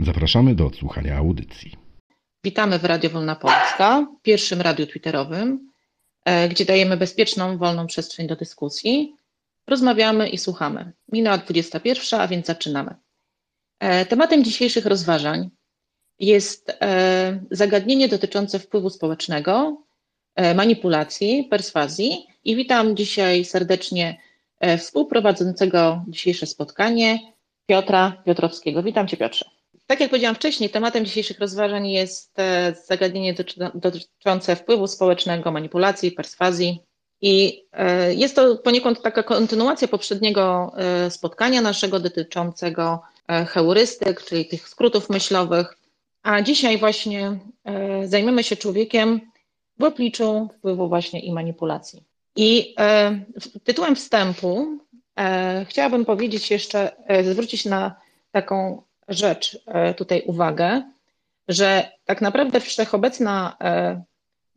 Zapraszamy do odsłuchania audycji. Witamy w Radio Wolna Polska, pierwszym radiu twitterowym, e, gdzie dajemy bezpieczną, wolną przestrzeń do dyskusji. Rozmawiamy i słuchamy. Minęła 21, a więc zaczynamy. E, tematem dzisiejszych rozważań jest e, zagadnienie dotyczące wpływu społecznego, manipulacji, perswazji i witam dzisiaj serdecznie współprowadzącego dzisiejsze spotkanie, Piotra Piotrowskiego. Witam Cię Piotrze. Tak jak powiedziałam wcześniej, tematem dzisiejszych rozważań jest e, zagadnienie dotyczące wpływu społecznego, manipulacji, perswazji. I e, jest to poniekąd taka kontynuacja poprzedniego e, spotkania naszego dotyczącego heurystyk, czyli tych skrótów myślowych. A dzisiaj właśnie zajmiemy się człowiekiem w obliczu wpływu właśnie i manipulacji. I tytułem wstępu chciałabym powiedzieć jeszcze, zwrócić na taką rzecz e, tutaj uwagę, że tak naprawdę wszechobecna e,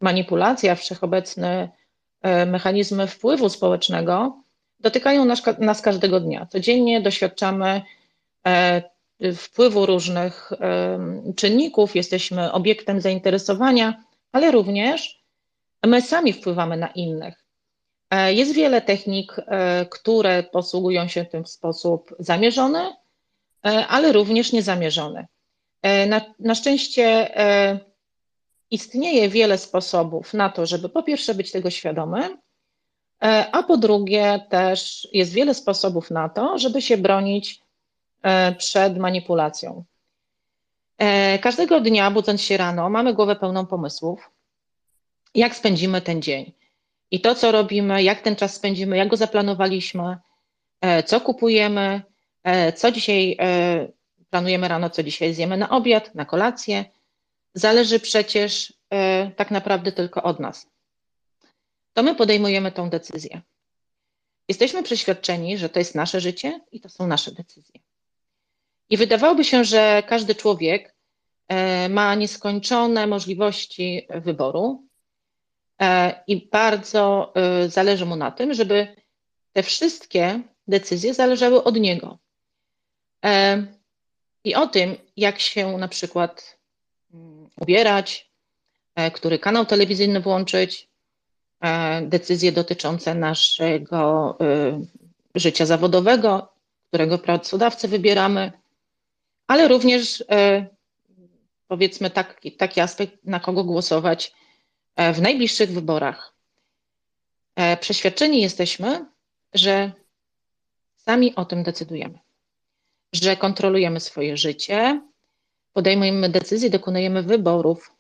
manipulacja, wszechobecne e, mechanizmy wpływu społecznego dotykają nas, nas każdego dnia. Codziennie doświadczamy wpływu różnych czynników, jesteśmy obiektem zainteresowania, ale również my sami wpływamy na innych. Jest wiele technik, które posługują się tym w sposób zamierzony, ale również niezamierzone. E, na, na szczęście e, istnieje wiele sposobów na to, żeby po pierwsze być tego świadomy, a po drugie też jest wiele sposobów na to, żeby się bronić przed manipulacją. Każdego dnia, budząc się rano, mamy głowę pełną pomysłów, jak spędzimy ten dzień. I to, co robimy, jak ten czas spędzimy, jak go zaplanowaliśmy, co kupujemy, E, co dzisiaj e, planujemy rano, co dzisiaj zjemy na obiad, na kolację, zależy przecież e, tak naprawdę tylko od nas. To my podejmujemy tą decyzję. Jesteśmy przeświadczeni, że to jest nasze życie i to są nasze decyzje. I wydawałoby się, że każdy człowiek ma nieskończone możliwości wyboru i bardzo zależy mu na tym, żeby te wszystkie decyzje zależały od niego. E, I o tym, jak się na przykład mm, ubierać, e, który kanał telewizyjny włączyć, e, decyzje dotyczące naszego życia zawodowego, którego pracodawcę wybieramy, ale również powiedzmy taki, taki aspekt, na kogo głosować w najbliższych wyborach. Przeświadczeni jesteśmy, że sami o tym decydujemy że kontrolujemy swoje życie, podejmujemy decyzje, dokonujemy wyborów.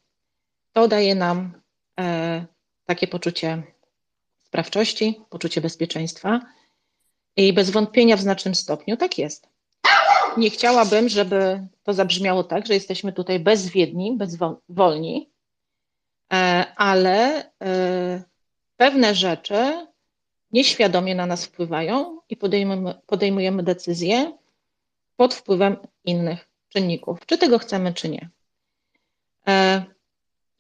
To daje nam e, takie poczucie sprawczości, poczucie bezpieczeństwa i bez wątpienia w znacznym stopniu tak jest. Nie chciałabym, żeby to zabrzmiało tak, że jesteśmy tutaj bezwiedni, bezwolni, e, ale e, pewne rzeczy nieświadomie na nas wpływają i podejmujemy, podejmujemy decyzje, pod wpływem innych czynników, czy tego chcemy, czy nie. E,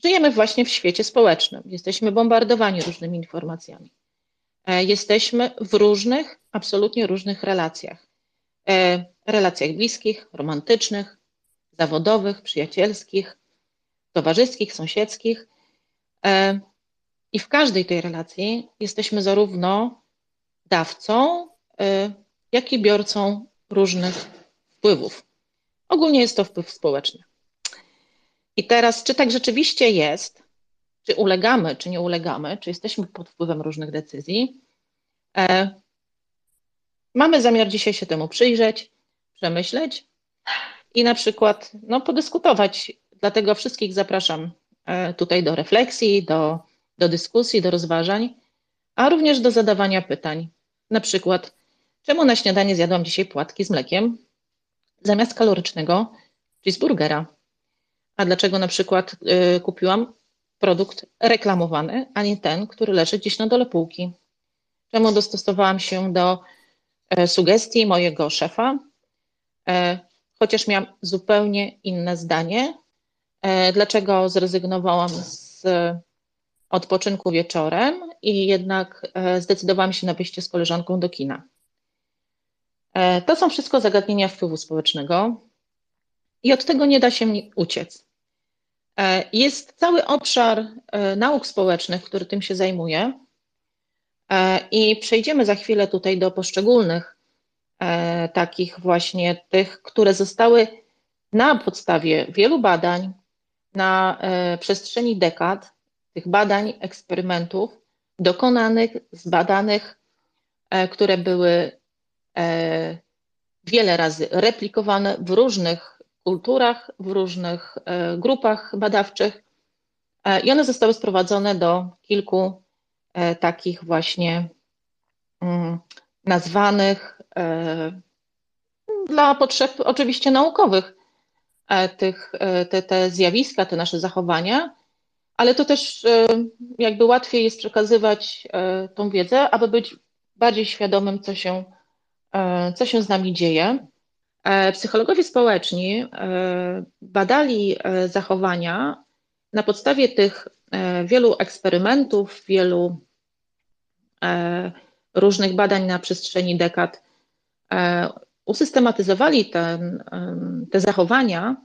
żyjemy właśnie w świecie społecznym, jesteśmy bombardowani różnymi informacjami. E, jesteśmy w różnych, absolutnie różnych relacjach. E, relacjach bliskich, romantycznych, zawodowych, przyjacielskich, towarzyskich, sąsiedzkich. I w każdej tej relacji jesteśmy zarówno dawcą, jak i biorcą różnych wpływów. Ogólnie jest to wpływ społeczny. I teraz, czy tak rzeczywiście jest, czy ulegamy, czy nie ulegamy, czy jesteśmy pod wpływem różnych decyzji, e, mamy zamiar dzisiaj się temu przyjrzeć, przemyśleć i na przykład no, podyskutować. Dlatego wszystkich zapraszam e, tutaj do refleksji, do, do dyskusji, do rozważań, a również do zadawania pytań. Na przykład, czemu na śniadanie zjadłam dzisiaj płatki z mlekiem, zamiast kalorycznego cheeseburgera. A dlaczego na przykład y, kupiłam produkt reklamowany, a nie ten, który leży gdzieś na dole półki? Czemu dostosowałam się do e, sugestii mojego szefa, e, chociaż miałam zupełnie inne zdanie? E, dlaczego zrezygnowałam z odpoczynku wieczorem i jednak zdecydowałam się na wyjście z koleżanką do kina? To są wszystko zagadnienia wpływu społecznego i od tego nie da się uciec. Jest cały obszar nauk społecznych, który tym się zajmuje. E, I przejdziemy za chwilę tutaj do poszczególnych e, takich właśnie tych, które zostały na podstawie wielu badań na e, przestrzeni dekad, tych badań, eksperymentów dokonanych, zbadanych, które były wiele razy replikowane w różnych kulturach, w różnych grupach badawczych. I one zostały sprowadzone do kilku E, takich właśnie mm, nazwanych e, dla potrzeb oczywiście naukowych e, tych, te, te zjawiska, te nasze zachowania, ale to też jakby łatwiej jest przekazywać tą wiedzę, aby być bardziej świadomym, co się, co się z nami dzieje. Psychologowie społeczni badali zachowania na podstawie tych wielu eksperymentów, wielu E, różnych badań na przestrzeni dekad e, usystematyzowali te, te zachowania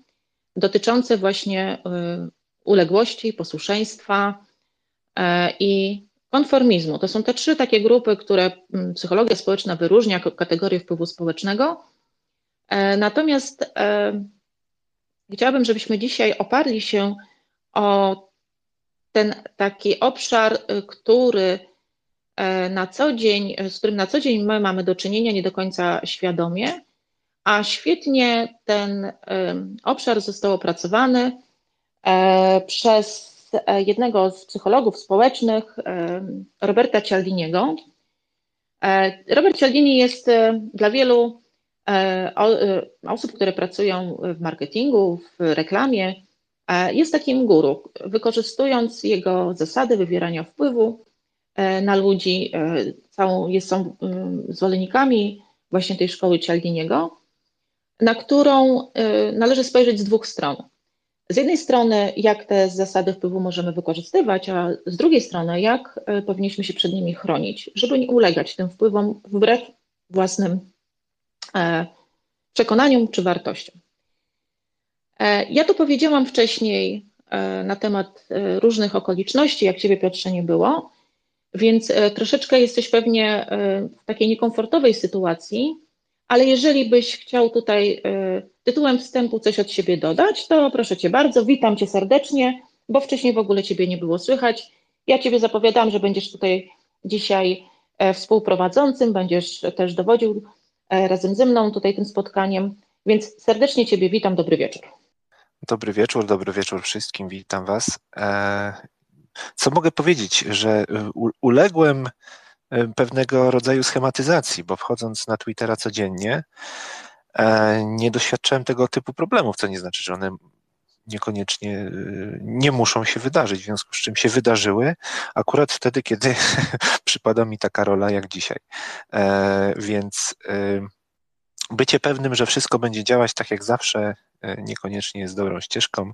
dotyczące właśnie e, uległości, posłuszeństwa i konformizmu. To są te trzy takie grupy, które psychologia społeczna wyróżnia jako kategorię wpływu społecznego. Natomiast chciałabym, żebyśmy dzisiaj oparli się o ten taki obszar, który E, na co dzień, z którym na co dzień my mamy do czynienia nie do końca świadomie, a świetnie ten obszar został opracowany e, przez jednego z psychologów społecznych, Roberta Cialdiniego. E, Robert Cialdini jest dla wielu osób, które pracują w marketingu, w reklamie, jest takim guru. Wykorzystując jego zasady wywierania wpływu, E, na ludzi, e, są mm, zwolennikami właśnie tej szkoły Cialdiniego, na którą e, należy spojrzeć z dwóch stron. Z jednej strony, jak te zasady wpływu możemy wykorzystywać, a z drugiej strony, jak powinniśmy się przed nimi chronić, żeby nie ulegać tym wpływom wbrew własnym przekonaniom czy wartościom. Ja tu powiedziałam wcześniej na temat różnych okoliczności, jak Ciebie Piotrze nie było, więc e, troszeczkę jesteś pewnie e, w takiej niekomfortowej sytuacji, ale jeżeli byś chciał tutaj e, tytułem wstępu coś od siebie dodać, to proszę Cię bardzo, witam Cię serdecznie, bo wcześniej w ogóle Ciebie nie było słychać. Ja Ciebie zapowiadam, że będziesz tutaj dzisiaj współprowadzącym, będziesz też dowodził razem ze mną tutaj tym spotkaniem, więc serdecznie Ciebie witam, dobry wieczór. Dobry wieczór, dobry wieczór wszystkim, witam Was. Co mogę powiedzieć, że y, uległem y, pewnego rodzaju schematyzacji, bo wchodząc na Twittera codziennie, e, nie doświadczałem tego typu problemów, co nie znaczy, że one niekoniecznie y, nie muszą się wydarzyć, w związku z czym się wydarzyły, akurat wtedy, kiedy przypada mi taka rola jak dzisiaj. E, więc bycie pewnym, że wszystko będzie działać tak jak zawsze, e, niekoniecznie jest dobrą ścieżką.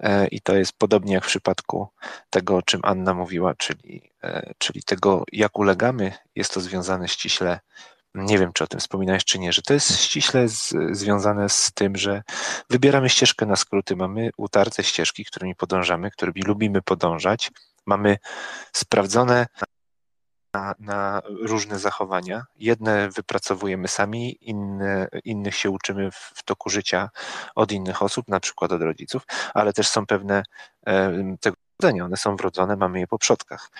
E, I to jest podobnie jak w przypadku tego, o czym Anna mówiła, czyli, e, czyli tego, jak ulegamy. Jest to związane ściśle, nie wiem czy o tym wspominałeś, czy nie, że to jest ściśle z, związane z tym, że wybieramy ścieżkę na skróty, mamy utarte ścieżki, którymi podążamy, którymi lubimy podążać. Mamy sprawdzone na, na, różne zachowania. Jedne wypracowujemy sami, inne, innych się uczymy w, w toku życia od innych osób, na przykład od rodziców, ale też są pewne e, tego one są wrodzone, mamy je po przodkach.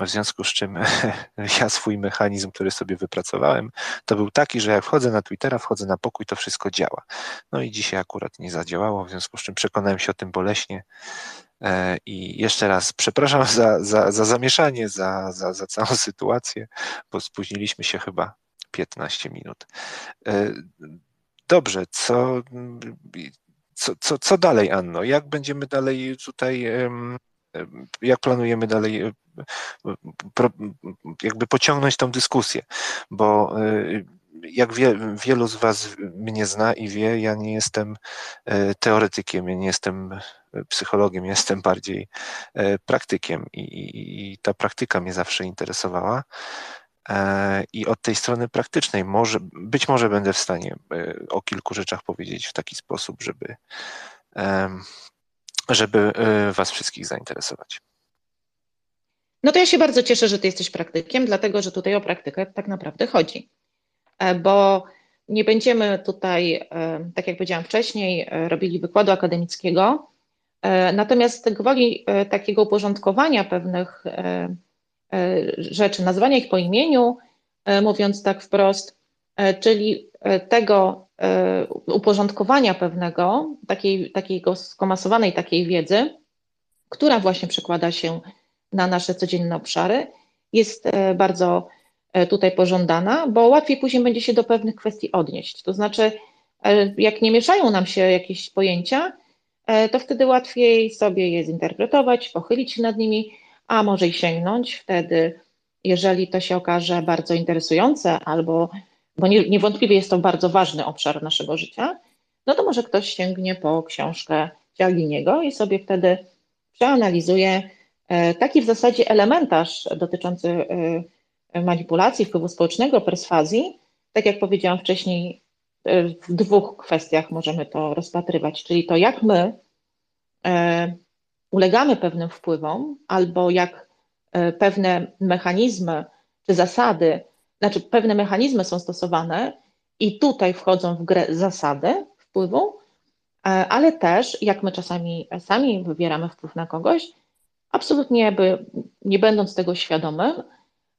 W związku z czym ja swój mechanizm, który sobie wypracowałem, to był taki, że jak wchodzę na Twittera, wchodzę na pokój, to wszystko działa. No i dzisiaj akurat nie zadziałało, w związku z czym przekonałem się o tym boleśnie E, I jeszcze raz przepraszam za, za, za zamieszanie, za, za, za całą sytuację, bo spóźniliśmy się chyba 15 minut. E, dobrze, co co, co, co dalej, Anno? Jak będziemy dalej tutaj, jak planujemy dalej jakby pociągnąć tą dyskusję? Bo jak wie, wielu z Was mnie zna i wie, ja nie jestem e, teoretykiem, ja nie jestem e, psychologiem, jestem bardziej e, praktykiem i, i, i ta praktyka mnie zawsze interesowała. I od tej strony praktycznej może, być może będę w stanie o kilku rzeczach powiedzieć w taki sposób, żeby, żeby Was wszystkich zainteresować. No to ja się bardzo cieszę, że Ty jesteś praktykiem, dlatego że tutaj o praktykę tak naprawdę chodzi. E, bo nie będziemy tutaj, e, tak jak powiedziałam wcześniej, e, robili wykładu akademickiego, natomiast gwoli takiego uporządkowania pewnych rzeczy, nazwania ich po imieniu, mówiąc tak wprost, czyli tego uporządkowania pewnego, takiej, takiego skomasowanej takiej wiedzy, która właśnie przekłada się na nasze codzienne obszary, jest bardzo E, tutaj pożądana, bo łatwiej później będzie się do pewnych kwestii odnieść. To znaczy, e, jak nie mieszają nam się jakieś pojęcia, e, to wtedy łatwiej sobie je zinterpretować, pochylić się nad nimi, a może i sięgnąć wtedy, jeżeli to się okaże bardzo interesujące, albo bo niewątpliwie jest to bardzo ważny obszar naszego życia, no to może ktoś sięgnie po książkę Cialdiniego i sobie wtedy przeanalizuje taki w zasadzie elementarz dotyczący manipulacji, wpływu społecznego, perswazji, tak jak powiedziałam wcześniej, e, w dwóch kwestiach możemy to rozpatrywać, czyli to, jak my e, ulegamy pewnym wpływom, albo jak e, pewne mechanizmy czy zasady, znaczy pewne mechanizmy są stosowane i tutaj wchodzą w grę zasady wpływu, ale też jak my czasami sami wywieramy wpływ na kogoś, absolutnie by, nie będąc tego świadomym,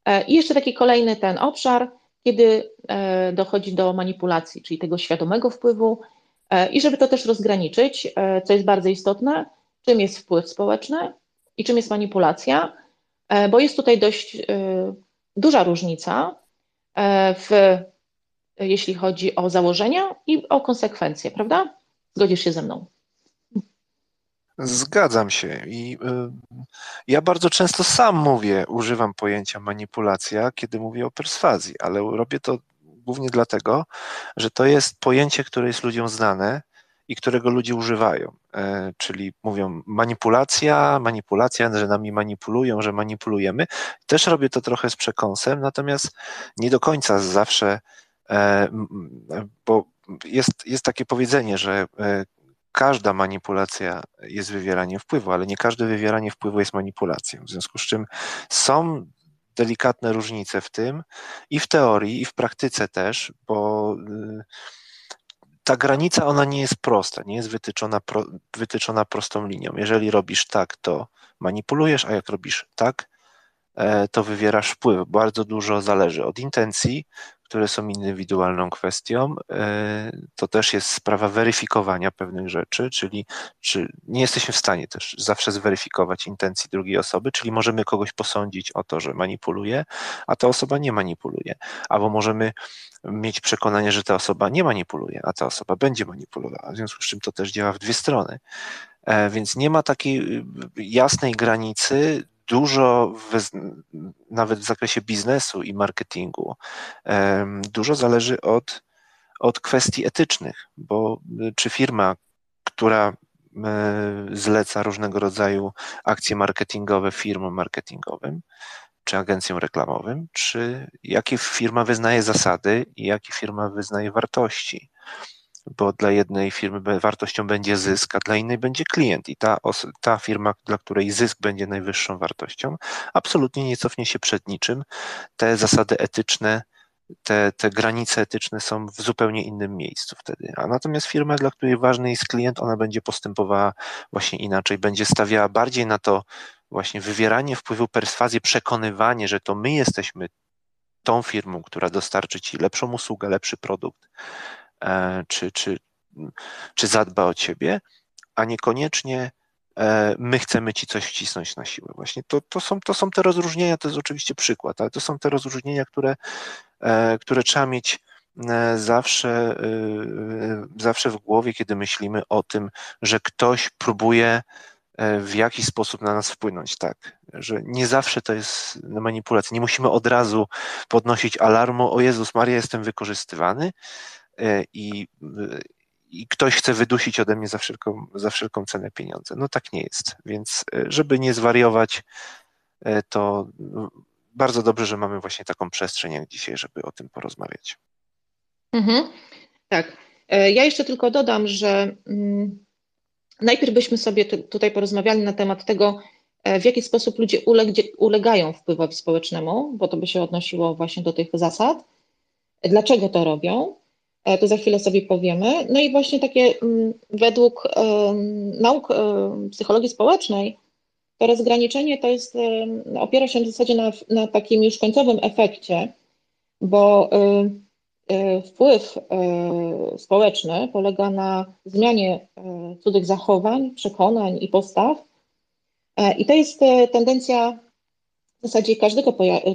E, I jeszcze taki kolejny ten obszar, kiedy e, dochodzi do manipulacji, czyli tego świadomego wpływu. E, I żeby to też rozgraniczyć, co jest bardzo istotne, czym jest wpływ społeczny i czym jest manipulacja, bo jest tutaj dość duża różnica, w, jeśli chodzi o założenia i o konsekwencje, prawda? Zgodzisz się ze mną? Zgadzam się i y, ja bardzo często sam mówię, używam pojęcia manipulacja, kiedy mówię o perswazji, ale robię to głównie dlatego, że to jest pojęcie, które jest ludziom znane i którego ludzie używają. E, czyli mówią manipulacja, manipulacja, że nami manipulują, że manipulujemy. Też robię to trochę z przekąsem, natomiast nie do końca zawsze, e, bo jest, jest takie powiedzenie, że e, każda manipulacja jest wywieraniem wpływu, ale nie każde wywieranie wpływu jest manipulacją. W związku z czym są delikatne różnice w tym i w teorii, i w praktyce też, bo y, ta granica ona nie jest prosta, nie jest wytyczona, pro, wytyczona prostą linią. Jeżeli robisz tak, to manipulujesz, a jak robisz tak, e, to wywierasz wpływ. Bardzo dużo zależy od intencji, które są indywidualną kwestią. E, to też jest sprawa weryfikowania pewnych rzeczy, czyli czy nie jesteśmy w stanie też zawsze zweryfikować intencji drugiej osoby, czyli możemy kogoś posądzić o to, że manipuluje, a ta osoba nie manipuluje. Albo możemy mieć przekonanie, że ta osoba nie manipuluje, a ta osoba będzie manipulowała. W związku z czym to też działa w dwie strony. E, więc nie ma takiej y, jasnej granicy, dużo, nawet w zakresie biznesu i marketingu, dużo zależy od, od kwestii etycznych, bo y, czy firma, która zleca różnego rodzaju akcje marketingowe firmom marketingowym, czy agencjom reklamowym, czy jakie firma wyznaje zasady i jakie firma wyznaje wartości bo dla jednej firmy wartością będzie zysk, a dla innej będzie klient i ta, ta firma, dla której zysk będzie najwyższą wartością, absolutnie nie cofnie się przed niczym. Te zasady etyczne, te, te granice etyczne są w zupełnie innym miejscu wtedy. A natomiast firma, dla której ważny jest klient, ona będzie postępowała właśnie inaczej, będzie stawiała bardziej na to właśnie wywieranie wpływu, perswazję, przekonywanie, że to my jesteśmy tą firmą, która dostarczy ci lepszą usługę, lepszy produkt, czy, czy, czy zadba o ciebie, a niekoniecznie e, my chcemy ci coś wcisnąć na siłę. Właśnie to, to, są, to są te rozróżnienia, to jest oczywiście przykład, ale to są te rozróżnienia, które, e, które trzeba mieć zawsze, zawsze w głowie, kiedy myślimy o tym, że ktoś próbuje w jakiś sposób na nas wpłynąć, tak, że nie zawsze to jest manipulacja. Nie musimy od razu podnosić alarmu, o Jezus Maria, jestem wykorzystywany i, i ktoś chce wydusić ode mnie za wszelką, za wszelką cenę pieniądze. No tak nie jest, więc żeby nie zwariować, to bardzo dobrze, że mamy właśnie taką przestrzeń jak dzisiaj, żeby o tym porozmawiać. Mhm, tak. E, ja jeszcze tylko dodam, że mm, najpierw byśmy sobie tutaj porozmawiali na temat tego, e, w jaki sposób ludzie ulegają wpływowi społecznemu, bo to by się odnosiło właśnie do tych zasad. Dlaczego to robią? E, to za chwilę sobie powiemy. No i właśnie takie mm, według nauk psychologii społecznej to rozgraniczenie to jest, opiera się w zasadzie na, na takim już końcowym efekcie, bo y, wpływ y, społeczny polega na zmianie cudzych zachowań, przekonań i postaw. E, I to jest tendencja w zasadzie każdego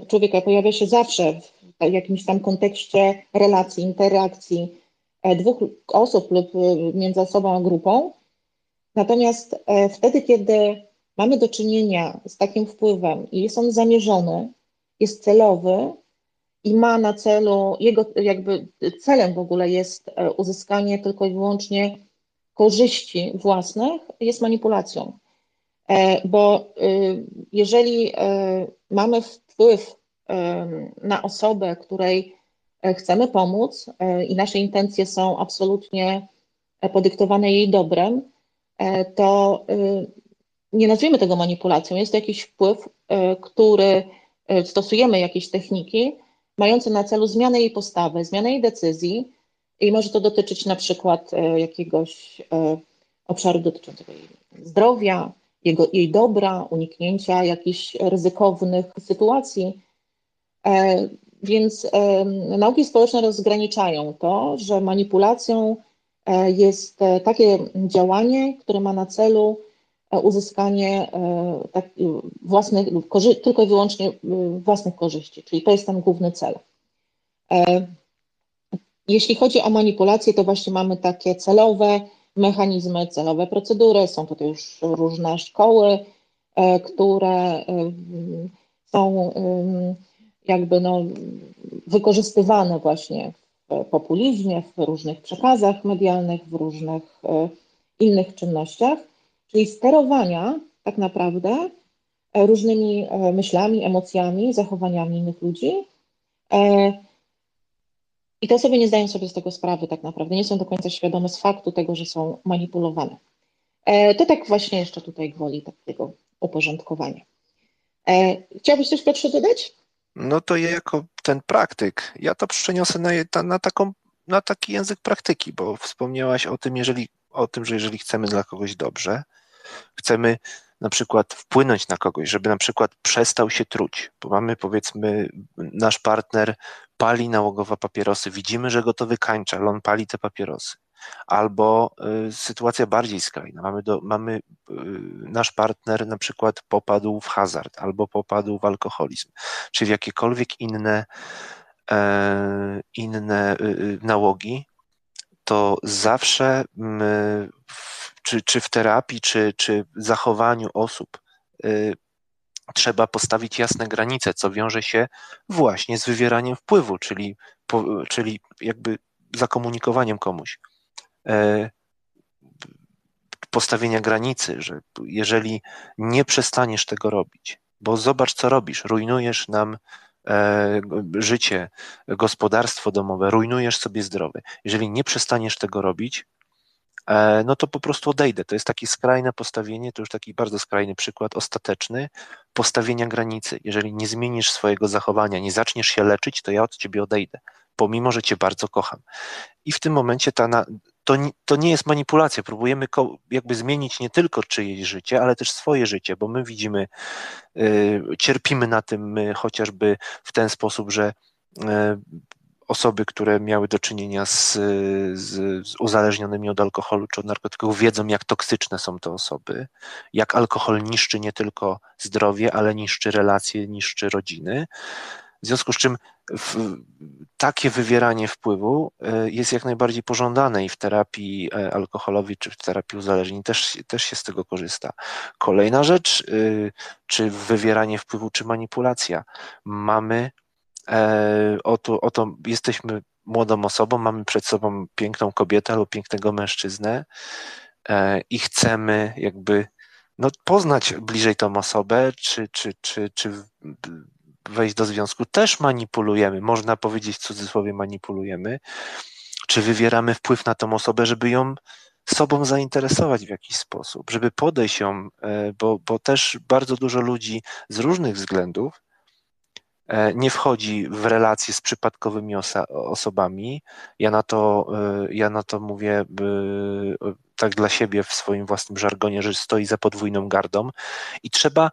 człowieka, pojawia się zawsze w jakimś tam kontekście relacji, interakcji e, dwóch osób lub między osobą a grupą. Natomiast e, wtedy, kiedy mamy do czynienia z takim wpływem i jest on zamierzony, jest celowy i ma na celu, jego jakby celem w ogóle jest e, uzyskanie tylko i wyłącznie korzyści własnych, jest manipulacją. E, bo y, jeżeli e, mamy wpływ na osobę, której chcemy pomóc i nasze intencje są absolutnie podyktowane jej dobrem, to y, nie nazwijmy tego manipulacją, jest to jakiś wpływ, e, który e, stosujemy jakieś techniki mające na celu zmianę jej postawy, zmianę jej decyzji i może to dotyczyć na przykład e, jakiegoś obszaru dotyczącego jej zdrowia, jego, jej dobra, uniknięcia jakichś ryzykownych sytuacji. Więc nauki społeczne rozgraniczają to, że manipulacją jest takie działanie, które ma na celu E, uzyskanie e, tak, własnych, tylko i wyłącznie własnych korzyści, czyli to jest ten główny cel. E, jeśli chodzi o manipulację, to właśnie mamy takie celowe mechanizmy, celowe procedury. Są tutaj już różne szkoły, które są jakby no, wykorzystywane właśnie w populizmie, w różnych przekazach medialnych, w różnych innych czynnościach czyli sterowania tak naprawdę e, różnymi e, myślami, emocjami, zachowaniami innych ludzi. E, I te osoby nie zdają sobie z tego sprawy tak naprawdę, nie są do końca świadome z faktu tego, że są manipulowane. To tak właśnie jeszcze tutaj gwoli takiego uporządkowania. Chciałbyś coś Piotrze dodać? No to ja jako ten praktyk, ja to przeniosę na, na, taką, na taki język praktyki, bo wspomniałaś o tym, jeżeli, o tym, że jeżeli chcemy dla kogoś dobrze, chcemy na przykład wpłynąć na kogoś, żeby na przykład przestał się truć, bo mamy powiedzmy, nasz partner pali nałogowo papierosy, widzimy, że go to wykańcza, ale on pali te papierosy. Albo y, sytuacja bardziej skrajna, mamy, do, mamy y, nasz partner na przykład popadł w hazard albo popadł w alkoholizm, czy w jakiekolwiek inne, e, inne y, y nałogi, to zawsze czy, czy w terapii, czy, czy w zachowaniu osób y, trzeba postawić jasne granice, co wiąże się właśnie z wywieraniem wpływu, czyli, po, czyli jakby zakomunikowaniem komuś. E, postawienia granicy, że jeżeli nie przestaniesz tego robić, bo zobacz, co robisz, rujnujesz nam e, życie, gospodarstwo domowe, rujnujesz sobie zdrowie. Jeżeli nie przestaniesz tego robić, no to po prostu odejdę. To jest takie skrajne postawienie, to już taki bardzo skrajny przykład, ostateczny postawienia granicy. Jeżeli nie zmienisz swojego zachowania, nie zaczniesz się leczyć, to ja od ciebie odejdę, pomimo, że cię bardzo kocham. I w tym momencie ta na, to, to nie jest manipulacja. Próbujemy jakby zmienić nie tylko czyjeś życie, ale też swoje życie, bo my widzimy, yy, cierpimy na tym my chociażby w ten sposób, że yy, osoby, które miały do czynienia z, z, z, uzależnionymi od alkoholu czy od narkotyków, wiedzą, jak toksyczne są te osoby, jak alkohol niszczy nie tylko zdrowie, ale niszczy relacje, niszczy rodziny. W związku z czym w, takie wywieranie wpływu e, jest jak najbardziej pożądane i w terapii e, alkoholowej czy w terapii uzależnień też, też się z tego korzysta. Kolejna rzecz, e, czy wywieranie wpływu, czy manipulacja. Mamy oto, oto jesteśmy młodą osobą, mamy przed sobą piękną kobietę lub pięknego mężczyznę i chcemy jakby no, poznać bliżej tą osobę, czy, czy, czy, czy wejść do związku, też manipulujemy, można powiedzieć w cudzysłowie manipulujemy, czy wywieramy wpływ na tą osobę, żeby ją sobą zainteresować w jakiś sposób, żeby podejść ją, e, bo, bo też bardzo dużo ludzi z różnych względów e, nie wchodzi w relacje z przypadkowymi osa osobami. Ja na to, e, ja na to mówię tak dla siebie w swoim własnym żargonie, że stoi za podwójną gardą i trzeba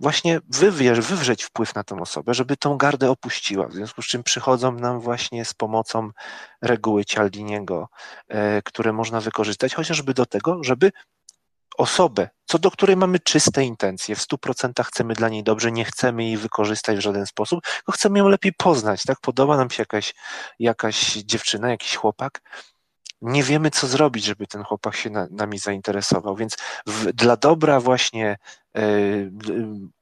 właśnie wywierz, wywrzeć wpływ na tę osobę, żeby tą gardę opuściła, w związku z czym przychodzą nam właśnie z pomocą reguły Cialdiniego, e, które można wykorzystać chociażby do tego, żeby osobę, co do której mamy czyste intencje, w 100% chcemy dla niej dobrze, nie chcemy jej wykorzystać w żaden sposób, tylko chcemy ją lepiej poznać, tak? Podoba nam się jakaś, jakaś dziewczyna, jakiś chłopak, nie wiemy, co zrobić, żeby ten chłopak się na, nami zainteresował. Więc w, dla dobra właśnie y, y,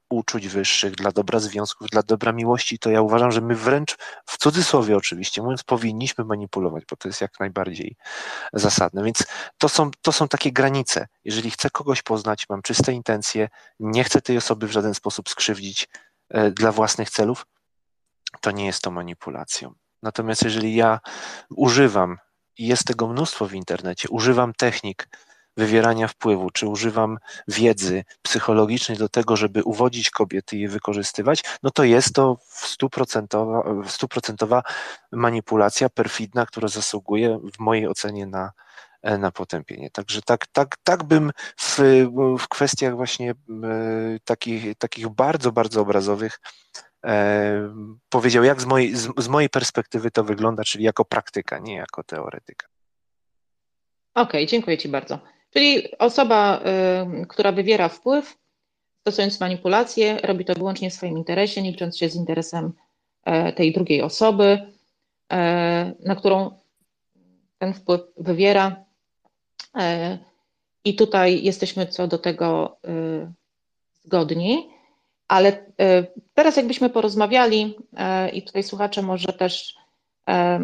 uczuć wyższych, dla dobra związków, dla dobra miłości, to ja uważam, że my wręcz w cudzysłowie oczywiście mówiąc, powinniśmy manipulować, bo to jest jak najbardziej zasadne. Więc to są, to są takie granice. Jeżeli chcę kogoś poznać, mam czyste intencje, nie chcę tej osoby w żaden sposób skrzywdzić y, dla własnych celów, to nie jest to manipulacją. Natomiast jeżeli ja używam i jest tego mnóstwo w internecie. Używam technik wywierania wpływu, czy używam wiedzy psychologicznej do tego, żeby uwodzić kobiety i je wykorzystywać, no to jest to stuprocentowa, stuprocentowa manipulacja perfidna, która zasługuje w mojej ocenie na, na potępienie. Także tak, tak, tak bym w, w kwestiach właśnie e, takich, takich bardzo, bardzo obrazowych E, powiedział, jak z mojej, z, z mojej perspektywy to wygląda, czyli jako praktyka, nie jako teoretyka. Okej, okay, dziękuję Ci bardzo. Czyli osoba, y, która wywiera wpływ, stosując manipulację, robi to wyłącznie w swoim interesie, nie licząc się z interesem e, tej drugiej osoby, e, na którą ten wpływ wywiera. E, I tutaj jesteśmy co do tego y, zgodni. Ale teraz jakbyśmy porozmawiali i tutaj słuchacze może też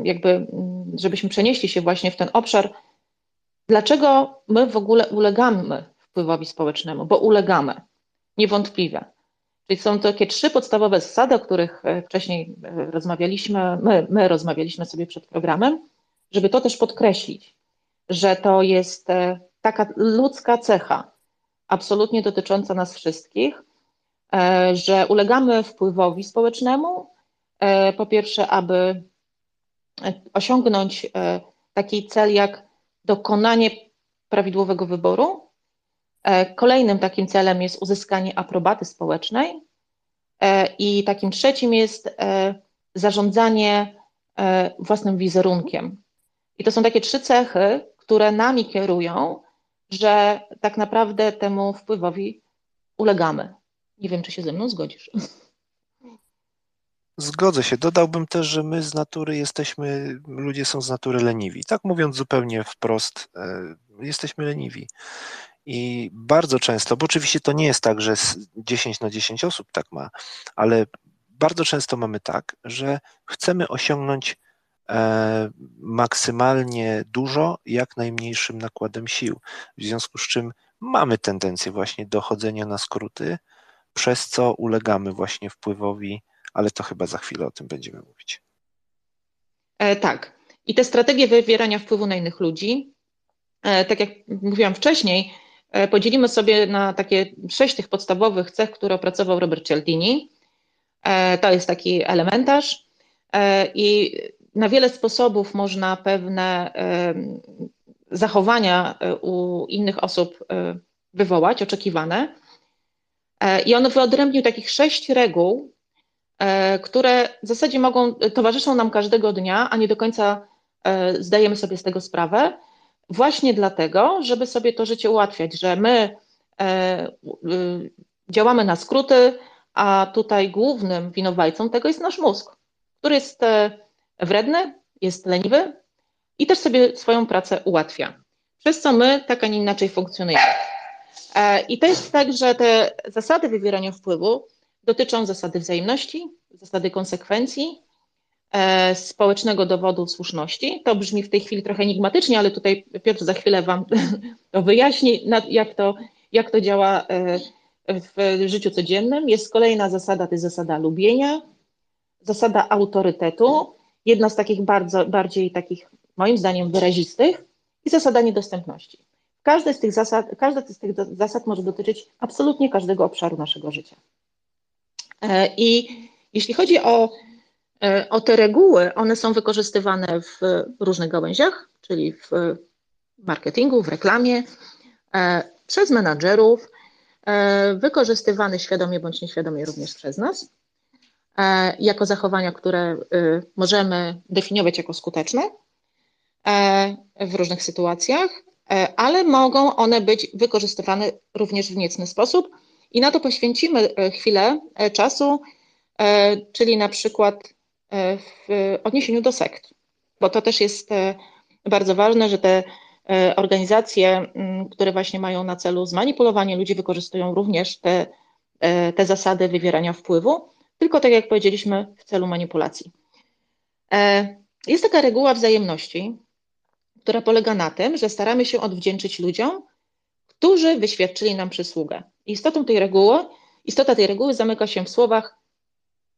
jakby, mm, żebyśmy przenieśli się właśnie w ten obszar, dlaczego my w ogóle ulegamy wpływowi społecznemu, bo ulegamy, niewątpliwie. Czyli są to takie trzy podstawowe zasady, o których wcześniej rozmawialiśmy, my, my rozmawialiśmy sobie przed programem, żeby to też podkreślić, że to jest taka ludzka cecha, absolutnie dotycząca nas wszystkich, E, że ulegamy wpływowi społecznemu, e, po pierwsze, aby osiągnąć e, taki cel jak dokonanie prawidłowego wyboru. Kolejnym takim celem jest uzyskanie aprobaty społecznej i takim trzecim jest zarządzanie własnym wizerunkiem. I to są takie trzy cechy, które nami kierują, że tak naprawdę temu wpływowi ulegamy. Nie wiem, czy się ze mną zgodzisz. Zgodzę się. Dodałbym też, że my z natury jesteśmy, ludzie są z natury leniwi. Tak mówiąc zupełnie wprost, e, jesteśmy leniwi. I bardzo często, bo oczywiście to nie jest tak, że 10 na 10 osób tak ma, ale bardzo często mamy tak, że chcemy osiągnąć e, maksymalnie dużo jak najmniejszym nakładem sił. W związku z czym mamy tendencję właśnie do chodzenia na skróty, przez co ulegamy właśnie wpływowi, ale to chyba za chwilę o tym będziemy mówić. E, tak. I te strategie wywierania wpływu na innych ludzi, e, tak jak mówiłam wcześniej, e, podzielimy sobie na takie sześć tych podstawowych cech, które opracował Robert Cialdini. E, to jest taki elementarz e, i na wiele sposobów można pewne e, zachowania u innych osób wywołać, oczekiwane. I on wyodrębnił takich sześć reguł, które w zasadzie mogą, towarzyszą nam każdego dnia, a nie do końca e, zdajemy sobie z tego sprawę, właśnie dlatego, żeby sobie to życie ułatwiać, że my działamy na skróty, a tutaj głównym winowajcą tego jest nasz mózg, który jest wredny, jest leniwy i też sobie swoją pracę ułatwia. Przez co my tak, a nie inaczej funkcjonujemy. I to jest tak, że te zasady wywierania wpływu dotyczą zasady wzajemności, zasady konsekwencji, e, społecznego dowodu słuszności. To brzmi w tej chwili trochę enigmatycznie, ale tutaj Piotr za chwilę Wam to wyjaśni, jak to, jak to działa e, w życiu codziennym. Jest kolejna zasada, to jest zasada lubienia, zasada autorytetu, jedna z takich bardzo, bardziej takich, moim zdaniem, wyrazistych i zasada niedostępności. Każda z tych zasad, każda z tych zasad może dotyczyć absolutnie każdego obszaru naszego życia. E, I jeśli chodzi o, e, o te reguły, one są wykorzystywane w różnych gałęziach, czyli w marketingu, w reklamie, e, przez menadżerów, wykorzystywane świadomie bądź nieświadomie również przez nas, jako zachowania, które możemy definiować jako skuteczne w różnych sytuacjach, ale mogą one być wykorzystywane również w niecny sposób, i na to poświęcimy e, chwilę e, czasu, e, czyli na przykład w odniesieniu do sekt, bo to też jest bardzo ważne, że te organizacje, które właśnie mają na celu zmanipulowanie ludzi, wykorzystują również te, te zasady wywierania wpływu, tylko tak jak powiedzieliśmy, w celu manipulacji. Jest taka reguła wzajemności, która polega na tym, że staramy się odwdzięczyć ludziom, którzy wyświadczyli nam przysługę. Istotą tej reguły, istota tej reguły zamyka się w słowach,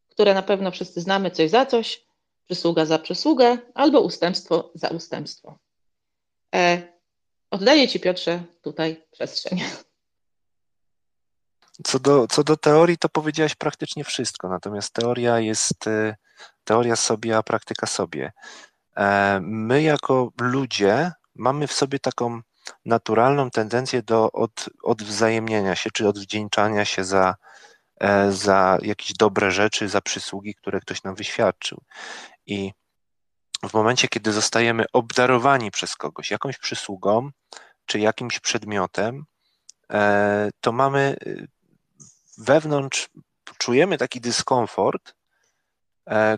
które na pewno wszyscy znamy, coś za coś, przysługa za przysługę albo ustępstwo za ustępstwo. E, oddaję Ci, Piotrze, tutaj przestrzeń. Co do, co do teorii, to powiedziałaś praktycznie wszystko, natomiast teoria jest e, teoria sobie, a praktyka sobie. E, my jako ludzie mamy w sobie taką naturalną tendencję do od, odwzajemniania się, czy odwdzięczania się za, e, za jakieś dobre rzeczy, za przysługi, które ktoś nam wyświadczył. I w momencie, kiedy zostajemy obdarowani przez kogoś jakąś przysługą, czy jakimś przedmiotem, e, to mamy e, wewnątrz, czujemy taki dyskomfort,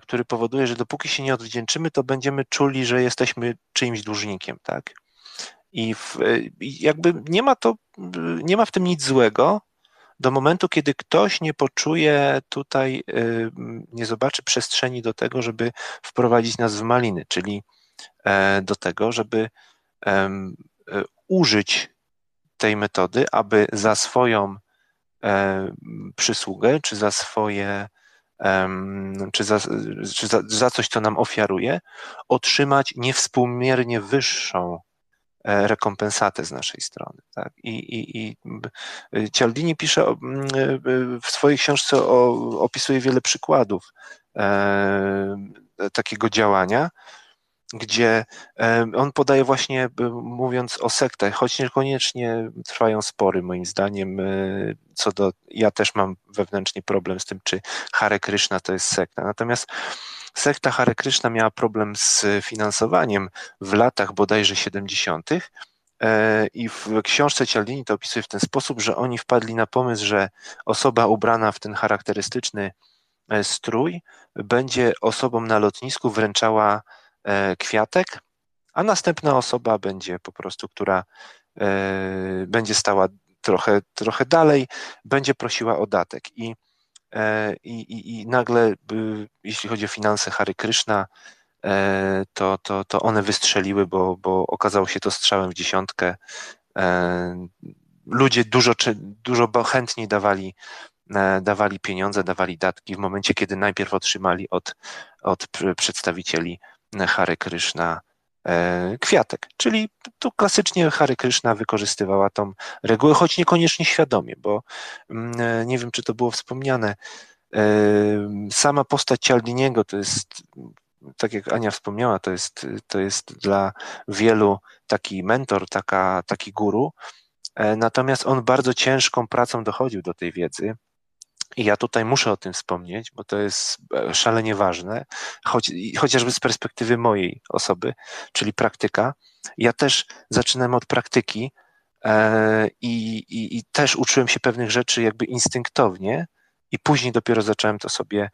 który powoduje, że dopóki się nie odwdzięczymy, to będziemy czuli, że jesteśmy czyimś dłużnikiem, tak? I w, jakby nie ma to, nie ma w tym nic złego do momentu, kiedy ktoś nie poczuje tutaj, y, nie zobaczy przestrzeni do tego, żeby wprowadzić nas w maliny, czyli e, do tego, żeby e, użyć tej metody, aby za swoją e, przysługę, czy za swoje, czy za, czy za, za coś, co nam ofiaruje, otrzymać niewspółmiernie wyższą E, rekompensatę z naszej strony. Tak? I, i, i Cialdini pisze e, w swojej książce, o, opisuje wiele przykładów e, takiego działania, gdzie e, on podaje właśnie, mówiąc o sektach, choć niekoniecznie trwają spory, moim zdaniem, co do, ja też mam wewnętrznie problem z tym, czy Hare Krishna to jest sekta. Natomiast Sekta Hare Krishna miała problem z finansowaniem w latach bodajże 70. E, I w książce Cialdini to opisuje w ten sposób, że oni wpadli na pomysł, że osoba ubrana w ten charakterystyczny e, strój będzie osobom na lotnisku wręczała e, kwiatek, a następna osoba będzie po prostu, która będzie stała trochę, trochę dalej, będzie prosiła o datek. I i, i, i nagle, jeśli chodzi o finanse Hary Kryszna, e, to, to, to one wystrzeliły, bo, bo okazało się to strzałem w dziesiątkę. E, ludzie dużo, dużo chętniej dawali, dawali pieniądze, dawali datki w momencie, kiedy najpierw otrzymali od, od przedstawicieli Hary Kryszna E, kwiatek. Czyli tu klasycznie Hare Krishna wykorzystywała tą regułę, choć niekoniecznie świadomie, bo mm, e, nie wiem, czy to było wspomniane. E, sama postać Cialdiniego to jest, tak jak Ania wspomniała, to jest, to jest dla wielu taki mentor, taka, taki guru. Natomiast on bardzo ciężką pracą dochodził do tej wiedzy. I ja tutaj muszę o tym wspomnieć, bo to jest e, szalenie ważne, choć, chociażby z perspektywy mojej osoby, czyli praktyka. Ja też zaczynam od praktyki e, i, i, i też uczyłem się pewnych rzeczy jakby instynktownie, i później dopiero zacząłem to sobie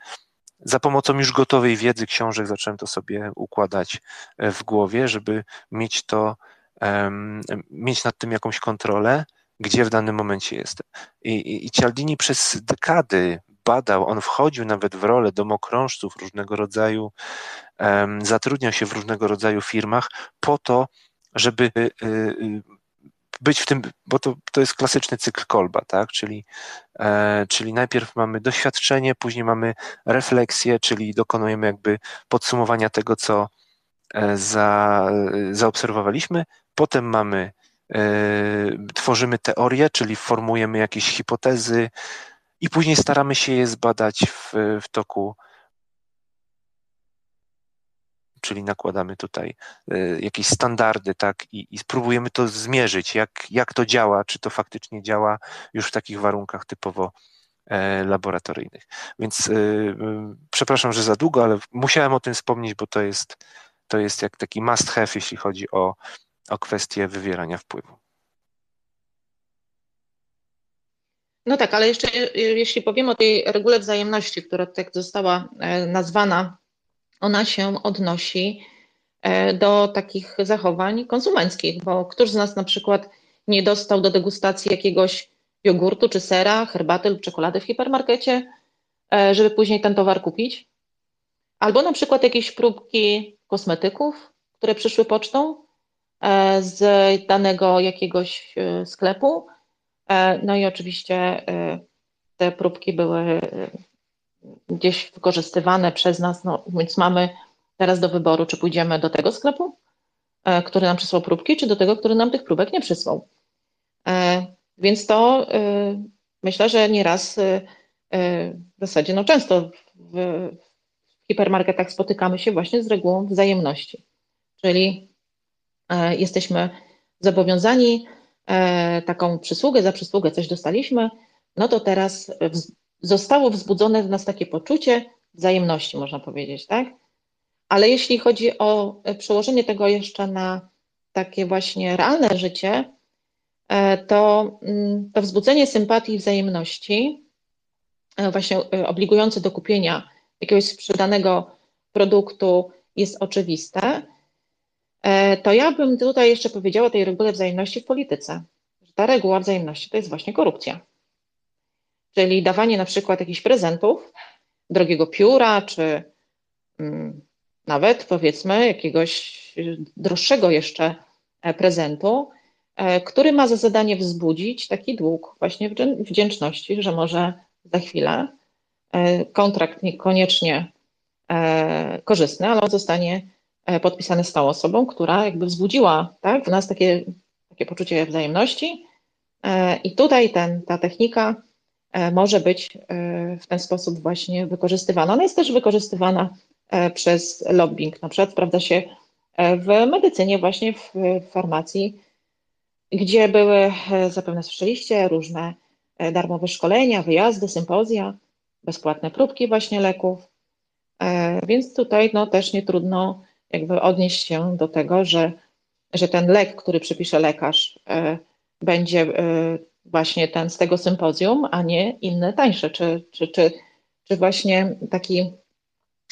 za pomocą już gotowej wiedzy książek zacząłem to sobie układać e, w głowie, żeby mieć to, um, mieć nad tym jakąś kontrolę, gdzie w danym momencie jestem. I, i, i Cialdini przez dekady badał, on wchodził nawet w rolę domokrążców różnego rodzaju, um, zatrudniał się w różnego rodzaju firmach po to, żeby y, y, być w tym, bo to, to jest klasyczny cykl kolba, tak? Czyli, e, czyli najpierw mamy doświadczenie, później mamy refleksję, czyli dokonujemy jakby podsumowania tego, co e, za, zaobserwowaliśmy, potem mamy, e, tworzymy teorię, czyli formujemy jakieś hipotezy i później staramy się je zbadać w, w toku czyli nakładamy tutaj e, jakieś standardy, tak, i, i spróbujemy to zmierzyć, jak, jak to działa, czy to faktycznie działa już w takich warunkach typowo e, laboratoryjnych. Więc przepraszam, że za długo, ale musiałem o tym wspomnieć, bo to jest, to jest jak taki must have, jeśli chodzi o, o kwestię wywierania wpływu. No tak, ale jeszcze jeśli powiemy o tej regule wzajemności, która tak została nazwana ona się odnosi e, do takich zachowań konsumenckich, bo któż z nas na przykład nie dostał do degustacji jakiegoś jogurtu czy sera, herbaty lub czekolady w hipermarkecie, e, żeby później ten towar kupić? Albo na przykład jakieś próbki kosmetyków, które przyszły pocztą e, z danego jakiegoś sklepu. No i oczywiście te próbki były gdzieś wykorzystywane przez nas, no, więc mamy teraz do wyboru, czy pójdziemy do tego sklepu, e, który nam przysłał próbki, czy do tego, który nam tych próbek nie przysłał. E, więc to e, myślę, że nieraz w zasadzie, no często w hipermarketach spotykamy się właśnie z regułą wzajemności, czyli jesteśmy zobowiązani taką przysługę, za przysługę coś dostaliśmy, no to teraz zostało wzbudzone w nas takie poczucie wzajemności, można powiedzieć, tak? Ale jeśli chodzi o e, przełożenie tego jeszcze na takie właśnie realne życie, e, to mm, to wzbudzenie sympatii i wzajemności, e, właśnie obligujące do kupienia jakiegoś sprzedanego produktu jest oczywiste, to ja bym tutaj jeszcze powiedziała tej regule wzajemności w polityce. Ta reguła wzajemności to jest właśnie korupcja czyli dawanie na przykład jakichś prezentów, drogiego pióra, czy mm, nawet powiedzmy jakiegoś droższego jeszcze e, prezentu, e, który ma za zadanie wzbudzić taki dług właśnie wdzięczności, że może za chwilę e, kontrakt niekoniecznie korzystny, ale on zostanie podpisany z tą osobą, która jakby wzbudziła tak, w nas takie, takie poczucie wzajemności. I tutaj ten, ta technika E, może być e, w ten sposób właśnie wykorzystywana. Ona jest też wykorzystywana e, przez lobbying. Na przykład sprawdza się w medycynie, właśnie w farmacji, gdzie były, zapewne słyszeliście, różne darmowe szkolenia, wyjazdy, sympozja, bezpłatne próbki właśnie leków. Więc tutaj no, też nie trudno jakby odnieść się do tego, że, że ten lek, który przypisze lekarz, będzie właśnie ten z tego sympozjum, a nie inne tańsze? Czy, czy, czy, czy właśnie taki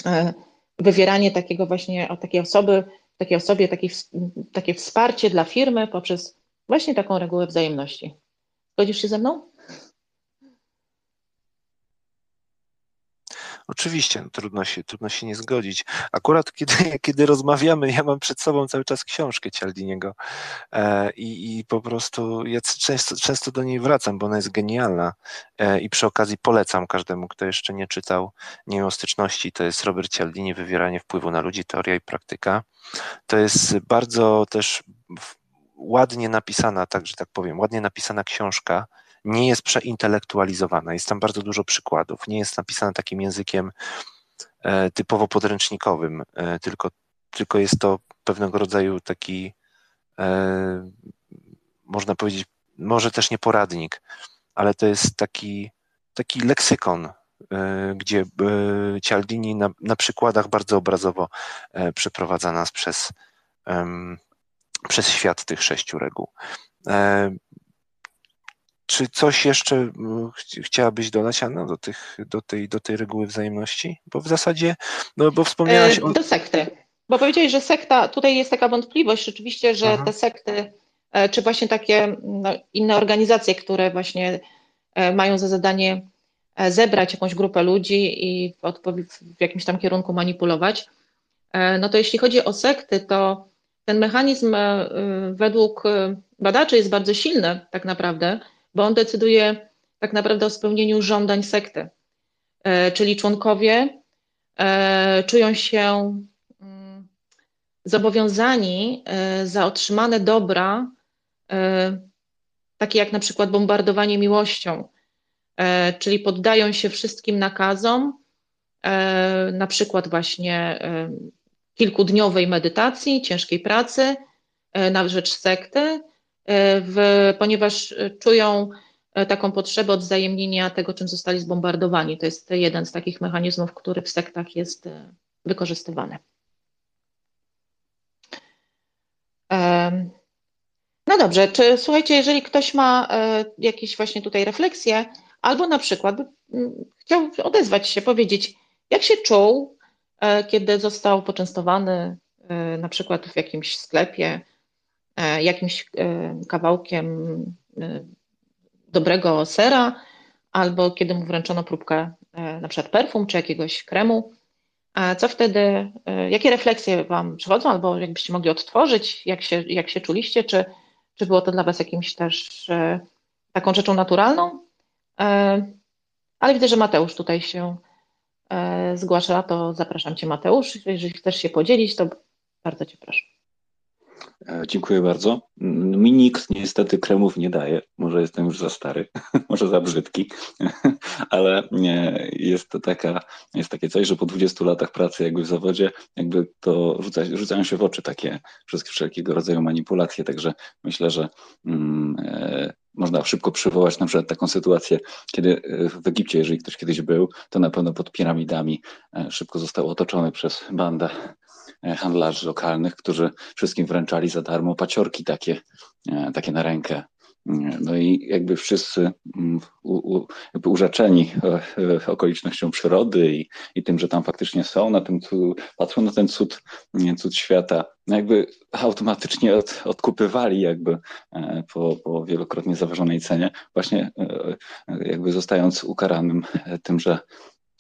e, wywieranie takiego właśnie o takiej osoby, takiej osobie taki, takie wsparcie dla firmy poprzez właśnie taką regułę wzajemności. Zgodzisz się ze mną? Oczywiście, no, trudno, się, trudno się nie zgodzić. Akurat kiedy, kiedy rozmawiamy, ja mam przed sobą cały czas książkę Cialdiniego e, i, i po prostu ja często, często do niej wracam, bo ona jest genialna e, i przy okazji polecam każdemu, kto jeszcze nie czytał, nie miał styczności, to jest Robert Cialdini, Wywieranie wpływu na ludzi, teoria i praktyka. To jest bardzo też ładnie napisana, tak, że tak powiem, ładnie napisana książka, nie jest przeintelektualizowana. Jest tam bardzo dużo przykładów. Nie jest napisana takim językiem e, typowo podręcznikowym, e, tylko, tylko jest to pewnego rodzaju taki, e, można powiedzieć, może też nie poradnik, ale to jest taki, taki leksykon, gdzie Cialdini na, na przykładach bardzo obrazowo przeprowadza nas przez, przez świat tych sześciu reguł czy coś jeszcze chciałabyś dodać, Anna, do, tych, do, tej, do tej reguły wzajemności? Bo w zasadzie, no bo wspomniałaś o... Do sekty. Bo powiedziałeś, że sekta, tutaj jest taka wątpliwość rzeczywiście, że Aha. te sekty, czy właśnie takie no, inne organizacje, które właśnie mają za zadanie zebrać jakąś grupę ludzi i w, jakimś tam kierunku manipulować, no to jeśli chodzi o sekty, to ten mechanizm e, według e, badaczy jest bardzo silny tak naprawdę, bo on decyduje tak naprawdę o spełnieniu żądań sekty. E, czyli członkowie czują się mm, zobowiązani za otrzymane dobra, takie jak na przykład bombardowanie miłością, czyli poddają się wszystkim nakazom, na przykład właśnie kilkudniowej medytacji, ciężkiej pracy e, na rzecz sekty, e, w, ponieważ czują e, taką potrzebę odwzajemnienia tego, czym zostali zbombardowani. To jest jeden z takich mechanizmów, który w sektach jest wykorzystywany. No dobrze, czy słuchajcie, jeżeli ktoś ma jakieś właśnie tutaj refleksje, albo na przykład chciał odezwać się, powiedzieć, jak się czuł E, kiedy został poczęstowany e, na przykład w jakimś sklepie e, jakimś kawałkiem dobrego sera, albo kiedy mu wręczono próbkę na przykład perfum czy jakiegoś kremu. Co wtedy, jakie refleksje Wam przychodzą, albo jakbyście mogli odtworzyć, jak się, jak się czuliście, czy, czy było to dla Was jakimś też taką rzeczą naturalną? Ale widzę, że Mateusz tutaj się E, zgłasza, to zapraszam Cię Mateusz. Jeżeli chcesz się podzielić, to bardzo Cię proszę. E, dziękuję bardzo. Mi nikt niestety kremów nie daje. Może jestem już za stary, może za brzydki, ale jest to taka, jest takie coś, że po 20 latach pracy jakby w zawodzie, jakby to rzuca, rzucają się w oczy takie wszystkie wszelkiego rodzaju manipulacje, także myślę, że mm, e, można szybko przywołać na przykład taką sytuację, kiedy e, w Egipcie, jeżeli ktoś kiedyś był, to na pewno pod piramidami szybko został otoczony przez bandę handlarzy lokalnych, którzy wszystkim wręczali za darmo paciorki takie, takie na rękę. No i jakby wszyscy mm, u, u, jakby urzeczeni e, e, okolicznością przyrody i, i tym, że tam faktycznie są, na tym, patrzą na ten cud, cud świata, no jakby automatycznie od, odkupywali jakby e, po, po wielokrotnie zaważonej cenie, właśnie jakby zostając ukaranym tym, że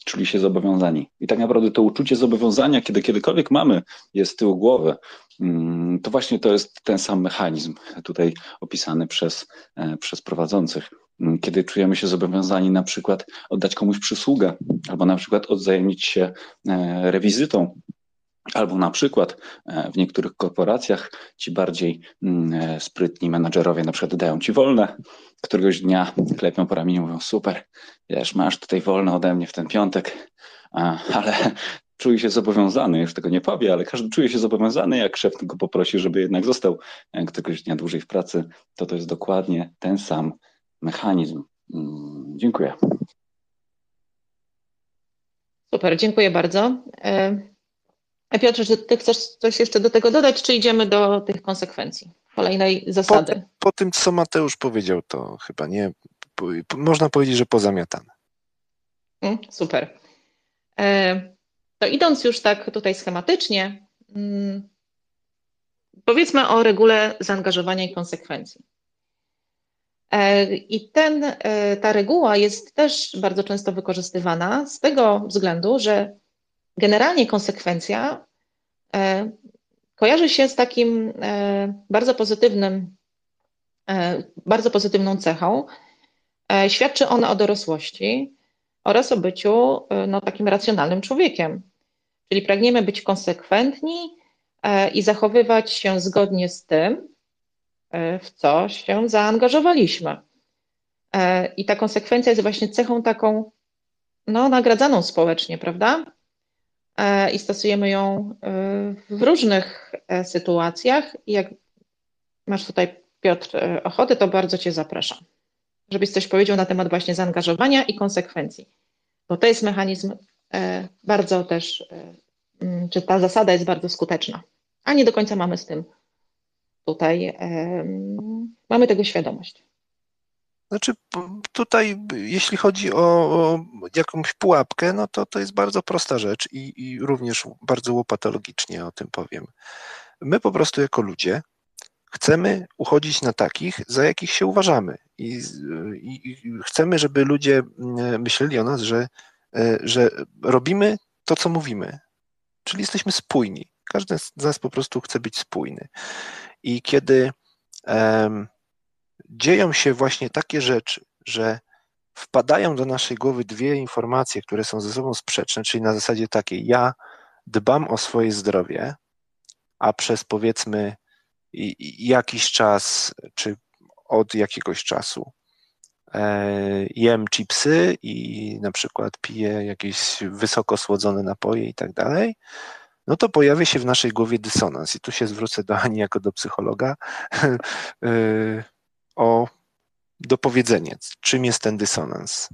czuli się zobowiązani. I tak naprawdę to uczucie zobowiązania, kiedy kiedykolwiek mamy, jest z tyłu głowy, mm, to właśnie to jest ten sam mechanizm tutaj opisany przez, e, przez prowadzących. Mm, kiedy czujemy się zobowiązani na przykład oddać komuś przysługę, albo na przykład odzajemnić się e, rewizytą Albo na przykład e, w niektórych korporacjach ci bardziej mm, sprytni menadżerowie na przykład dają ci wolne, któregoś dnia klepią po ramieniu, mówią super, wiesz, masz tutaj wolne ode mnie w ten piątek, ale czuje się zobowiązany, już tego nie powie, ale każdy czuje się zobowiązany, jak szef go poprosi, żeby jednak został e, któregoś dnia dłużej w pracy, to to jest dokładnie ten sam mechanizm. Mm, dziękuję. Super, dziękuję bardzo. E, Piotrze, czy ty chcesz coś jeszcze do tego dodać, czy idziemy do tych konsekwencji? kolejnej zasady. Po, po, tym, co Mateusz powiedział, to chyba nie, można powiedzieć, że pozamiatane. Mm, super. E, to idąc już tak tutaj schematycznie, mm, powiedzmy o regule zaangażowania i konsekwencji. E, I ten, e, ta reguła jest też bardzo często wykorzystywana z tego względu, że generalnie konsekwencja kojarzy się z takim e, bardzo pozytywnym, e, bardzo pozytywną cechą. E, świadczy ona o dorosłości oraz o byciu no, takim racjonalnym człowiekiem. Czyli pragniemy być konsekwentni i zachowywać się zgodnie z tym, w co się zaangażowaliśmy. I ta konsekwencja jest właśnie cechą taką no, nagradzaną społecznie, prawda? E, i stosujemy ją e, w różnych e, sytuacjach. I jak masz tutaj, Piotr, ochotę, to bardzo Cię zapraszam, żebyś coś powiedział na temat właśnie zaangażowania i konsekwencji, bo to jest mechanizm bardzo też, czy ta zasada jest bardzo skuteczna, a nie do końca mamy z tym tutaj, mamy tego świadomość. Znaczy, tutaj, jeśli chodzi o, o, jakąś pułapkę, no to to jest bardzo prosta rzecz i, i również bardzo łopatologicznie o tym powiem. My po prostu jako ludzie chcemy uchodzić na takich, za jakich się uważamy. I, i, i chcemy, żeby ludzie myśleli o nas, że, e, że robimy to, co mówimy. Czyli jesteśmy spójni. Każdy z nas po prostu chce być spójny. I kiedy um, dzieją się właśnie takie rzeczy, że wpadają do naszej głowy dwie informacje, które są ze sobą sprzeczne, czyli na zasadzie takiej, ja dbam o swoje zdrowie, a przez powiedzmy jakiś czas, czy od jakiegoś czasu e, jem chipsy i na przykład piję jakieś wysoko słodzone napoje i tak dalej, no to pojawia się w naszej głowie dysonans. I tu się zwrócę do Ani jako do psychologa e, o dopowiedzenie, czym jest ten dysonans.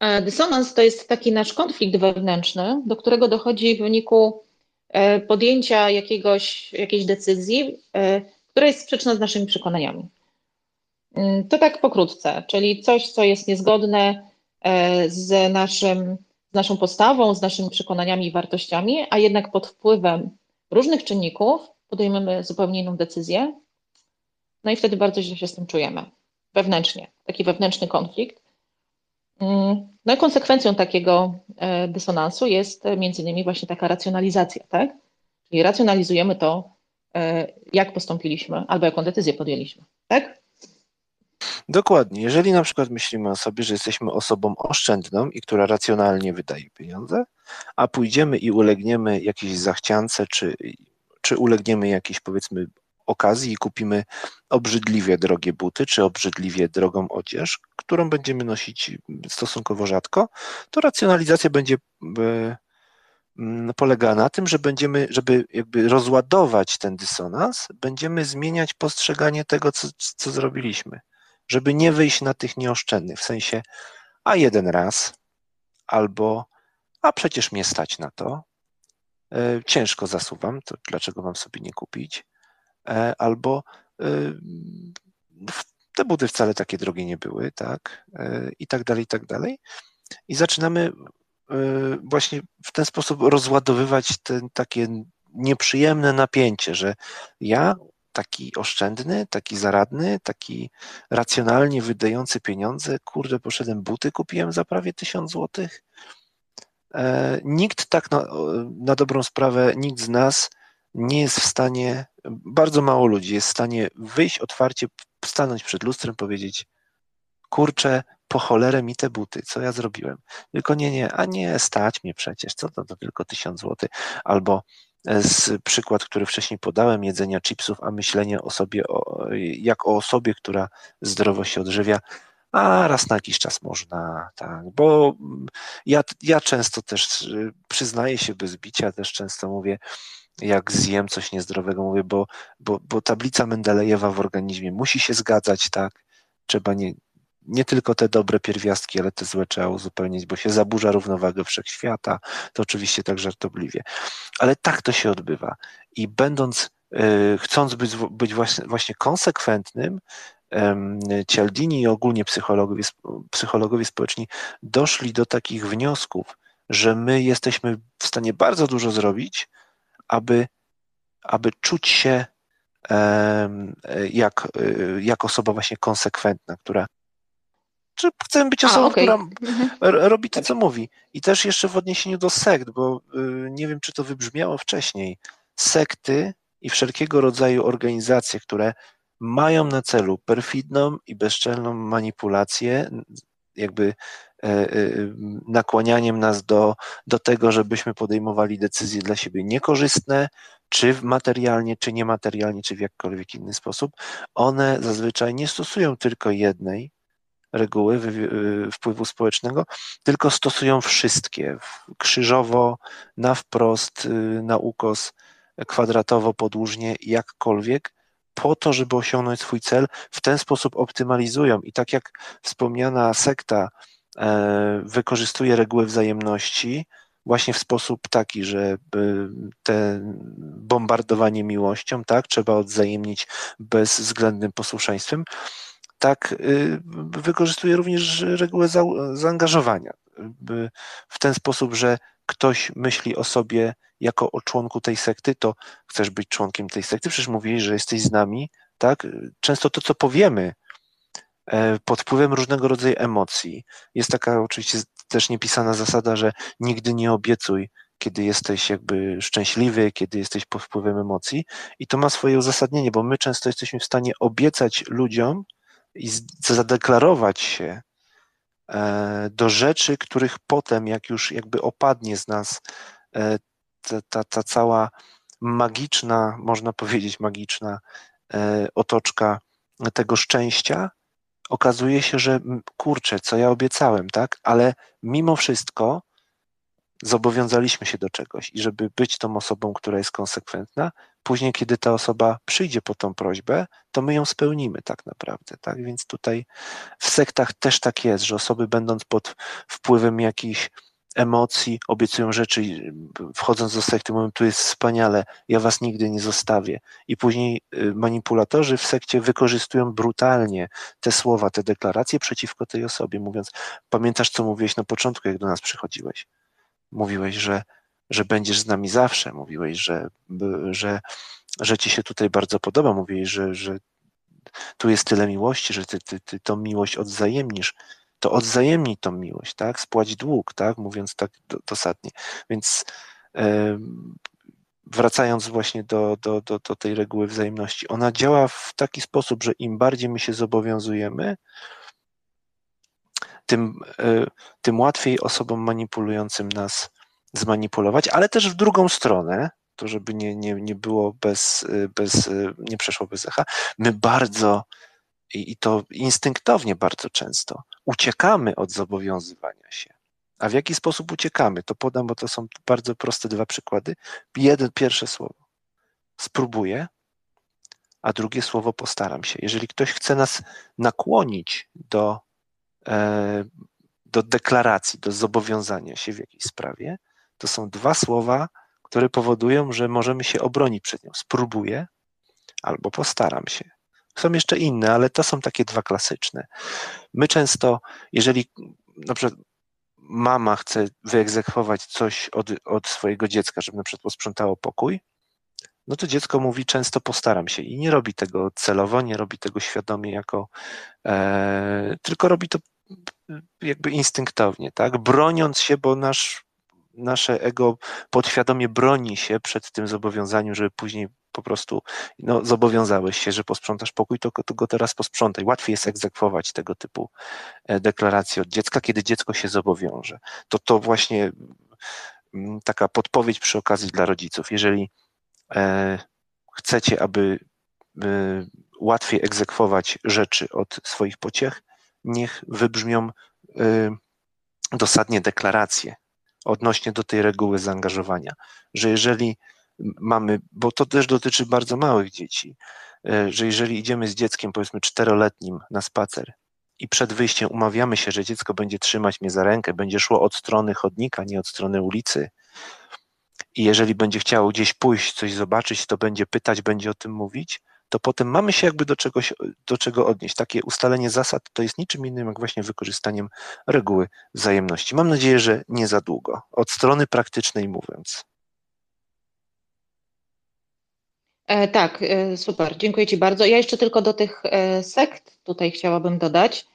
E, dysonans to jest taki nasz konflikt wewnętrzny, do którego dochodzi w wyniku e, podjęcia jakiegoś, jakiejś decyzji, e, która jest sprzeczna z naszymi przekonaniami. To tak pokrótce, czyli coś, co jest niezgodne z, naszym, z naszą postawą, z naszymi przekonaniami i wartościami, a jednak pod wpływem różnych czynników podejmujemy zupełnie inną decyzję. No i wtedy bardzo źle się z tym czujemy wewnętrznie, taki wewnętrzny konflikt. Mm, no i konsekwencją takiego e, dysonansu jest między innymi właśnie taka racjonalizacja, tak? Czyli racjonalizujemy to, e, jak postąpiliśmy albo jaką decyzję podjęliśmy, tak? Dokładnie. Jeżeli na przykład myślimy o sobie, że jesteśmy osobą oszczędną i która racjonalnie wydaje pieniądze, a pójdziemy i ulegniemy jakiejś zachciance, czy, czy ulegniemy jakiejś powiedzmy okazji i kupimy obrzydliwie drogie buty, czy obrzydliwie drogą odzież, którą będziemy nosić stosunkowo rzadko, to racjonalizacja będzie e, mm, polega na tym, że będziemy, żeby jakby rozładować ten dysonans, będziemy zmieniać postrzeganie tego, co, co zrobiliśmy, żeby nie wyjść na tych nieoszczędnych, w sensie, a jeden raz, albo, a przecież mnie stać na to, ciężko zasuwam, to dlaczego mam sobie nie kupić, E, albo e, te buty wcale takie drogie nie były, tak, e, i tak dalej, i tak dalej. I zaczynamy właśnie w ten sposób rozładowywać ten takie nieprzyjemne napięcie, że ja taki oszczędny, taki zaradny, taki racjonalnie wydający pieniądze, kurde, poszedłem buty, kupiłem za prawie tysiąc złotych. Nikt tak na, na dobrą sprawę, nikt z nas nie jest w stanie, bardzo mało ludzi jest w stanie wyjść otwarcie, stanąć przed lustrem, powiedzieć: Kurczę, po cholerę mi te buty, co ja zrobiłem? Tylko nie, nie, a nie, stać mnie przecież, co to, to tylko tysiąc złotych. Albo e, z przykład, który wcześniej podałem, jedzenia chipsów, a myślenie o sobie, o, jak o osobie, która zdrowo się odżywia, a raz na jakiś czas można, tak, bo ja, ja często też y, przyznaję się bez bicia, też często mówię, jak zjem coś niezdrowego, mówię, bo, bo, bo tablica Mendelejewa w organizmie musi się zgadzać, tak? Trzeba nie, nie tylko te dobre pierwiastki, ale te złe trzeba uzupełnić, bo się zaburza równowagę wszechświata, to oczywiście tak żartobliwie. Ale tak to się odbywa. I będąc, yy, chcąc być, być właśnie, właśnie konsekwentnym, Cialdini i ogólnie psychologowie, psychologowie społeczni doszli do takich wniosków, że my jesteśmy w stanie bardzo dużo zrobić, aby, aby czuć się jak, e, jak osoba właśnie konsekwentna, która czy chcemy być osobą, A, okay. która mhm. robi to, co mówi. I też jeszcze w odniesieniu do sekt, bo y, nie wiem, czy to wybrzmiało wcześniej. Sekty i wszelkiego rodzaju organizacje, które mają na celu perfidną i bezczelną manipulację, jakby E, e, nakłanianiem nas do, do tego, żebyśmy podejmowali decyzje dla siebie niekorzystne, czy materialnie, czy niematerialnie, czy w jakkolwiek inny sposób, one zazwyczaj nie stosują tylko jednej reguły wpływu społecznego, tylko stosują wszystkie. Krzyżowo, na wprost, na ukos, kwadratowo, podłużnie, jakkolwiek, po to, żeby osiągnąć swój cel, w ten sposób optymalizują. I tak jak wspomniana sekta E, wykorzystuje reguły wzajemności, właśnie w sposób taki, że te bombardowanie miłością, tak, trzeba odwzajemnić bezwzględnym posłuszeństwem, tak y, wykorzystuje również regułę za, zaangażowania. W ten sposób, że ktoś myśli o sobie jako o członku tej sekty, to chcesz być członkiem tej sekty, przecież mówili, że jesteś z nami, tak? Często to, co powiemy e, pod wpływem różnego rodzaju emocji, jest taka oczywiście też niepisana zasada, że nigdy nie obiecuj, kiedy jesteś jakby szczęśliwy, kiedy jesteś pod wpływem emocji. I to ma swoje uzasadnienie, bo my często jesteśmy w stanie obiecać ludziom i zadeklarować się do rzeczy, których potem, jak już jakby opadnie z nas e, ta, ta, ta cała magiczna, można powiedzieć magiczna e, otoczka tego szczęścia, okazuje się, że kurczę, co ja obiecałem, tak? Ale mimo wszystko zobowiązaliśmy się do czegoś i żeby być tą osobą, która jest konsekwentna, później, kiedy ta osoba przyjdzie po tą prośbę, to my ją spełnimy tak naprawdę, tak? Więc tutaj w sektach też tak jest, że osoby będąc pod wpływem jakichś emocji, obiecują rzeczy, wchodząc do sekty, mówią, tu jest wspaniale, ja was nigdy nie zostawię. I później y, manipulatorzy w sekcie wykorzystują brutalnie te słowa, te deklaracje przeciwko tej osobie, mówiąc, pamiętasz, co mówiłeś na początku, jak do nas przychodziłeś? Mówiłeś, że, że będziesz z nami zawsze, mówiłeś, że, że, że ci się tutaj bardzo podoba, mówiłeś, że, że tu jest tyle miłości, że ty, ty, ty tą miłość odwzajemnisz to odwzajemnij tą miłość, tak? Spłać dług, tak? Mówiąc tak dosadnie. Więc wracając właśnie do, do, do, do tej reguły wzajemności, ona działa w taki sposób, że im bardziej my się zobowiązujemy, tym, e, tym łatwiej osobom manipulującym nas zmanipulować, ale też w drugą stronę, to żeby nie, nie, nie było bez, e, bez, e, nie przeszło bez echa, my bardzo i, to instynktownie bardzo często uciekamy od zobowiązywania się. A w jaki sposób uciekamy? To podam, bo to są bardzo proste dwa przykłady. Jeden, pierwsze słowo. Spróbuję, a drugie słowo postaram się. Jeżeli ktoś chce nas nakłonić do, do deklaracji, do zobowiązania się w jakiejś sprawie, to są dwa słowa, które powodują, że możemy się obronić przed nią. Spróbuję albo postaram się. Są jeszcze inne, ale to są takie dwa klasyczne. My często, jeżeli na przykład mama chce wyegzekwować coś od, od swojego dziecka, żeby na przykład posprzątało pokój, no to dziecko mówi często postaram się i nie robi tego celowo, nie robi tego świadomie jako, e, tylko robi to jakby instynktownie, tak, broniąc się, bo nasz, nasze ego podświadomie broni się przed tym zobowiązaniem, żeby później po prostu no, zobowiązałeś się, że posprzątasz pokój, to, to go teraz posprzątaj. Łatwiej jest egzekwować tego typu e, deklaracje od dziecka, kiedy dziecko się zobowiąże. To to właśnie mm, taka podpowiedź przy okazji dla rodziców. Jeżeli e, chcecie, aby e, łatwiej egzekwować rzeczy od swoich pociech, niech wybrzmią dosadnie deklaracje odnośnie do tej reguły zaangażowania, że jeżeli mamy, bo to też dotyczy bardzo małych dzieci, e, że jeżeli idziemy z dzieckiem, powiedzmy czteroletnim na spacer i przed wyjściem umawiamy się, że dziecko będzie trzymać mnie za rękę, będzie szło od strony chodnika, nie od strony ulicy, i jeżeli będzie chciało gdzieś pójść, coś zobaczyć, to będzie pytać, będzie o tym mówić, to potem mamy się jakby do czegoś, do czego odnieść. Takie ustalenie zasad to jest niczym innym jak właśnie wykorzystaniem reguły wzajemności. Mam nadzieję, że nie za długo. Od strony praktycznej mówiąc. E, tak, e, super, dziękuję Ci bardzo. Ja jeszcze tylko do tych e, sekt tutaj chciałabym dodać,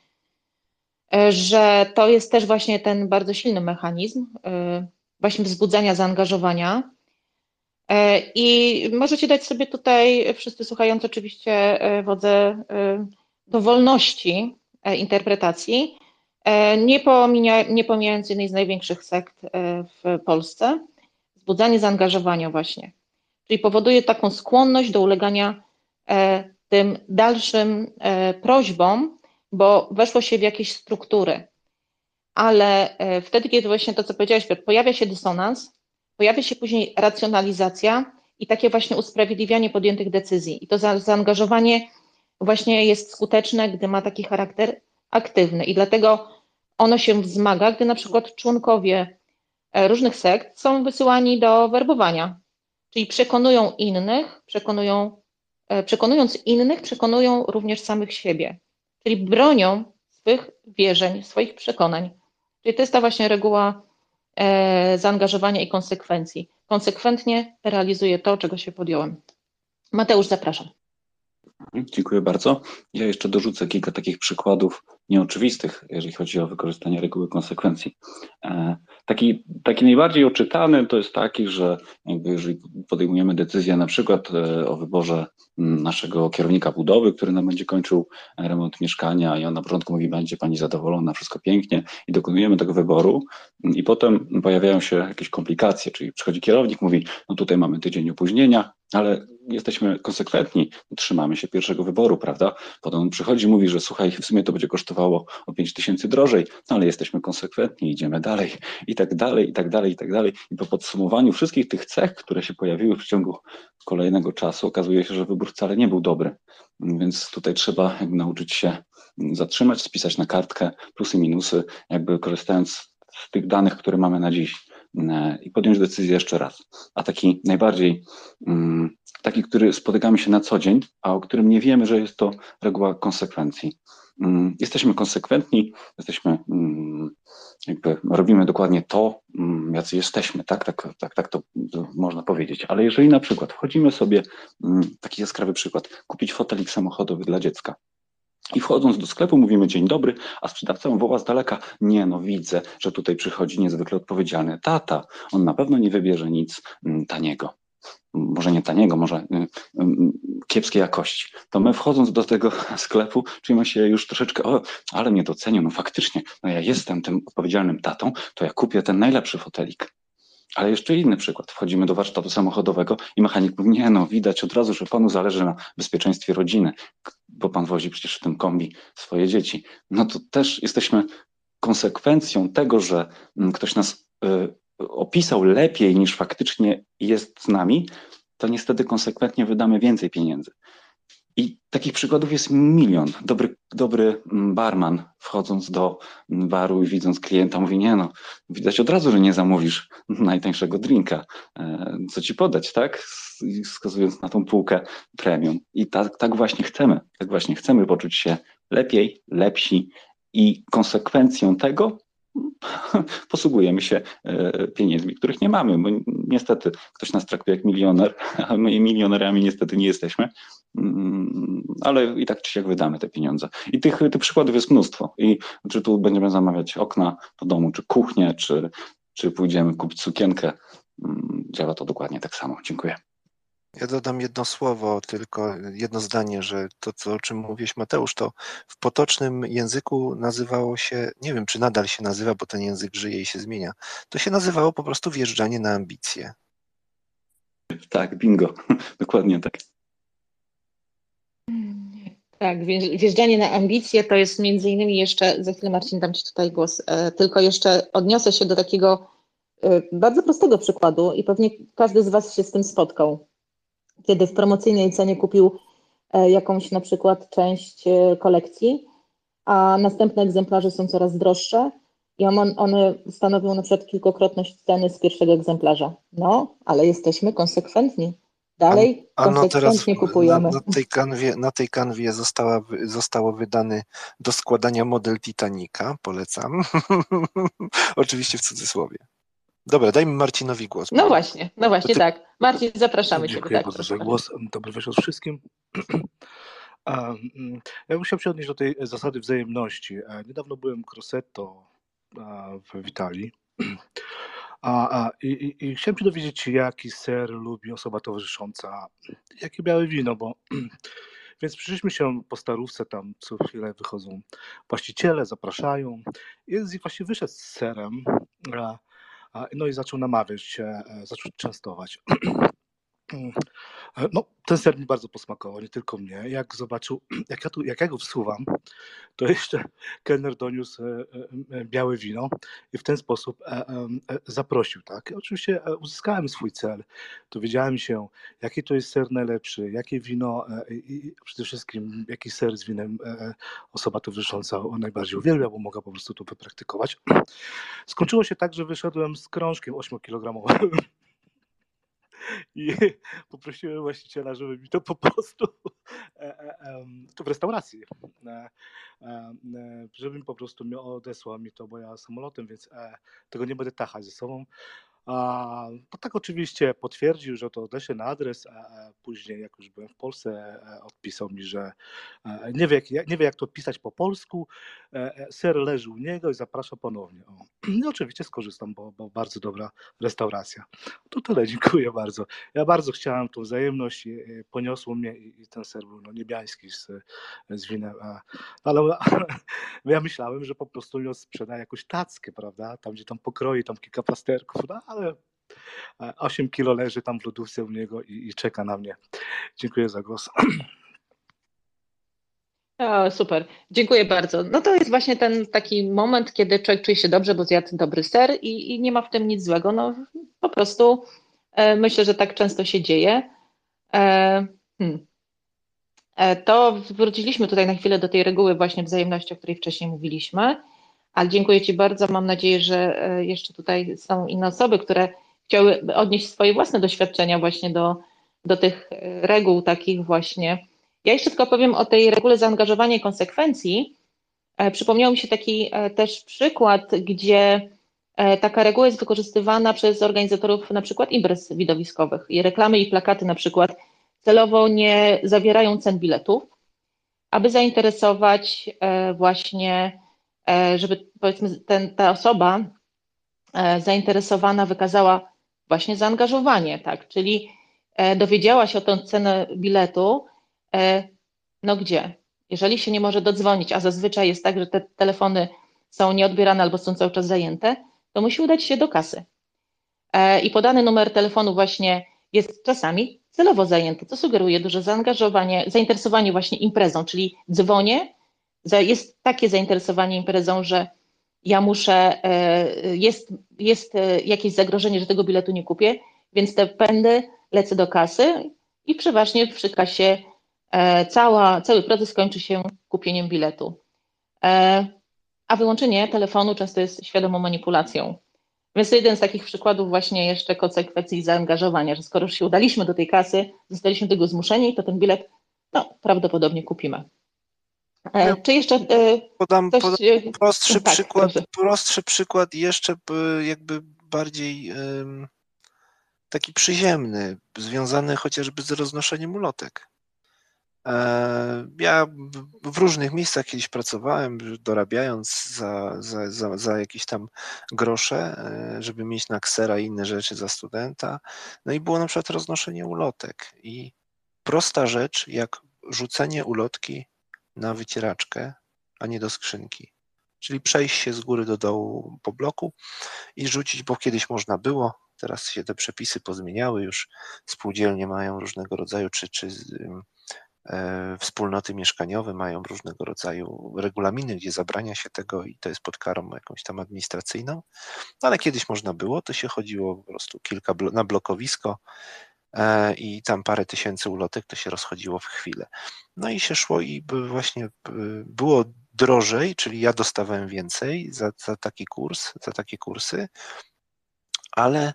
że to jest też właśnie ten bardzo silny mechanizm właśnie wzbudzania zaangażowania. I możecie dać sobie tutaj, wszyscy słuchający oczywiście, wodze do wolności interpretacji, nie, pomija, nie pomijając jednej z największych sekt w Polsce, wzbudzanie zaangażowania właśnie czyli powoduje taką skłonność do ulegania e, tym dalszym e, prośbom, bo weszło się w jakieś struktury. Ale e, wtedy, kiedy właśnie to, co powiedziałeś, pojawia się dysonans, pojawia się później racjonalizacja i takie właśnie usprawiedliwianie podjętych decyzji. I to zaangażowanie właśnie jest skuteczne, gdy ma taki charakter aktywny. I dlatego ono się wzmaga, gdy na przykład członkowie e, różnych sekt są wysyłani do werbowania, czyli przekonują innych, przekonują, e, przekonując innych, przekonują również samych siebie, czyli bronią swych wierzeń, swoich przekonań. Czyli to jest ta właśnie reguła zaangażowania i konsekwencji. Konsekwentnie realizuję to, czego się podjąłem. Mateusz, zapraszam. Dziękuję bardzo. Ja jeszcze dorzucę kilka takich przykładów nieoczywistych, jeżeli chodzi o wykorzystanie reguły konsekwencji. E, taki, taki najbardziej oczytany to jest taki, że jeżeli podejmujemy decyzję na przykład e, o wyborze naszego kierownika budowy, który nam będzie kończył remont mieszkania i on na początku mówi, będzie pani zadowolona, wszystko pięknie i dokonujemy tego wyboru i potem pojawiają się jakieś komplikacje, czyli przychodzi kierownik, mówi, no tutaj mamy tydzień opóźnienia, ale jesteśmy konsekwentni, trzymamy się pierwszego wyboru, prawda? Potem on przychodzi, mówi, że słuchaj, w sumie to będzie kosztowało o 5 tysięcy drożej, no ale jesteśmy konsekwentni, idziemy dalej i tak dalej, i tak dalej, i tak dalej. I po podsumowaniu wszystkich tych cech, które się pojawiły w ciągu kolejnego czasu, okazuje się, że wybór wcale nie był dobry. Więc tutaj trzeba nauczyć się zatrzymać, spisać na kartkę plusy, minusy, jakby korzystając z tych danych, które mamy na dziś E, i podjąć decyzję jeszcze raz. A taki najbardziej, mm, taki, który spotykamy się na co dzień, a o którym nie wiemy, że jest to reguła konsekwencji. Mm, jesteśmy konsekwentni, jesteśmy, mm, jakby robimy dokładnie to, jacy jesteśmy, tak, tak, tak, tak to, można powiedzieć. Ale jeżeli na przykład wchodzimy sobie, taki jaskrawy przykład, kupić fotelik samochodowy dla dziecka, i wchodząc do sklepu mówimy dzień dobry, a sprzedawca woła z daleka, nie no widzę, że tutaj przychodzi niezwykle odpowiedzialny tata, on na pewno nie wybierze nic mm, taniego. Może nie taniego, może y, y, kiepskiej jakości. To my wchodząc do tego sklepu czujemy się już troszeczkę, o, ale mnie docenią, no faktycznie, no ja jestem tym odpowiedzialnym tatą, to ja kupię ten najlepszy fotelik. Ale jeszcze inny przykład. Wchodzimy do warsztatu samochodowego i mechanik mówi, nie no, widać od razu, że panu zależy na bezpieczeństwie rodziny, bo pan wozi przecież w tym kombi swoje dzieci. No to też jesteśmy konsekwencją tego, że mm, ktoś nas y, opisał lepiej niż faktycznie jest z nami, to niestety konsekwentnie wydamy więcej pieniędzy. I takich przykładów jest milion. Dobry, dobry mm, barman wchodząc do mm, baru i widząc klienta mówi, nie no, widać od razu, że nie zamówisz najtańszego drinka. E, co ci podać, tak? Wskazując na tą półkę premium. I tak, tak właśnie chcemy. Tak właśnie chcemy poczuć się lepiej, lepsi i konsekwencją tego posługujemy się e, pieniędzmi, których nie mamy, bo niestety ktoś nas traktuje jak milioner, a my milionerami niestety nie jesteśmy, mm, ale i tak czy siak wydamy te pieniądze. I tych, tych przykładów jest mnóstwo. I czy tu będziemy zamawiać okna do domu, czy kuchnię, czy, czy pójdziemy kupić sukienkę, mm, działa to dokładnie tak samo. Dziękuję. Ja dodam jedno słowo, tylko jedno zdanie, że to, co, o czym mówiłeś Mateusz, to w potocznym języku nazywało się, nie wiem, czy nadal się nazywa, bo ten język żyje i się zmienia, to się nazywało po prostu wjeżdżanie na ambicje. Tak, bingo, dokładnie tak. Tak, wjeżdżanie na ambicje to jest między innymi jeszcze, za chwilę Marcin dam Ci tutaj głos, e, tylko jeszcze odniosę się do takiego e, bardzo prostego przykładu i pewnie każdy z Was się z tym spotkał kiedy w promocyjnej cenie kupił e, jakąś na przykład część e, kolekcji, a następne egzemplarze są coraz droższe i one stanowią na przykład kilkokrotność ceny z pierwszego egzemplarza. No, ale jesteśmy konsekwentni. Dalej a, a no konsekwentnie no kupujemy. Na, na, tej kanwie, na tej kanwie została, zostało wydany do składania model Titanica, polecam. Oczywiście w cudzysłowie. Dobra, dajmy Marcinowi głos. No właśnie, no właśnie, ty... tak. Marcin, zapraszamy Dziękuję Cię. Tak, bardzo za głos. Dobry wieczór wszystkim. Mm, ja bym chciał się odnieść do tej zasady wzajemności. E, niedawno byłem w Grosseto w Italii. A, a, i, i, chciałem się dowiedzieć, jaki ser lubi osoba towarzysząca, jakie białe wino, bo więc przyszliśmy się po starówce, tam co chwilę wychodzą właściciele, zapraszają. Jeden z nich właśnie wyszedł z serem, no i zaczął namawiać, e, zaczął częstować. E, No, ten ser mi bardzo posmakował, nie tylko mnie. Jak zobaczył, jak ja, tu, jak ja go wsuwam, to jeszcze kelner doniósł e, e, białe wino i w ten sposób zaprosił. Tak? Oczywiście uzyskałem swój cel. Dowiedziałem się, jaki to jest ser najlepszy, jakie wino i przede wszystkim jaki ser z winem osoba towarzysząca najbardziej uwielbia, bo mogła po prostu to wypraktykować. Skończyło się tak, że wyszedłem z krążkiem 8-kilogramowym i poprosiłem właściciela, żeby mi to po prostu e, e, to w restauracji, e, żeby mi po prostu odesłał mi to, bo ja samolotem, więc tego nie będę tachać ze sobą. No tak oczywiście potwierdził, że to odeślę na adres, a później jak już byłem w Polsce, e, odpisał mi, że e, nie wie, jak, nie wie jak to odpisać po polsku, e, e, ser leży u niego i zaprasza ponownie. O. I oczywiście skorzystam, bo, bo bardzo dobra restauracja. To tyle, dziękuję bardzo. Ja bardzo chciałem tą wzajemność, poniosło mnie i, i ten ser był no, niebiański z, z winem, ale ja myślałem, że po prostu ją sprzeda jakąś tackę, prawda, tam gdzie tam pokroi, tam kilka plasterków, no ale e, 8 kilo leży tam w lodówce u niego i, i czeka na mnie. Dziękuję za głos. O, super, dziękuję bardzo. No to jest właśnie ten taki moment, kiedy człowiek czuje się dobrze, bo zjadł dobry ser i, i nie ma w tym nic złego. No po prostu e, myślę, że tak często się dzieje. E, hmm. E, To wróciliśmy tutaj na chwilę do tej reguły właśnie wzajemności, o której wcześniej mówiliśmy, ale dziękuję Ci bardzo. Mam nadzieję, że e, jeszcze tutaj są inne osoby, które chciały odnieść swoje własne doświadczenia właśnie do, do tych e, reguł takich właśnie. Ja jeszcze tylko powiem o tej regule zaangażowania i konsekwencji. E, Przypomniał mi się taki też przykład, gdzie taka reguła jest wykorzystywana przez organizatorów na przykład imprez widowiskowych i reklamy i plakaty na przykład celowo nie zawierają cen biletów, aby zainteresować właśnie, żeby powiedzmy ten, ta osoba e, zainteresowana wykazała właśnie zaangażowanie, tak, czyli e, dowiedziała się o tę cenę biletu, e, no gdzie? Jeżeli się nie może dodzwonić, a zazwyczaj jest tak, że te telefony są nieodbierane albo są cały czas zajęte, to musi udać się do kasy. E, I podany numer telefonu właśnie jest czasami celowo zajęty, co sugeruje duże zaangażowanie, zainteresowanie właśnie imprezą, czyli dzwonię, jest takie zainteresowanie imprezą, że ja muszę, e, jest, jest e, jakieś zagrożenie, że tego biletu nie kupię, więc te pędy lecę do kasy i przeważnie przy kasie e, cała, cały proces kończy się kupieniem biletu. A wyłączenie telefonu często jest świadomą manipulacją. Więc jeden z takich przykładów właśnie jeszcze konsekwencji zaangażowania, że skoro już się udaliśmy do tej kasy, zostaliśmy do tego zmuszeni, to ten bilet no, prawdopodobnie kupimy. E, Ja Czy jeszcze e, Podam, coś... podam e, prostszy tak, przykład, prostszy przykład jeszcze jakby bardziej taki przyziemny, związany chociażby z roznoszeniem ulotek. Ja w- różnych miejscach kiedyś pracowałem, dorabiając za, za, za, za jakieś tam grosze, żeby mieć na ksera i inne rzeczy za studenta. No i było na przykład roznoszenie ulotek. I prosta rzecz, jak rzucenie ulotki na wycieraczkę, a nie do skrzynki. Czyli przejść się z góry do dołu po bloku i rzucić, bo kiedyś można było, teraz się te przepisy pozmieniały, już. Spółdzielnie mają różnego rodzaju, czy, czy e, wspólnoty mieszkaniowe mają różnego rodzaju regulaminy, gdzie zabrania się tego i to jest pod karą jakąś tam administracyjną, no ale kiedyś można było, to się chodziło po prostu kilka blo- na blokowisko i tam parę tysięcy ulotek to się rozchodziło w chwilę. No i się szło i właśnie by było drożej, czyli ja dostawałem więcej za, za taki kurs, za takie kursy, ale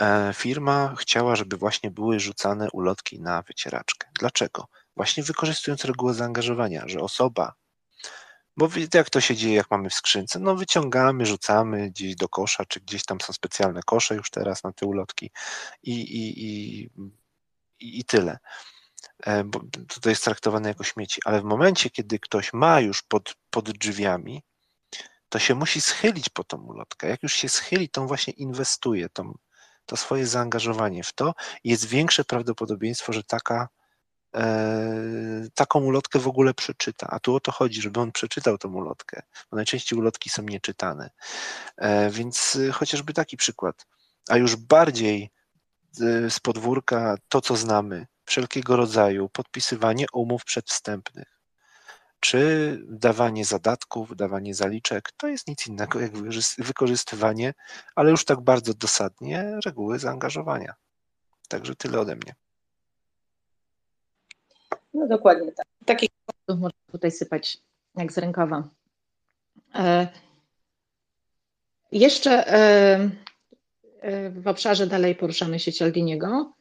e, firma chciała, żeby właśnie były rzucane ulotki na wycieraczkę. Dlaczego? Właśnie wykorzystując regułę zaangażowania, że osoba, bo jak to się dzieje, jak mamy w skrzynce, no wyciągamy, rzucamy gdzieś do kosza, czy gdzieś tam są specjalne kosze już teraz na te ulotki i, i, i, i, tyle. E, bo to- jest traktowane jako śmieci, ale w momencie, kiedy ktoś ma już pod, pod drzwiami, to się musi schylić po tą ulotkę. Jak już się schyli, to właśnie inwestuje tą, to swoje zaangażowanie w to. I jest większe prawdopodobieństwo, że taka, taką ulotkę w ogóle przeczyta. A tu o to chodzi, żeby on przeczytał tą ulotkę, bo najczęściej ulotki są nieczytane. E, więc y, chociażby taki przykład. A już bardziej y, z podwórka to, co znamy wszelkiego rodzaju podpisywanie umów przedwstępnych, czy dawanie zadatków, dawanie zaliczek, to jest nic innego jak wykorzystywanie, ale już tak bardzo dosadnie, reguły zaangażowania. Także tyle ode mnie. No dokładnie tak. Takich można tutaj sypać jak z rękawa. E, jeszcze e, e, w obszarze dalej poruszamy się Cialdiniego.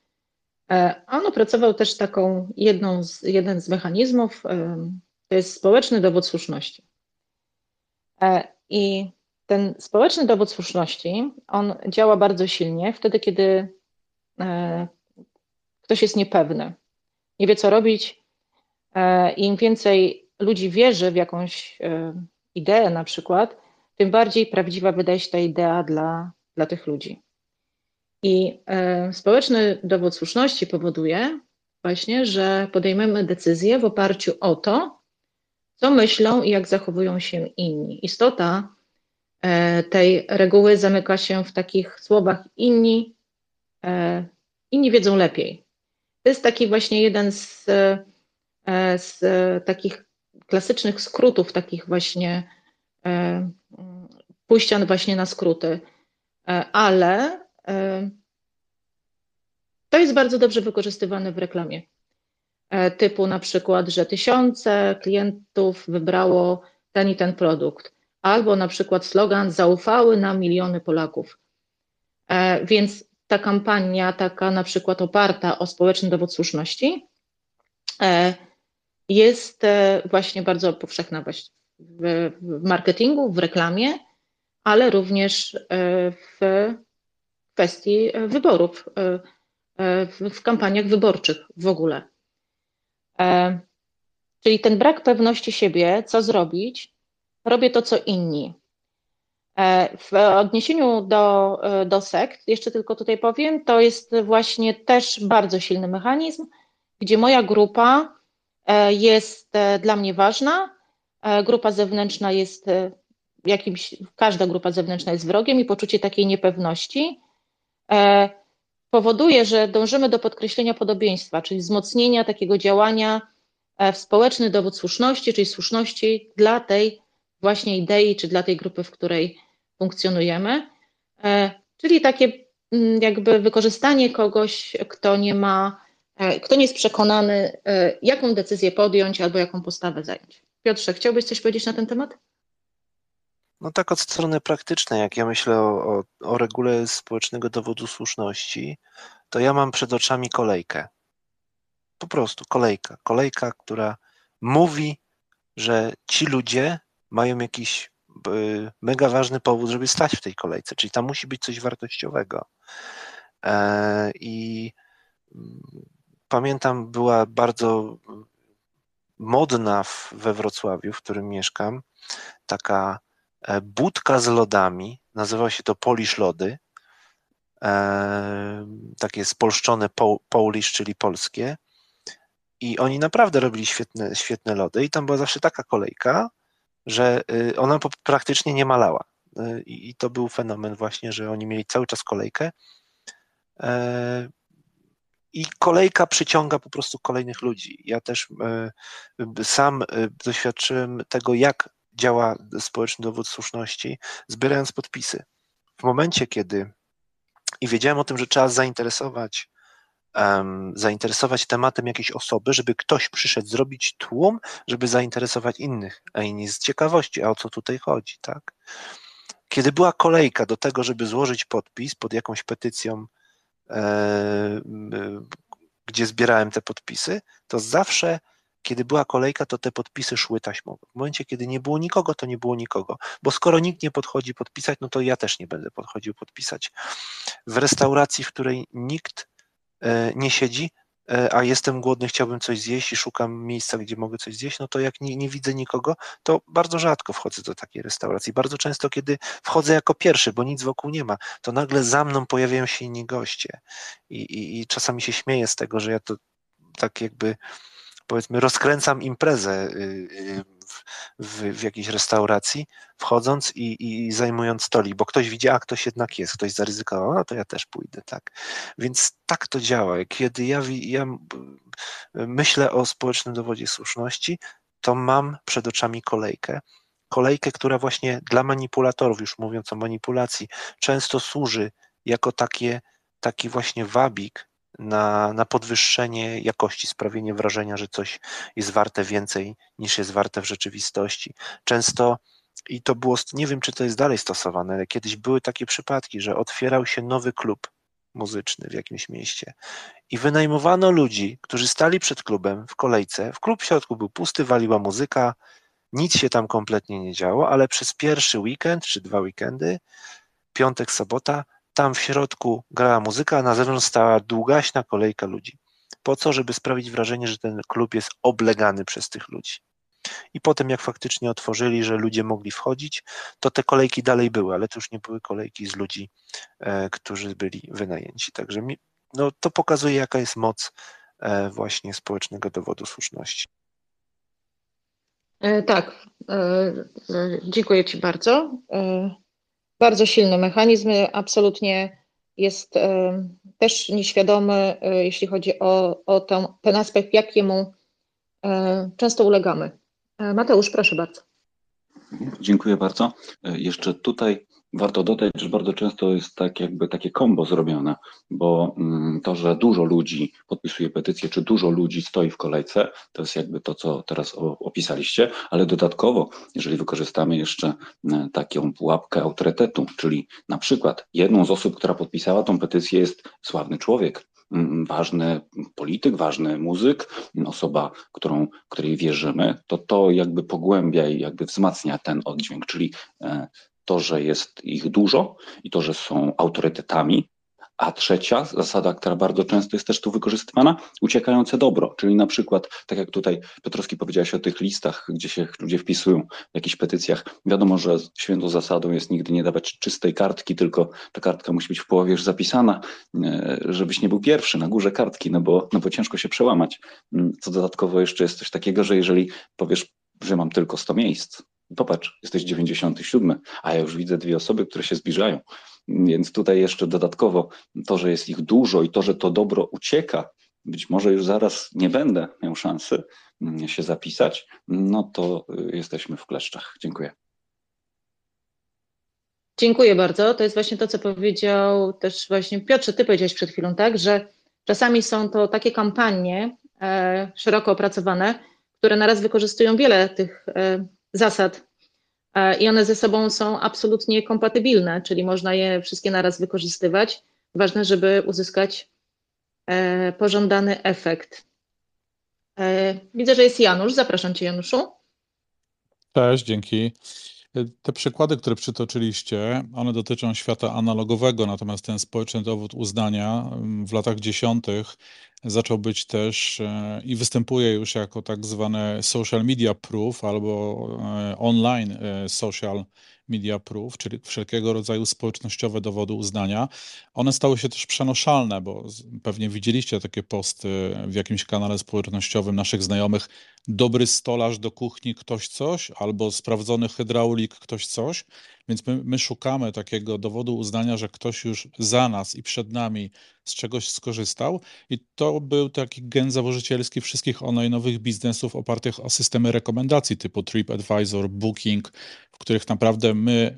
On opracował też taką jedną z, jeden z mechanizmów, to jest społeczny dowód słuszności. I ten społeczny dowód słuszności, on działa bardzo silnie wtedy, kiedy ktoś jest niepewny, nie wie co robić. Im więcej ludzi wierzy w jakąś ideę na przykład, tym bardziej prawdziwa wydaje się ta idea dla, dla tych ludzi. I e, społeczny dowód słuszności powoduje właśnie, że podejmujemy decyzje w oparciu o to, co myślą i jak zachowują się inni. Istota e, tej reguły zamyka się w takich słowach inni, e, inni wiedzą lepiej. To jest taki właśnie jeden z, z takich klasycznych skrótów, takich właśnie e, pójścia właśnie na skróty, e, ale e, to jest bardzo dobrze wykorzystywane w reklamie. Typu na przykład, że tysiące klientów wybrało ten i ten produkt, albo na przykład slogan zaufały nam miliony Polaków. Więc ta kampania, taka na przykład oparta o społeczny dowód słuszności, jest e, właśnie bardzo powszechna w marketingu, w reklamie, ale również e, w kwestii wyborów, e, w kampaniach wyborczych w ogóle. Czyli ten brak pewności siebie, co zrobić, robię to, co inni. W odniesieniu do, do sekt, jeszcze tylko tutaj powiem, to jest właśnie też bardzo silny mechanizm, gdzie moja grupa E, jest e, dla mnie ważna. E, grupa zewnętrzna jest jakimś, każda grupa zewnętrzna jest wrogiem i poczucie takiej niepewności powoduje, że dążymy do podkreślenia podobieństwa, czyli wzmocnienia takiego działania w społeczny dowód słuszności, czyli słuszności dla tej właśnie idei, czy dla tej grupy, w której funkcjonujemy. Czyli takie mm, jakby wykorzystanie kogoś, kto nie ma E, kto nie jest przekonany, e, jaką decyzję podjąć albo jaką postawę zająć. Piotrze, chciałbyś coś powiedzieć na ten temat? No tak od strony praktycznej, jak ja myślę o, o, o regule społecznego dowodu słuszności, to ja mam przed oczami kolejkę. Po prostu kolejka. Kolejka, która mówi, że ci ludzie mają jakiś mega ważny powód, żeby stać w tej kolejce, czyli tam musi być coś wartościowego. E, I pamiętam, była bardzo modna we Wrocławiu, w którym mieszkam, taka e, budka z lodami, nazywa się to Polish Lody, e, takie spolszczone Polish, czyli polskie. I oni naprawdę robili świetne, świetne lody, i tam była zawsze taka kolejka, że y, ona praktycznie nie malała. Y, I to był fenomen właśnie, że oni mieli cały czas kolejkę. E, i kolejka przyciąga po prostu kolejnych ludzi. Ja też e, sam e, doświadczyłem tego, jak działa społeczny dowód słuszności, zbierając podpisy. W momencie, kiedy i wiedziałem o tym, że trzeba zainteresować, um, zainteresować tematem jakiejś osoby, żeby ktoś przyszedł zrobić tłum, żeby zainteresować innych, a inni z ciekawości, a o co tutaj chodzi, tak? Kiedy była kolejka do tego, żeby złożyć podpis pod jakąś petycją E, gdzie zbierałem te podpisy, to zawsze, kiedy była kolejka, to te podpisy szły taśmowo. W momencie, kiedy nie było nikogo, to nie było nikogo, bo skoro nikt nie podchodzi podpisać, no to ja też nie będę podchodził podpisać. W restauracji, w której nikt e, nie siedzi, E, a jestem głodny, chciałbym coś zjeść i szukam miejsca, gdzie mogę coś zjeść, no to jak nie, nie, widzę nikogo, to bardzo rzadko wchodzę do takiej restauracji. Bardzo często, kiedy wchodzę jako pierwszy, bo nic wokół nie ma, to nagle za mną pojawiają się inni goście. I, i, i czasami się śmieję z tego, że ja to tak jakby powiedzmy rozkręcam imprezę y, y, w, w jakiejś restauracji, wchodząc i, i zajmując stolik, bo ktoś widzi, a ktoś jednak jest, ktoś zaryzykował, a to ja też pójdę, tak. Więc tak to działa. Kiedy ja, ja myślę o społecznym dowodzie słuszności, to mam przed oczami kolejkę. Kolejkę, która właśnie dla manipulatorów, już mówiąc o manipulacji, często służy jako takie, taki właśnie wabik na, na podwyższenie jakości, sprawienie wrażenia, że coś jest warte więcej niż jest warte w rzeczywistości. Często i to było, nie wiem czy to jest dalej stosowane, ale kiedyś były takie przypadki, że otwierał się nowy klub muzyczny w jakimś mieście i wynajmowano ludzi, którzy stali przed klubem w kolejce. W klub w środku był pusty, waliła muzyka, nic się tam kompletnie nie działo, ale przez pierwszy weekend czy dwa weekendy, piątek, sobota, tam w środku grała muzyka, a na zewnątrz stała długaśna kolejka ludzi. Po co? Żeby sprawić wrażenie, że ten klub jest oblegany przez tych ludzi. I potem, jak faktycznie otworzyli, że ludzie mogli wchodzić, to te kolejki dalej były, ale to już nie były kolejki z ludzi, e, którzy byli wynajęci. Także mi, no, to pokazuje, jaka jest moc e, właśnie społecznego dowodu słuszności. E, tak, dziękuję Ci bardzo. Bardzo silny mechanizm, absolutnie jest też nieświadomy, jeśli chodzi o, o ten, ten aspekt, jakiemu często ulegamy. Mateusz, proszę bardzo. Dziękuję bardzo. Jeszcze tutaj Warto dodać, że bardzo często jest tak jakby takie kombo zrobione, bo mm, to, że dużo ludzi podpisuje petycję, czy dużo ludzi stoi w kolejce, to jest jakby to, co teraz opisaliście, ale dodatkowo, jeżeli wykorzystamy jeszcze e, taką pułapkę autorytetu, czyli na przykład jedną z osób, która podpisała tą petycję jest sławny człowiek, mm, ważny polityk, ważny muzyk, osoba, którą, której wierzymy, to to jakby pogłębia i jakby wzmacnia ten oddźwięk, czyli e, to, że jest ich dużo i to, że są autorytetami. A trzecia zasada, która bardzo często jest też tu wykorzystywana, uciekające dobro, czyli na przykład, tak jak tutaj Piotrowski powiedziałeś o tych listach, gdzie się ludzie wpisują w jakichś petycjach. Wiadomo, że świętą zasadą jest nigdy nie dawać czystej kartki, tylko ta kartka musi być w połowie już zapisana, e, żebyś nie był pierwszy na górze kartki, no bo, no bo ciężko się przełamać. Mm, co dodatkowo jeszcze jest coś takiego, że jeżeli powiesz, że mam tylko 100 miejsc, Popatrz, jesteś 97, a ja już widzę dwie osoby, które się zbliżają. Więc tutaj jeszcze dodatkowo to, że jest ich dużo i to, że to dobro ucieka, być może już zaraz nie będę miał szansy mm, się zapisać, no to y, jesteśmy w kleszczach. Dziękuję. Dziękuję bardzo. To jest właśnie to, co powiedział też właśnie Piotrze, ty powiedziałeś przed chwilą, tak, że czasami są to takie kampanie e, szeroko opracowane, które naraz wykorzystują wiele tych e, zasad e, i one ze sobą są absolutnie kompatybilne, czyli można je wszystkie naraz wykorzystywać. Ważne, żeby uzyskać e, pożądany efekt. E, widzę, że jest Janusz. Zapraszam Cię, Januszu. Cześć, dzięki. Te przykłady, które przytoczyliście, one dotyczą świata analogowego, natomiast ten społeczny dowód uznania mm, w latach dziesiątych zaczął być też e, i występuje już jako tak zwane social media proof albo e, online e, social media proof, czyli wszelkiego rodzaju społecznościowe dowody uznania. One stały się też przenoszalne, bo pewnie widzieliście takie posty w jakimś kanale społecznościowym naszych znajomych. Dobry stolarz do kuchni, ktoś coś, albo sprawdzony hydraulik, ktoś coś. Więc my, my szukamy takiego dowodu uznania, że ktoś już za nas i przed nami z czegoś skorzystał. I to był taki gen założycielski wszystkich online'owych biznesów opartych o systemy rekomendacji typu TripAdvisor, Booking, w których naprawdę my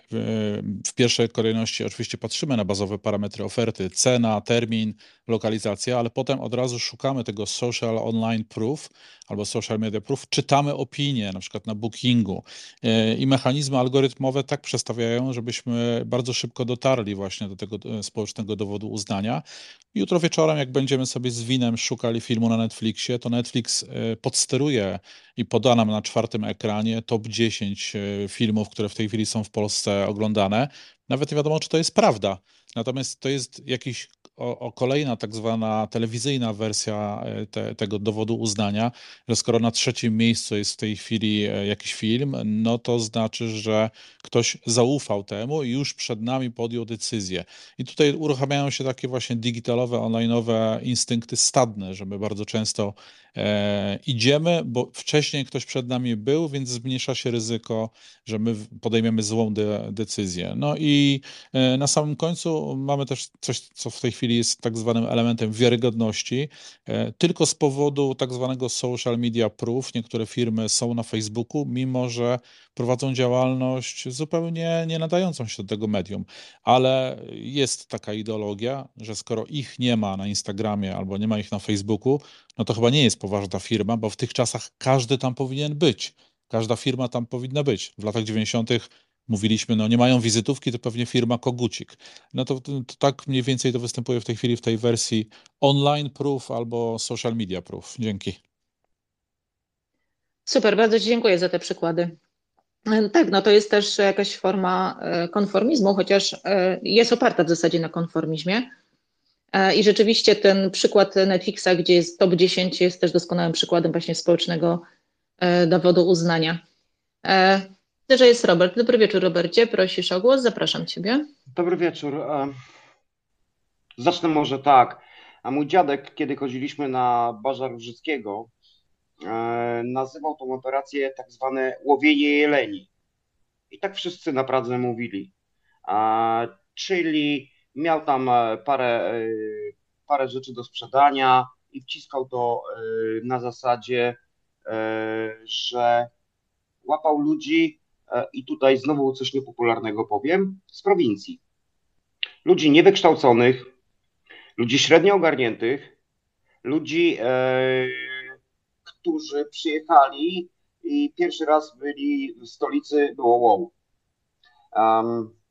w pierwszej kolejności oczywiście patrzymy na bazowe parametry oferty, cena, termin, lokalizacja, ale potem od razu szukamy tego social online proof albo social media proof, czytamy opinie, na przykład na Bookingu e, i mechanizmy algorytmowe tak przestawiają, żebyśmy bardzo szybko dotarli właśnie do tego e, społecznego dowodu uznania. Jutro wieczorem, jak będziemy sobie z winem szukali filmu na Netflixie, to Netflix e, podsteruje i poda nam na czwartym ekranie top 10 filmów, które w tej chwili są w Polsce oglądane. Nawet nie wiadomo, czy to jest prawda. Natomiast to jest jakiś o, o kolejna tak zwana telewizyjna wersja e, te, tego dowodu uznania, że skoro na trzecim miejscu jest w tej chwili e, jakiś film, no to znaczy, że ktoś zaufał temu i już przed nami podjął decyzję. I tutaj uruchamiają się takie właśnie digitalowe, online'owe instynkty stadne, że my bardzo często e, idziemy, bo wcześniej ktoś przed nami był, więc zmniejsza się ryzyko, że my podejmiemy złą de decyzję. No i e, na samym końcu mamy też coś, co w tej chwili jest tak zwanym elementem wiarygodności. E, tylko z powodu tak zwanego social media proof niektóre firmy są na Facebooku, mimo że prowadzą działalność zupełnie nie nadającą się do tego medium. Ale jest taka ideologia, że skoro ich nie ma na Instagramie albo nie ma ich na Facebooku, no to chyba nie jest poważna firma, bo w tych czasach każdy tam powinien być. Każda firma tam powinna być. W latach 90. mówiliśmy, no nie mają wizytówki, to pewnie firma Kogucik. No to, to, tak mniej więcej to występuje w tej chwili w tej wersji online proof albo social media proof. Dzięki. Super, bardzo dziękuję za te przykłady. Tak, no to jest też jakaś forma e, konformizmu, chociaż e, jest oparta w zasadzie na konformizmie. E, I rzeczywiście ten przykład Netflixa, gdzie jest top 10, jest też doskonałym przykładem właśnie społecznego dowodu uznania. Widzę, że jest Robert. Dobry wieczór, Robercie. Prosisz o głos, zapraszam Ciebie. Dobry wieczór. Zacznę może tak. A mój dziadek, kiedy chodziliśmy na Bażar Różyckiego, E, nazywał tą operację tak zwane łowienie jeleni. I tak wszyscy na Pradze mówili. Czyli miał tam e, parę, e, parę rzeczy do sprzedania i wciskał to na zasadzie, że łapał ludzi i tutaj znowu coś niepopularnego powiem, z prowincji. Ludzi niewykształconych, ludzi średnio ogarniętych, ludzi którzy przyjechali i pierwszy raz byli w stolicy, było wow. Um,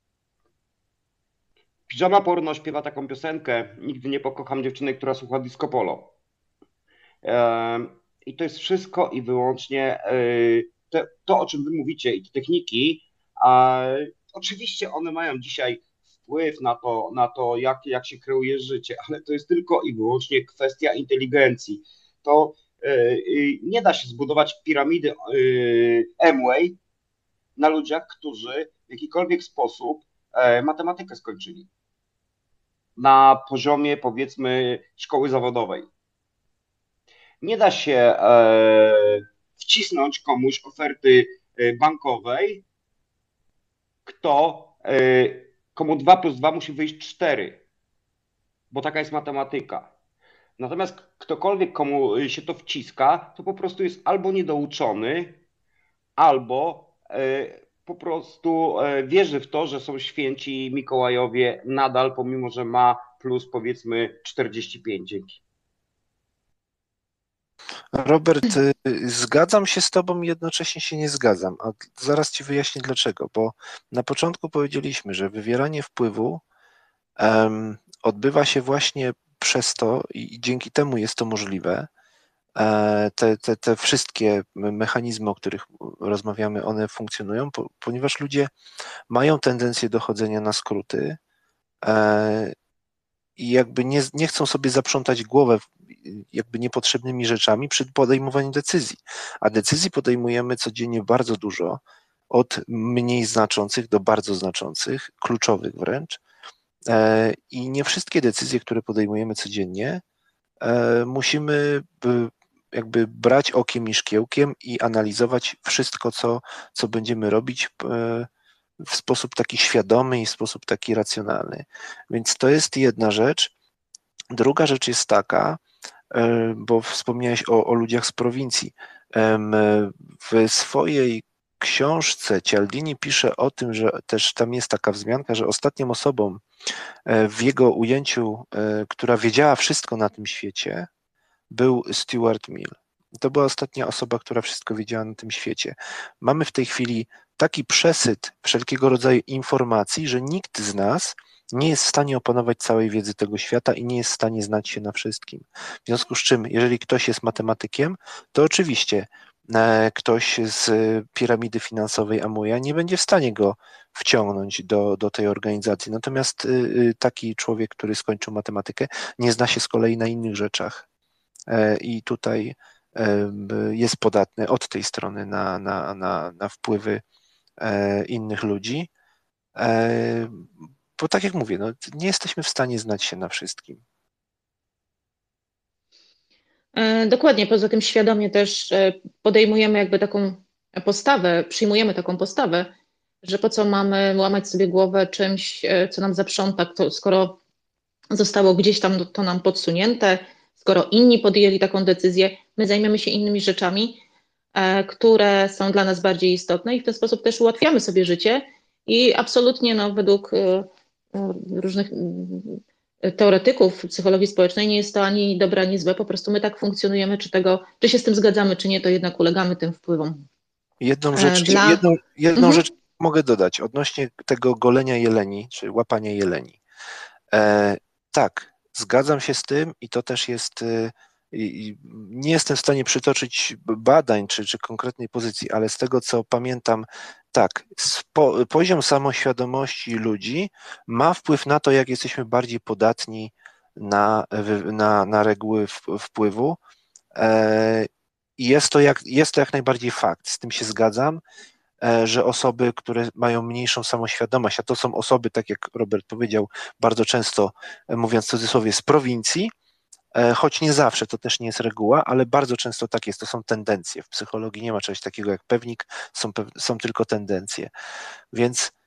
Porno śpiewa taką piosenkę Nigdy nie pokocham dziewczyny, która słucha disco polo. Um, I to jest wszystko i wyłącznie y, te, to, o czym wy mówicie i te techniki, oczywiście one mają dzisiaj wpływ na to, na to jak, jak się kreuje życie, ale to jest tylko i wyłącznie kwestia inteligencji. To E, nie da się zbudować piramidy Amway na ludziach, którzy w jakikolwiek sposób e, matematykę skończyli na poziomie powiedzmy szkoły zawodowej. Nie da się wcisnąć komuś oferty bankowej, kto, komu 2 plus 2 musi wyjść 4, bo taka jest matematyka. Natomiast ktokolwiek, komu się to wciska, to po prostu jest albo niedouczony, albo e, po prostu e, wierzy w to, że są święci Mikołajowie nadal, pomimo że ma plus powiedzmy 45. Dzięki. Robert, y, zgadzam się z Tobą i jednocześnie się nie zgadzam. A zaraz Ci wyjaśnię dlaczego. Bo na początku powiedzieliśmy, że wywieranie wpływu um, odbywa się właśnie przez to i dzięki temu jest to możliwe, e, te, te, te wszystkie mechanizmy, o których rozmawiamy, one funkcjonują, ponieważ ludzie mają tendencję do chodzenia na skróty e, i jakby nie, nie chcą sobie zaprzątać głowę jakby niepotrzebnymi rzeczami przy podejmowaniu decyzji. A decyzji podejmujemy codziennie bardzo dużo, od mniej znaczących do bardzo znaczących, kluczowych wręcz. E, I nie wszystkie decyzje, które podejmujemy codziennie, e, musimy jakby brać okiem i szkiełkiem i analizować wszystko, co, co będziemy robić e, w sposób taki świadomy i w sposób taki racjonalny. Więc to jest jedna rzecz. Druga rzecz jest taka, bo wspomniałeś o, o ludziach z prowincji. W swojej książce Cialdini pisze o tym, że też tam jest taka wzmianka, że ostatnią osobą e, w jego ujęciu, e, która wiedziała wszystko na tym świecie, był Stuart Mill. To była ostatnia osoba, która wszystko wiedziała na tym świecie. Mamy w tej chwili taki przesyt wszelkiego rodzaju informacji, że nikt z nas nie jest w stanie opanować całej wiedzy tego świata i nie jest w stanie znać się na wszystkim. W związku z czym, jeżeli ktoś jest matematykiem, to oczywiście e, ktoś z piramidy finansowej Amuja nie będzie w stanie go wciągnąć do, do tej organizacji. Natomiast y, y, taki człowiek, który skończył matematykę, nie zna się z kolei na innych rzeczach e, i tutaj jest podatny od tej strony na, na, na, na wpływy e, innych ludzi. Bo tak jak mówię, no, nie jesteśmy w stanie znać się na wszystkim. E, dokładnie, poza tym świadomie też e, podejmujemy jakby taką postawę, przyjmujemy taką postawę, że po co mamy łamać sobie głowę czymś, e, co nam zaprząta, skoro zostało gdzieś tam to nam podsunięte, skoro inni podjęli taką decyzję, my zajmiemy się innymi rzeczami, które są dla nas bardziej istotne i w ten sposób też ułatwiamy sobie życie i absolutnie no, według różnych teoretyków psychologii społecznej nie jest to ani dobre, ani złe, po prostu my tak funkcjonujemy, czy tego, czy się z tym zgadzamy, czy nie, to jednak ulegamy tym wpływom. Jedną rzecz, Dla... jedną, jedną mhm. rzecz mogę dodać odnośnie tego golenia jeleni, czy łapania jeleni. E, tak, zgadzam się z tym i to też jest e, nie jestem w stanie przytoczyć badań czy, czy konkretnej pozycji, ale z tego co pamiętam, tak, spo, poziom samoświadomości ludzi ma wpływ na to, jak jesteśmy bardziej podatni na, na, na reguły wpływu. E, I jest to, jak, jest to jak najbardziej fakt, z tym się zgadzam, e, że osoby, które mają mniejszą samoświadomość, a to są osoby, tak jak Robert powiedział, bardzo często, e, mówiąc w cudzysłowie, z prowincji, choć nie zawsze, to też nie jest reguła, ale bardzo często tak jest, to są tendencje. W psychologii nie ma czegoś takiego jak pewnik, są, są tylko tendencje. Więc e,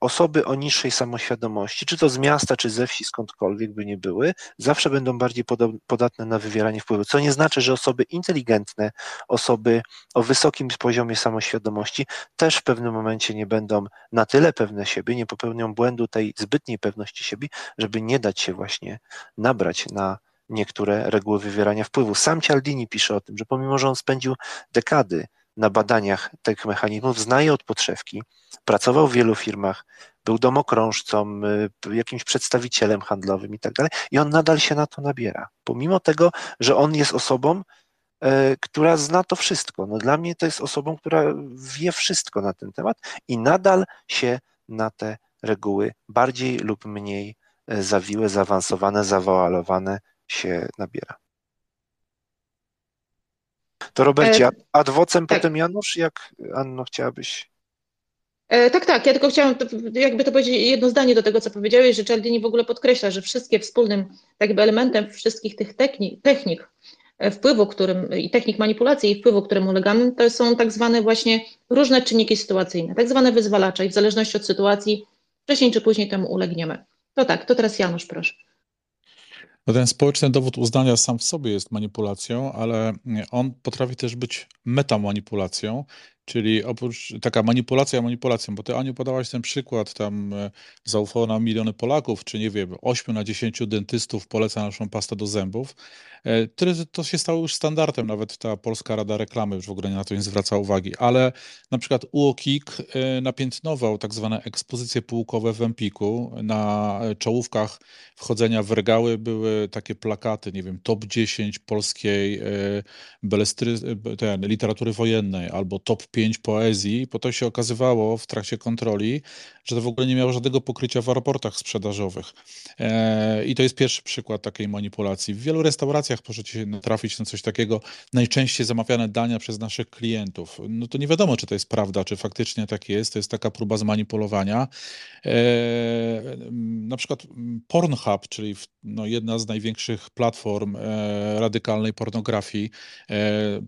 osoby o niższej samoświadomości, czy to z miasta, czy ze wsi, skądkolwiek by nie były, zawsze będą bardziej podatne na wywieranie wpływu, co nie znaczy, że osoby inteligentne, osoby o wysokim poziomie samoświadomości też w pewnym momencie nie będą na tyle pewne siebie, nie popełnią błędu tej zbytniej pewności siebie, żeby nie dać się właśnie nabrać na niektóre reguły wywierania wpływu. Sam Cialdini pisze o tym, że pomimo, że on spędził dekady na badaniach tych mechanizmów, znaje od podszewki, pracował w wielu firmach, był domokrążcą, y, jakimś przedstawicielem handlowym i tak dalej, i on nadal się na to nabiera. Pomimo tego, że on jest osobą, e, która zna to wszystko. No dla mnie to jest osobą, która wie wszystko na ten temat i nadal się na te reguły bardziej lub mniej e, zawiłe, zaawansowane, zawoalowane się nabiera. To Robercie, e, adwocem tak. potem Janusz, jak Anno chciałabyś? E, tak, tak. Ja tylko chciałam jakby to powiedzieć jedno zdanie do tego, co powiedziałeś, że Cialdini w ogóle podkreśla, że wszystkie wspólnym jakby elementem wszystkich tych technik, technik wpływu, którym i technik manipulacji i wpływu, którym ulegamy, to są tak zwane właśnie różne czynniki sytuacyjne, tak zwane wyzwalacze i w zależności od sytuacji wcześniej czy później temu ulegniemy. To tak, to teraz Janusz, proszę. No ten społeczny dowód uznania sam w sobie jest manipulacją, ale on potrafi też być metamanipulacją, Czyli oprócz taka manipulacja manipulacją, bo ty Aniu podałaś ten przykład, tam e, zaufało nam miliony Polaków, czy nie wiem, 8 na 10 dentystów poleca naszą pastę do zębów. E, to się stało już standardem, nawet ta Polska Rada Reklamy już w ogóle na to nie zwraca uwagi, ale na przykład UOKiK e, napiętnował tak zwane ekspozycje półkowe w Empiku. Na czołówkach wchodzenia w regały były takie plakaty, nie wiem, top 10 polskiej ten, literatury wojennej albo top 5 poezji, bo to się okazywało w trakcie kontroli, że to w ogóle nie miało żadnego pokrycia w raportach sprzedażowych. E, I to jest pierwszy przykład takiej manipulacji. W wielu restauracjach możecie trafić na coś takiego, najczęściej zamawiane dania przez naszych klientów. No to nie wiadomo, czy to jest prawda, czy faktycznie tak jest. To jest taka próba zmanipulowania. E, na przykład Pornhub, czyli no jedna z największych platform e, radykalnej pornografii,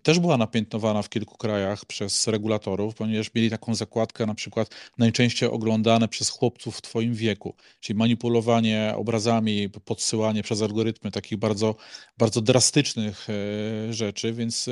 też była napiętnowana w kilku krajach przez regulatorów, ponieważ mieli taką zakładkę na przykład najczęściej oglądane przez chłopców w twoim wieku, czyli manipulowanie obrazami, podsyłanie przez algorytmy takich bardzo, bardzo drastycznych e, rzeczy, więc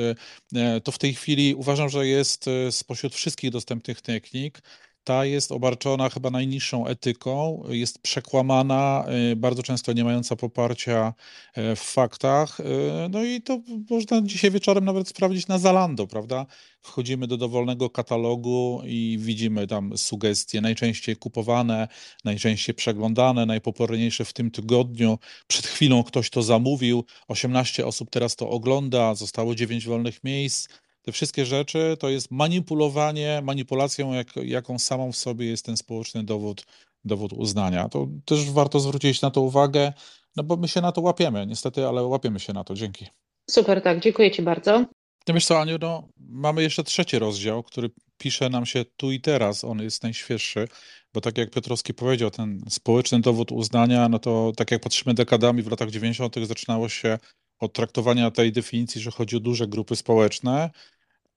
e, to w tej chwili uważam, że jest e, spośród wszystkich dostępnych technik ta jest obarczona chyba najniższą etyką, jest przekłamana, y, bardzo często nie mająca poparcia y, w faktach. Y, no i to można dzisiaj wieczorem nawet sprawdzić na Zalando, prawda? Wchodzimy do dowolnego katalogu i widzimy tam sugestie najczęściej kupowane, najczęściej przeglądane, najpopularniejsze w tym tygodniu. Przed chwilą ktoś to zamówił, 18 osób teraz to ogląda, zostało 9 wolnych miejsc te wszystkie rzeczy to jest manipulowanie, manipulacją, jak, jaką samą w sobie jest ten społeczny dowód, dowód uznania. To też warto zwrócić na to uwagę, no bo my się na to łapiemy, niestety, ale łapiemy się na to. Dzięki. Super, tak, dziękuję Ci bardzo. No wiesz co, Aniu, no, mamy jeszcze trzeci rozdział, który pisze nam się tu i teraz, on jest najświeższy, bo tak jak Piotrowski powiedział, ten społeczny dowód uznania, no to tak jak patrzymy dekadami, w latach 90. zaczynało się od traktowania tej definicji, że chodzi o duże grupy społeczne,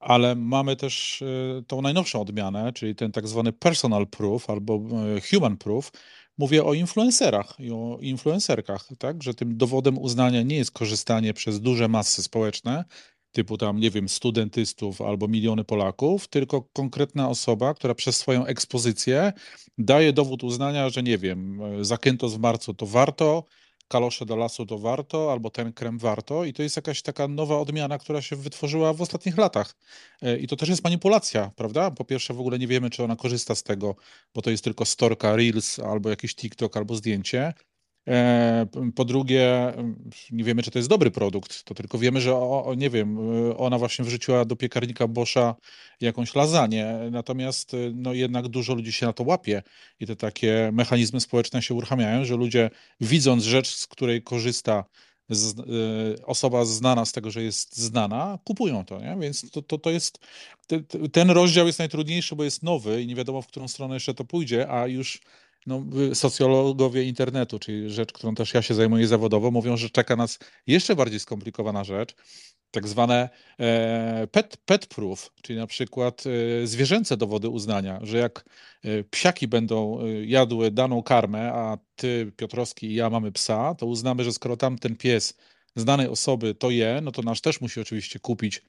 ale mamy też e, tą najnowszą odmianę, czyli ten tak zwany personal proof albo e, human proof. Mówię o influencerach i o influencerkach, tak? że tym dowodem uznania nie jest korzystanie przez duże masy społeczne, typu tam, nie wiem, studentystów albo miliony Polaków, tylko konkretna osoba, która przez swoją ekspozycję daje dowód uznania, że nie wiem, e, zakrętos w marcu to warto, kalosze do lasu to warto, albo ten krem warto i to jest jakaś taka nowa odmiana, która się wytworzyła w ostatnich latach. E, I to też jest manipulacja, prawda? Po pierwsze w ogóle nie wiemy, czy ona korzysta z tego, bo to jest tylko storka, reels, albo jakiś TikTok, albo zdjęcie. E, po drugie, nie wiemy, czy to jest dobry produkt, to tylko wiemy, że o, nie wiem, ona właśnie wrzuciła do piekarnika Boscha jakąś lasagne, natomiast no jednak dużo ludzi się na to łapie i te takie mechanizmy społeczne się uruchamiają, że ludzie widząc rzecz, z której korzysta z, y, osoba znana z tego, że jest znana, kupują to, nie? Więc to, to, to jest, ten rozdział jest najtrudniejszy, bo jest nowy i nie wiadomo, w którą stronę jeszcze to pójdzie, a już no, socjologowie internetu, czyli rzecz, którą też ja się zajmuję zawodowo, mówią, że czeka nas jeszcze bardziej skomplikowana rzecz, tak zwane e, pet, pet proof, czyli na przykład e, zwierzęce dowody uznania, że jak e, psiaki będą jadły daną karmę, a ty, Piotrowski i ja mamy psa, to uznamy, że skoro tamten pies znanej osoby to je, no to nasz też musi oczywiście kupić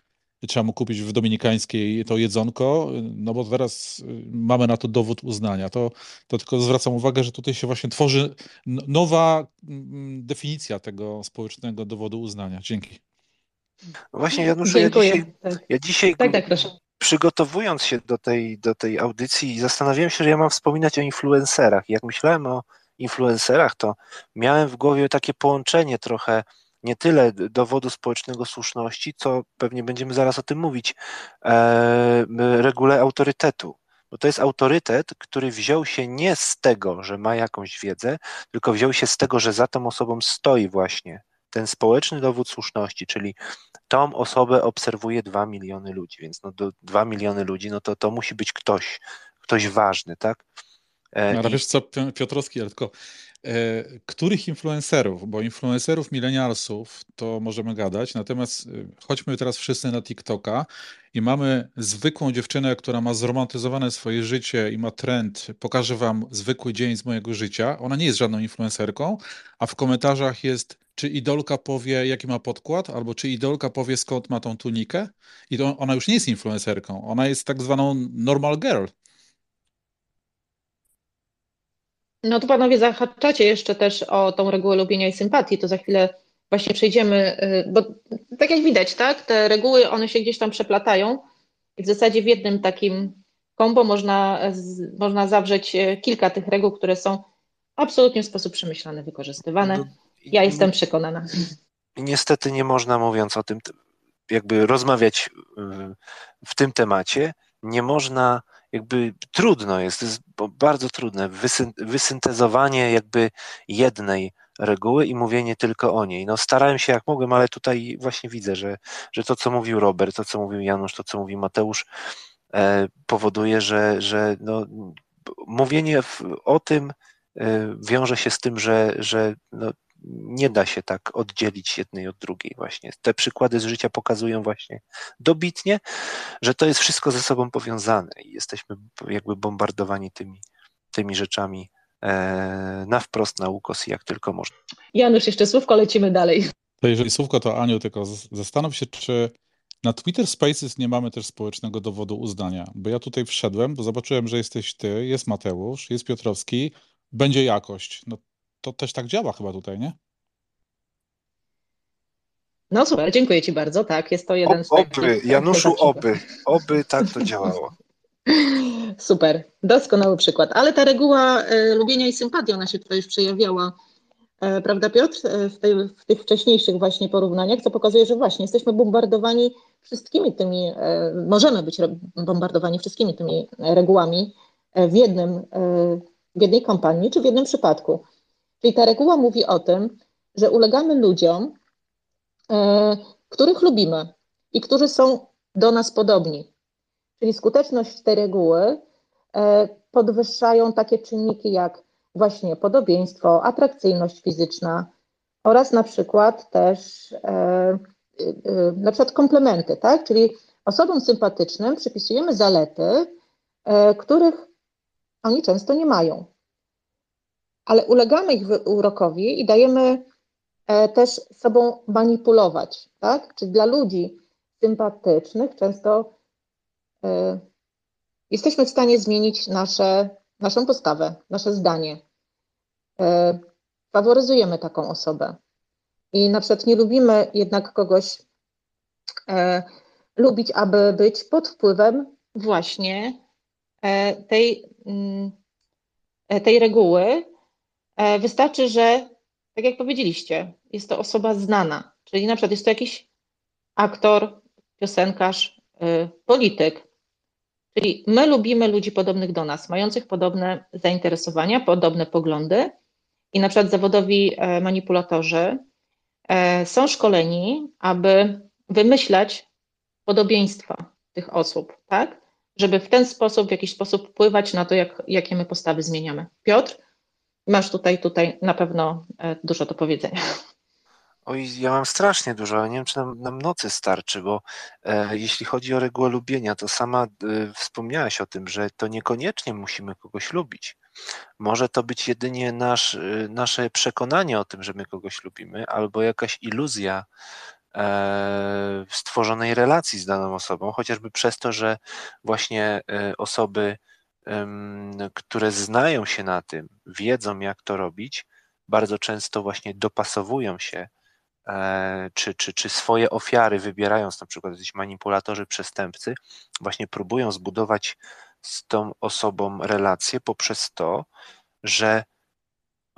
trzeba mu kupić w dominikańskiej to jedzonko, no bo teraz y, mamy na to dowód uznania. To, to tylko zwracam uwagę, że tutaj się właśnie tworzy nowa mm, definicja tego społecznego dowodu uznania. Dzięki. Właśnie Januszu, ja dzisiaj, tak. ja dzisiaj tak, tak, przygotowując się do tej, do tej audycji zastanawiałem się, że ja mam wspominać o influencerach. Jak myślałem o influencerach, to miałem w głowie takie połączenie trochę nie tyle dowodu społecznego słuszności, co pewnie będziemy zaraz o tym mówić, e, regule autorytetu. Bo to jest autorytet, który wziął się nie z tego, że ma jakąś wiedzę, tylko wziął się z tego, że za tą osobą stoi właśnie ten społeczny dowód słuszności, czyli tą osobę obserwuje dwa miliony ludzi, więc no do dwa miliony ludzi, no to to musi być ktoś, ktoś ważny, tak? E, no, ale I... wiesz co, Piotrowski, ale tylko których influencerów, bo influencerów milenialsów to możemy gadać, natomiast e, chodźmy teraz wszyscy na TikToka i mamy zwykłą dziewczynę, która ma zromantyzowane swoje życie i ma trend, pokażę wam zwykły dzień z mojego życia. Ona nie jest żadną influencerką, a w komentarzach jest czy idolka powie, jaki ma podkład, albo czy idolka powie, skąd ma tą tunikę. I to ona już nie jest influencerką, ona jest tak zwaną normal girl. No to panowie zahaczacie jeszcze też o tą regułę lubienia i sympatii, to za chwilę właśnie przejdziemy, y, bo tak jak widać, tak, te reguły, one się gdzieś tam przeplatają i w zasadzie w jednym takim kombo można, można zawrzeć y, kilka tych reguł, które są absolutnie w sposób przemyślany wykorzystywane. No, ja jestem przekonana. Niestety nie można, mówiąc o tym, jakby rozmawiać y, w tym temacie, nie można jakby trudno jest, jest bardzo trudne wysyntezowanie jakby jednej reguły i mówienie tylko o niej. No starałem się jak mogłem, ale tutaj właśnie widzę, że, że to, co mówił Robert, to, co mówił Janusz, to, co mówi Mateusz, e, powoduje, że, że no, mówienie w, o tym e, wiąże się z tym, że, że no, nie da się tak oddzielić jednej od drugiej właśnie. Te przykłady z życia pokazują właśnie dobitnie, że to jest wszystko ze sobą powiązane i jesteśmy jakby bombardowani tymi, tymi rzeczami e, na wprost na ukos jak tylko można. Janusz, jeszcze słówko, lecimy dalej. To jeżeli słówko, to Aniu, tylko zastanów się, czy na Twitter Spaces nie mamy też społecznego dowodu uznania, bo ja tutaj wszedłem, bo zobaczyłem, że jesteś ty, jest Mateusz, jest Piotrowski, będzie jakość. No to też tak działa chyba tutaj, nie? No super, dziękuję Ci bardzo. Tak, jest to jeden z takich... Oby, Januszu, oby, oby tak to działało. Super, doskonały przykład. Ale ta reguła y, lubienia i sympatii, ona się tutaj już przejawiała E, prawda, Piotr? E, w, tej, w, tych wcześniejszych właśnie porównaniach, co pokazuje, że właśnie jesteśmy bombardowani wszystkimi tymi, e, możemy być bombardowani wszystkimi tymi regułami w, jednym, w jednej kompanii czy w jednym przypadku. Czyli ta reguła mówi o tym, że ulegamy ludziom, których lubimy i którzy są do nas podobni. Czyli skuteczność tej reguły podwyższają takie czynniki jak właśnie podobieństwo, atrakcyjność fizyczna oraz na przykład też e, e, na przykład komplementy, tak? Czyli osobom sympatycznym przypisujemy zalety, e, których oni często nie mają. Ale ulegamy ich urokowi i dajemy też sobą manipulować, tak? Czyli dla ludzi sympatycznych często jesteśmy w stanie zmienić nasze naszą postawę, nasze zdanie. E, faworyzujemy taką osobę. I na przykład nie lubimy jednak kogoś e, lubić, aby być pod wpływem właśnie e, tej, mm, tej reguły. Wystarczy, że, tak jak powiedzieliście, jest to osoba znana, czyli na przykład jest to jakiś aktor, piosenkarz, polityk, Czyli my lubimy ludzi podobnych do nas, mających podobne zainteresowania, podobne poglądy. I na przykład zawodowi e, manipulatorzy e, są szkoleni, aby wymyślać podobieństwa tych osób, tak? Żeby w ten sposób, w jakiś sposób wpływać na to, jak, jakie my postawy zmieniamy. Piotr, masz tutaj, tutaj na pewno e, dużo do powiedzenia. Oj, ja mam strasznie dużo, ale nie wiem, czy nam, nam nocy starczy, bo e, jeśli chodzi o regułę lubienia, to sama e, wspomniałaś o tym, że to niekoniecznie musimy kogoś lubić. Może to być jedynie nasz, e, nasze przekonanie o tym, że my kogoś lubimy, albo jakaś iluzja e, stworzonej relacji z daną osobą, chociażby przez to, że właśnie osoby, które znają się na tym, wiedzą, jak to robić, bardzo często właśnie dopasowują się E, czy, czy, czy swoje ofiary wybierając, na przykład jakiś manipulatorzy, przestępcy, właśnie próbują zbudować z tą osobą relację poprzez to, że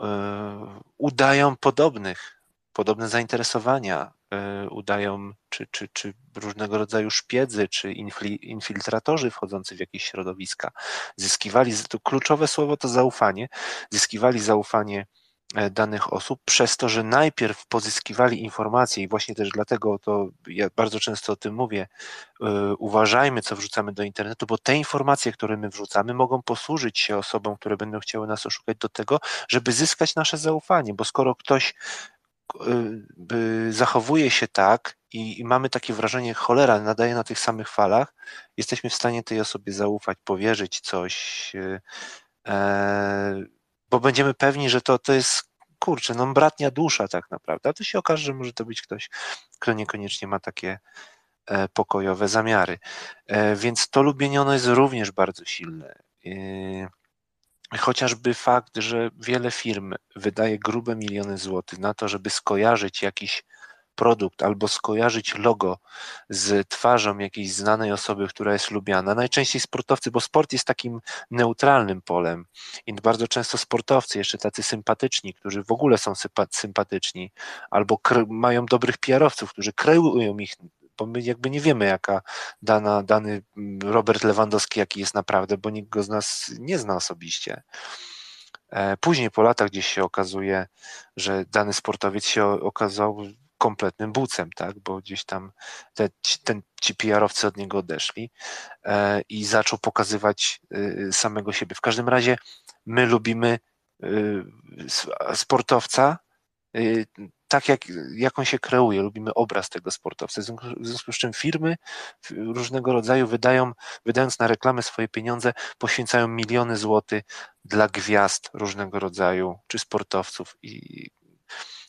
e, udają podobnych, podobne zainteresowania, e, udają czy, czy, czy różnego rodzaju szpiedzy, czy infiltratorzy wchodzący w jakieś środowiska, zyskiwali, to kluczowe słowo to zaufanie, zyskiwali zaufanie E, danych osób, przez to, że najpierw pozyskiwali informacje i właśnie też dlatego to ja bardzo często o tym mówię, yy, uważajmy, co wrzucamy do internetu, bo te informacje, które my wrzucamy, mogą posłużyć się osobom, które będą chciały nas oszukać do tego, żeby zyskać nasze zaufanie, bo skoro ktoś zachowuje się tak i, i, mamy takie wrażenie, cholera, nadaje na tych samych falach, jesteśmy w stanie tej osobie zaufać, powierzyć coś, yy, bo będziemy pewni, że to, to jest kurczę, no bratnia dusza tak naprawdę, a to się okaże, że może to być ktoś, kto niekoniecznie ma takie e, pokojowe zamiary. E, więc to lubienie ono jest również bardzo silne. Chociażby fakt, że wiele firm wydaje grube miliony złotych na to, żeby skojarzyć jakiś produkt albo skojarzyć logo z twarzą jakiejś znanej osoby, która jest lubiana. Najczęściej sportowcy, bo sport jest takim neutralnym polem i bardzo często sportowcy, jeszcze tacy sympatyczni, którzy w ogóle są sympatyczni, albo mają dobrych PR-owców, którzy kreują ich bo my jakby nie wiemy, jaka dana, dany Robert Lewandowski, jaki jest naprawdę, bo nikt go z nas nie zna osobiście. E, później po latach gdzieś się okazuje, że dany sportowiec się okazał kompletnym bucem, tak? bo gdzieś tam te, ten, ci PR-owcy od niego odeszli e, i zaczął pokazywać y, samego siebie. W każdym razie my lubimy sportowca tak, jak, jak on się kreuje, lubimy obraz tego sportowca. W związku, z czym firmy różnego rodzaju wydają, wydając na reklamę swoje pieniądze, poświęcają miliony złotych dla gwiazd różnego rodzaju, czy sportowców i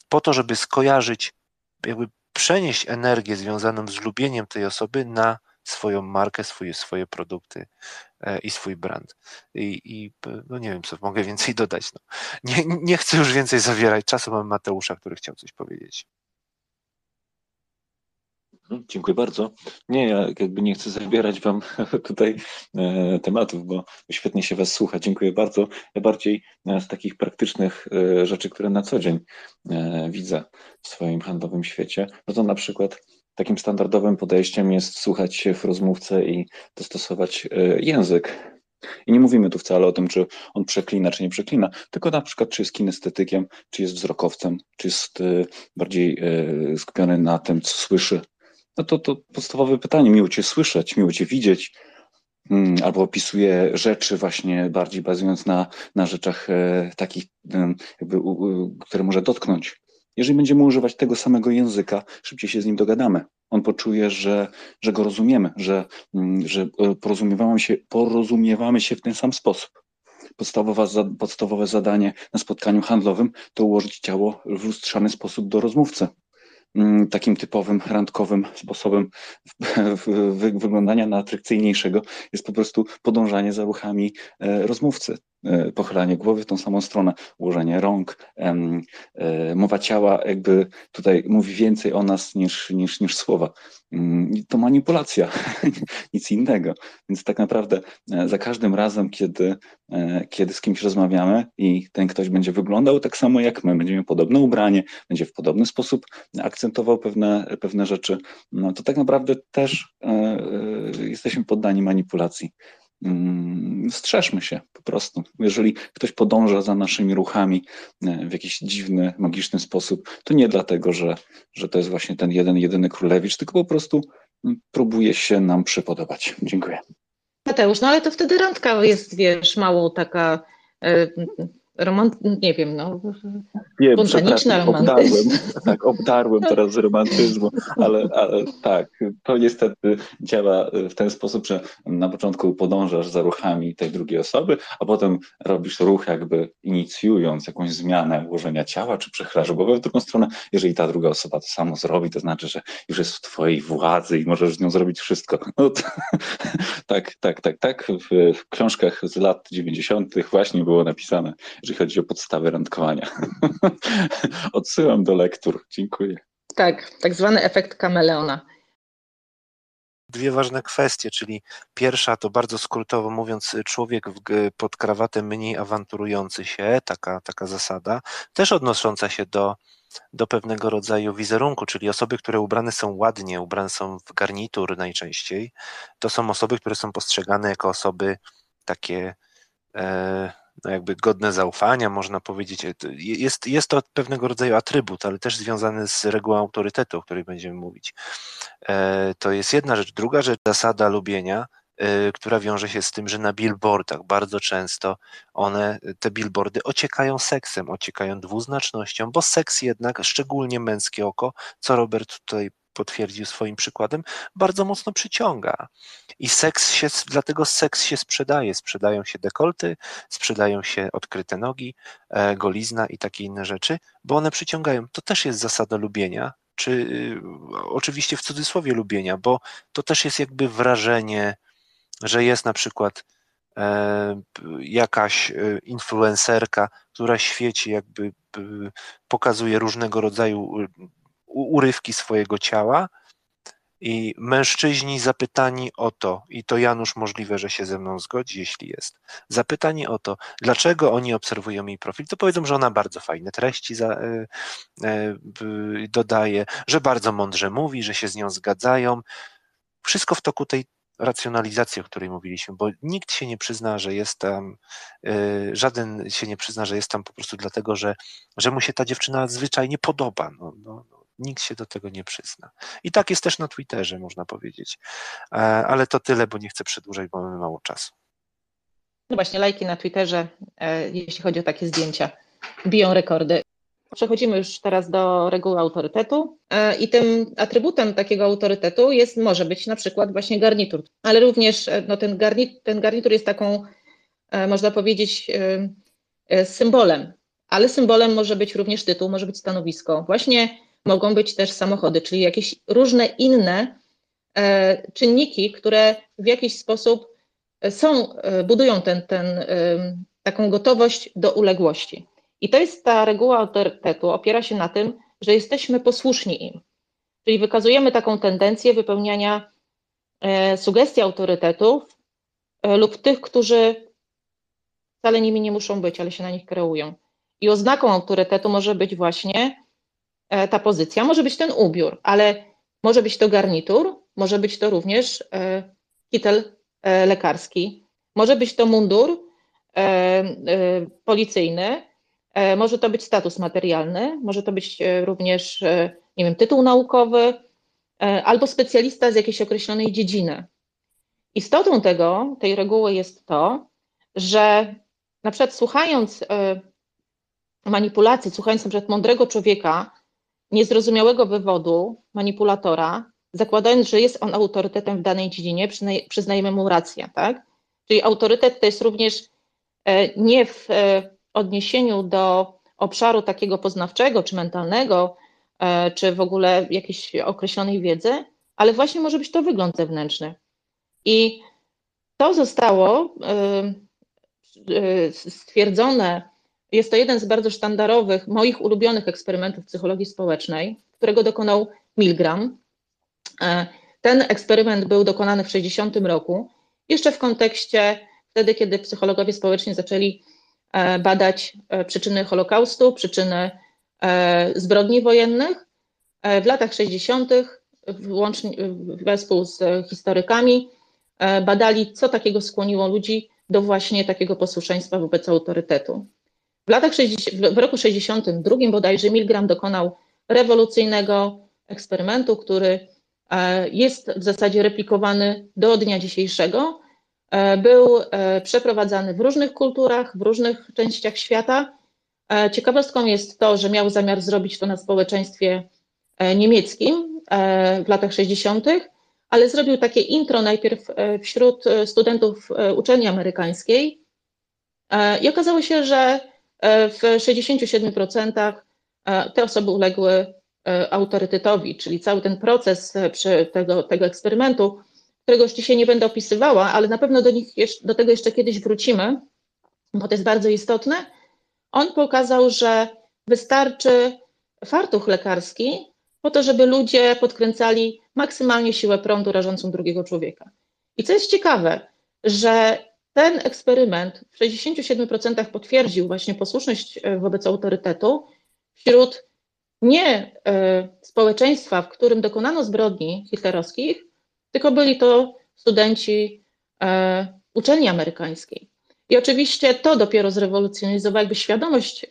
po to, żeby skojarzyć jakby przenieść energię związaną z lubieniem tej osoby na swoją markę, swoje, swoje produkty e, i swój brand. I, I, no nie wiem, co mogę więcej dodać. No. Nie, nie chcę już więcej zawierać czasu. Mam Mateusza, który chciał coś powiedzieć. Mhm, dziękuję bardzo. Nie, ja jakby nie chcę zabierać Wam tutaj e, tematów, bo świetnie się Was słucha. Dziękuję bardzo. Ja bardziej e, z takich praktycznych rzeczy, które na co dzień widzę w swoim handlowym świecie, no to na przykład takim standardowym podejściem jest słuchać się w rozmówcę i dostosować e, język. I nie mówimy tu wcale o tym, czy on przeklina, czy nie przeklina, tylko na przykład, czy jest kinestetykiem, czy jest wzrokowcem, czy jest e, bardziej e, skupiony na tym, co słyszy. No to, to podstawowe pytanie, miło Cię słyszeć, miło Cię widzieć, mm, albo opisuje rzeczy właśnie bardziej bazując na, na rzeczach takich, jakby, które może dotknąć. Jeżeli będziemy używać tego samego języka, szybciej się z nim dogadamy. On poczuje, że, że go rozumiemy, że, mm, że e, porozumiewamy się, porozumiewamy się w ten sam sposób. Podstawowa, podstawowe zadanie na spotkaniu handlowym to ułożyć ciało w lustrzany sposób do rozmówcy. Mm, takim typowym, randkowym sposobem wyglądania na atrakcyjniejszego jest po prostu podążanie za ruchami e, rozmówcy. E, pochylanie głowy w tą samą stronę, ułożenie rąk, e, mowa ciała jakby tutaj mówi więcej o nas niż, niż, niż słowa. Mm, to manipulacja, nic innego. Więc tak naprawdę e, za każdym razem, kiedy, kiedy z kimś rozmawiamy i ten ktoś będzie wyglądał tak samo jak my, będzie miał podobne ubranie, będzie w podobny sposób akcentował pewne, pewne rzeczy, no to tak naprawdę też jesteśmy poddani manipulacji. Mm, strzeżmy się po prostu. Jeżeli ktoś podąża za naszymi ruchami e, w jakiś dziwny, magiczny sposób, to nie dlatego, że, że to jest właśnie ten jeden, jedyny królewicz, tylko po prostu mm, próbuje się nam przypodobać. Dziękuję. Mateusz, no ale to wtedy randka jest, wiesz, mało taka e, romant, nie wiem, no, Wiem, spontaniczny Obdarłem, tak, obdarłem teraz z romantyzmu, ale, ale tak, to niestety działa w ten sposób, że na początku podążasz za ruchami tej drugiej osoby, a potem robisz ruch jakby inicjując jakąś zmianę ułożenia ciała, czy przechylasz głowę w drugą stronę. Jeżeli ta druga osoba to samo zrobi, to znaczy, że już jest w twojej władzy i możesz z nią zrobić wszystko. No to, tak, tak, tak, tak. W, w książkach z lat 90. właśnie było napisane, jeżeli chodzi o podstawy randkowania. Odsyłam do lektur. Dziękuję. Tak, tak zwany efekt kameleona. Dwie ważne kwestie, czyli pierwsza to bardzo skrótowo mówiąc, człowiek pod krawatem mniej awanturujący się, taka, taka zasada, też odnosząca się do, do pewnego rodzaju wizerunku, czyli osoby, które ubrane są ładnie, ubrane są w garnitur najczęściej, to są osoby, które są postrzegane jako osoby takie. E, no jakby godne zaufania, można powiedzieć. Jest, jest to pewnego rodzaju atrybut, ale też związany z regułą autorytetu, o której będziemy mówić. E, to jest jedna rzecz. Druga rzecz, zasada lubienia, e, która wiąże się z tym, że na billboardach bardzo często one, te billboardy ociekają seksem, ociekają dwuznacznością, bo seks jednak, szczególnie męskie oko, co Robert tutaj potwierdził swoim przykładem, bardzo mocno przyciąga. I seks się, dlatego seks się sprzedaje. Sprzedają się dekolty, sprzedają się odkryte nogi, e, golizna i takie inne rzeczy, bo one przyciągają. To też jest zasada lubienia, czy y, oczywiście w cudzysłowie lubienia, bo to też jest jakby wrażenie, że jest na przykład e, jakaś e, influencerka, która świeci, jakby pokazuje różnego rodzaju urywki swojego ciała i mężczyźni zapytani o to, i to Janusz możliwe, że się ze mną zgodzi, jeśli jest, zapytani o to, dlaczego oni obserwują jej profil, to powiedzą, że ona bardzo fajne treści za, e, e, dodaje, że bardzo mądrze mówi, że się z nią zgadzają. Wszystko w toku tej racjonalizacji, o której mówiliśmy, bo nikt się nie przyzna, że jest tam, e, żaden się nie przyzna, że jest tam po prostu dlatego, że, że mu się ta dziewczyna zwyczajnie podoba. No, no, no Nikt się do tego nie przyzna. I tak jest też na Twitterze, można powiedzieć. E, ale to tyle, bo nie chcę przedłużać, bo mamy mało czasu. No właśnie, lajki na Twitterze, e, jeśli chodzi o takie zdjęcia, biją rekordy. Przechodzimy już teraz do reguły autorytetu e, i tym atrybutem takiego autorytetu jest, może być na przykład właśnie garnitur, ale również no, ten, garnitur, ten garnitur jest taką, można powiedzieć, symbolem, ale symbolem może być również tytuł, może być stanowisko. Właśnie mogą być też samochody, czyli jakieś różne inne e, czynniki, które w jakiś sposób e, są, e, budują ten, ten, taką gotowość do uległości. I to jest ta reguła autorytetu, opiera się na tym, że jesteśmy posłuszni im. Czyli wykazujemy taką tendencję wypełniania sugestii autorytetów lub tych, którzy wcale nimi nie muszą być, ale się na nich kreują. I oznaką autorytetu może być właśnie ta pozycja, może być ten ubiór, ale może być to garnitur, może być to również kitel lekarski, może być to mundur policyjny, może to być status materialny, może to być również, nie wiem, tytuł naukowy albo specjalista z jakiejś określonej dziedziny. Istotą tego, tej reguły jest to, że na przykład słuchając manipulacji, słuchając na przykład mądrego człowieka, niezrozumiałego wywodu, manipulatora, zakładając, że jest on autorytetem w danej dziedzinie, przyznajemy mu rację, tak? Czyli autorytet to jest również nie w odniesieniu do obszaru takiego poznawczego czy mentalnego, czy w ogóle jakiejś określonej wiedzy, ale właśnie może być to wygląd zewnętrzny. I to zostało stwierdzone, jest to jeden z bardzo sztandarowych, moich ulubionych eksperymentów psychologii społecznej, którego dokonał Milgram. Ten eksperyment był dokonany w 60 roku, jeszcze w kontekście wtedy, kiedy psychologowie społeczni zaczęli badać przyczyny Holokaustu, przyczyny zbrodni wojennych. W latach 60. Włącznie, wespół z historykami badali, co takiego skłoniło ludzi do właśnie takiego posłuszeństwa wobec autorytetu. W, latach 60, w roku 62 bodajże Milgram dokonał rewolucyjnego eksperymentu, który jest w zasadzie replikowany do dnia dzisiejszego. Był przeprowadzany w różnych kulturach, w różnych częściach świata. Ciekawostką jest to, że miał zamiar zrobić to na społeczeństwie niemieckim w latach 60., ale zrobił takie intro najpierw wśród studentów uczelni amerykańskiej i okazało się, że w 67% te osoby uległy autorytetowi, czyli cały ten proces tego, tego eksperymentu, którego już dzisiaj nie będę opisywała, ale na pewno do, nich, do tego jeszcze kiedyś wrócimy, bo to jest bardzo istotne. On pokazał, że wystarczy fartuch lekarski po to, żeby ludzie podkręcali maksymalnie siłę prądu rażącą drugiego człowieka. I co jest ciekawe, że ten eksperyment w 67% potwierdził właśnie posłuszność wobec autorytetu wśród nie społeczeństwa, w którym dokonano zbrodni hitlerowskich, tylko byli to studenci uczelni amerykańskiej. I oczywiście to dopiero zrewolucjonizowało, jakby świadomość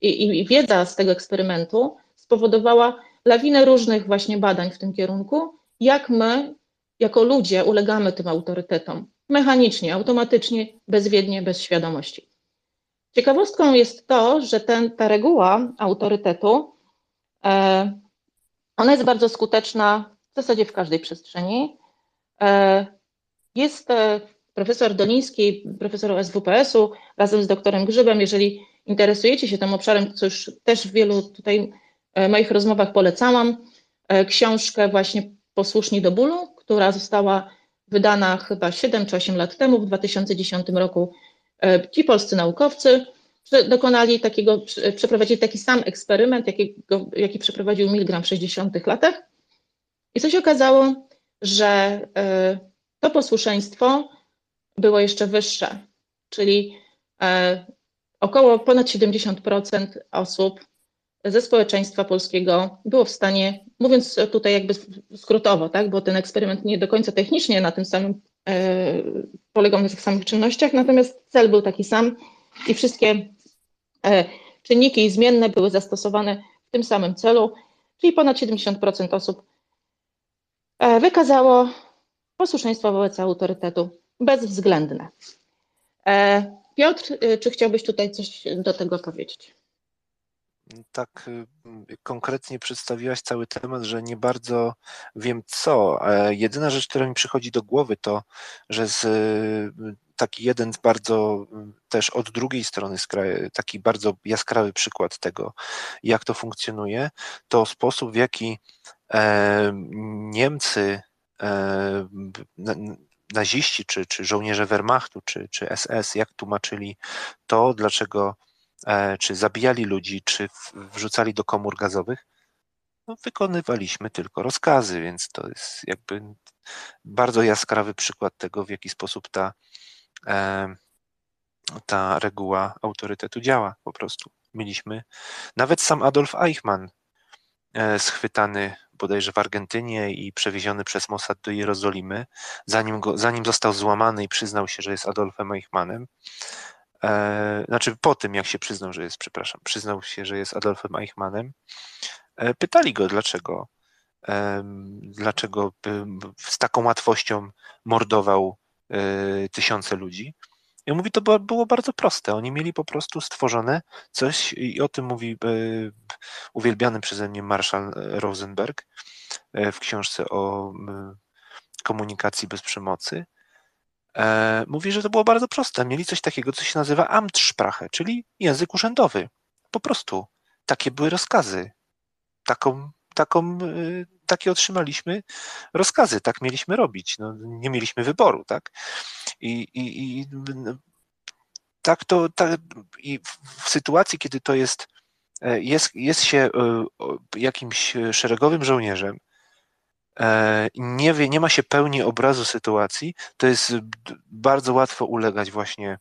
i, i wiedza z tego eksperymentu spowodowała lawinę różnych właśnie badań w tym kierunku, jak my, jako ludzie, ulegamy tym autorytetom mechanicznie, automatycznie, bezwiednie, bez świadomości. Ciekawostką jest to, że ten, ta reguła autorytetu, e, ona jest bardzo skuteczna w zasadzie w każdej przestrzeni. E, jest e, profesor Doliński, profesor SWPS-u, razem z doktorem Grzybem, jeżeli interesujecie się tym obszarem, co już też w wielu tutaj moich rozmowach polecałam, książkę właśnie Posłuszni do bólu, która została wydana chyba 7 czy 8 lat temu, w 2010 roku. Ci polscy naukowcy dokonali takiego, przeprowadzili taki sam eksperyment, jakiego, jaki przeprowadził Milgram w 60 latach. I co się okazało, że to posłuszeństwo było jeszcze wyższe, czyli około ponad 70% osób ze społeczeństwa polskiego było w stanie, mówiąc tutaj jakby skrótowo, tak, bo ten eksperyment nie do końca technicznie na tym samym e, polegał na tych samych czynnościach, natomiast cel był taki sam i wszystkie e, czynniki i zmienne były zastosowane w tym samym celu, czyli ponad 70% osób e, wykazało posłuszeństwo wobec autorytetu bezwzględne. E, Piotr, e, czy chciałbyś tutaj coś do tego powiedzieć? Tak y, konkretnie przedstawiłaś cały temat, że nie bardzo wiem co. Jedyna rzecz, która mi przychodzi do głowy, to, że z y, taki jeden bardzo y, też od drugiej strony, taki bardzo jaskrawy przykład tego, jak to funkcjonuje, to sposób, w jaki e, Niemcy, e, naziści, czy, czy żołnierze Wehrmachtu, czy, czy SS, jak tłumaczyli to, dlaczego czy zabijali ludzi, czy wrzucali do komór gazowych, no, wykonywaliśmy tylko rozkazy, więc to jest jakby bardzo jaskrawy przykład tego, w jaki sposób ta, ta reguła autorytetu działa po prostu. Mieliśmy nawet sam Adolf Eichmann e, schwytany bodajże w Argentynie i przewieziony przez Mossad do Jerozolimy, zanim, go, zanim został złamany i przyznał się, że jest Adolfem Eichmannem, e, znaczy po tym, jak się przyznał, że jest, przepraszam, przyznał się, że jest Adolfem Eichmannem, e, pytali go, dlaczego, e, dlaczego z taką łatwością mordował e, tysiące ludzi. I mówi, to było bardzo proste. Oni mieli po prostu stworzone coś, i o tym mówi e, uwielbiany przeze mnie Marshall Rosenberg e, w książce o komunikacji bez przemocy. E, mówi, że to było bardzo proste. Mieli coś takiego, co się nazywa Amtssprache, czyli język urzędowy. Po prostu takie były rozkazy. Taką, taką, takie otrzymaliśmy rozkazy, tak mieliśmy robić. No, nie mieliśmy wyboru, tak? I, i, i tak to tak, i w sytuacji, kiedy to jest, e, jest, jest się e, jakimś szeregowym żołnierzem, e, nie, wie, nie ma się pełni obrazu sytuacji, to jest bardzo łatwo ulegać właśnie,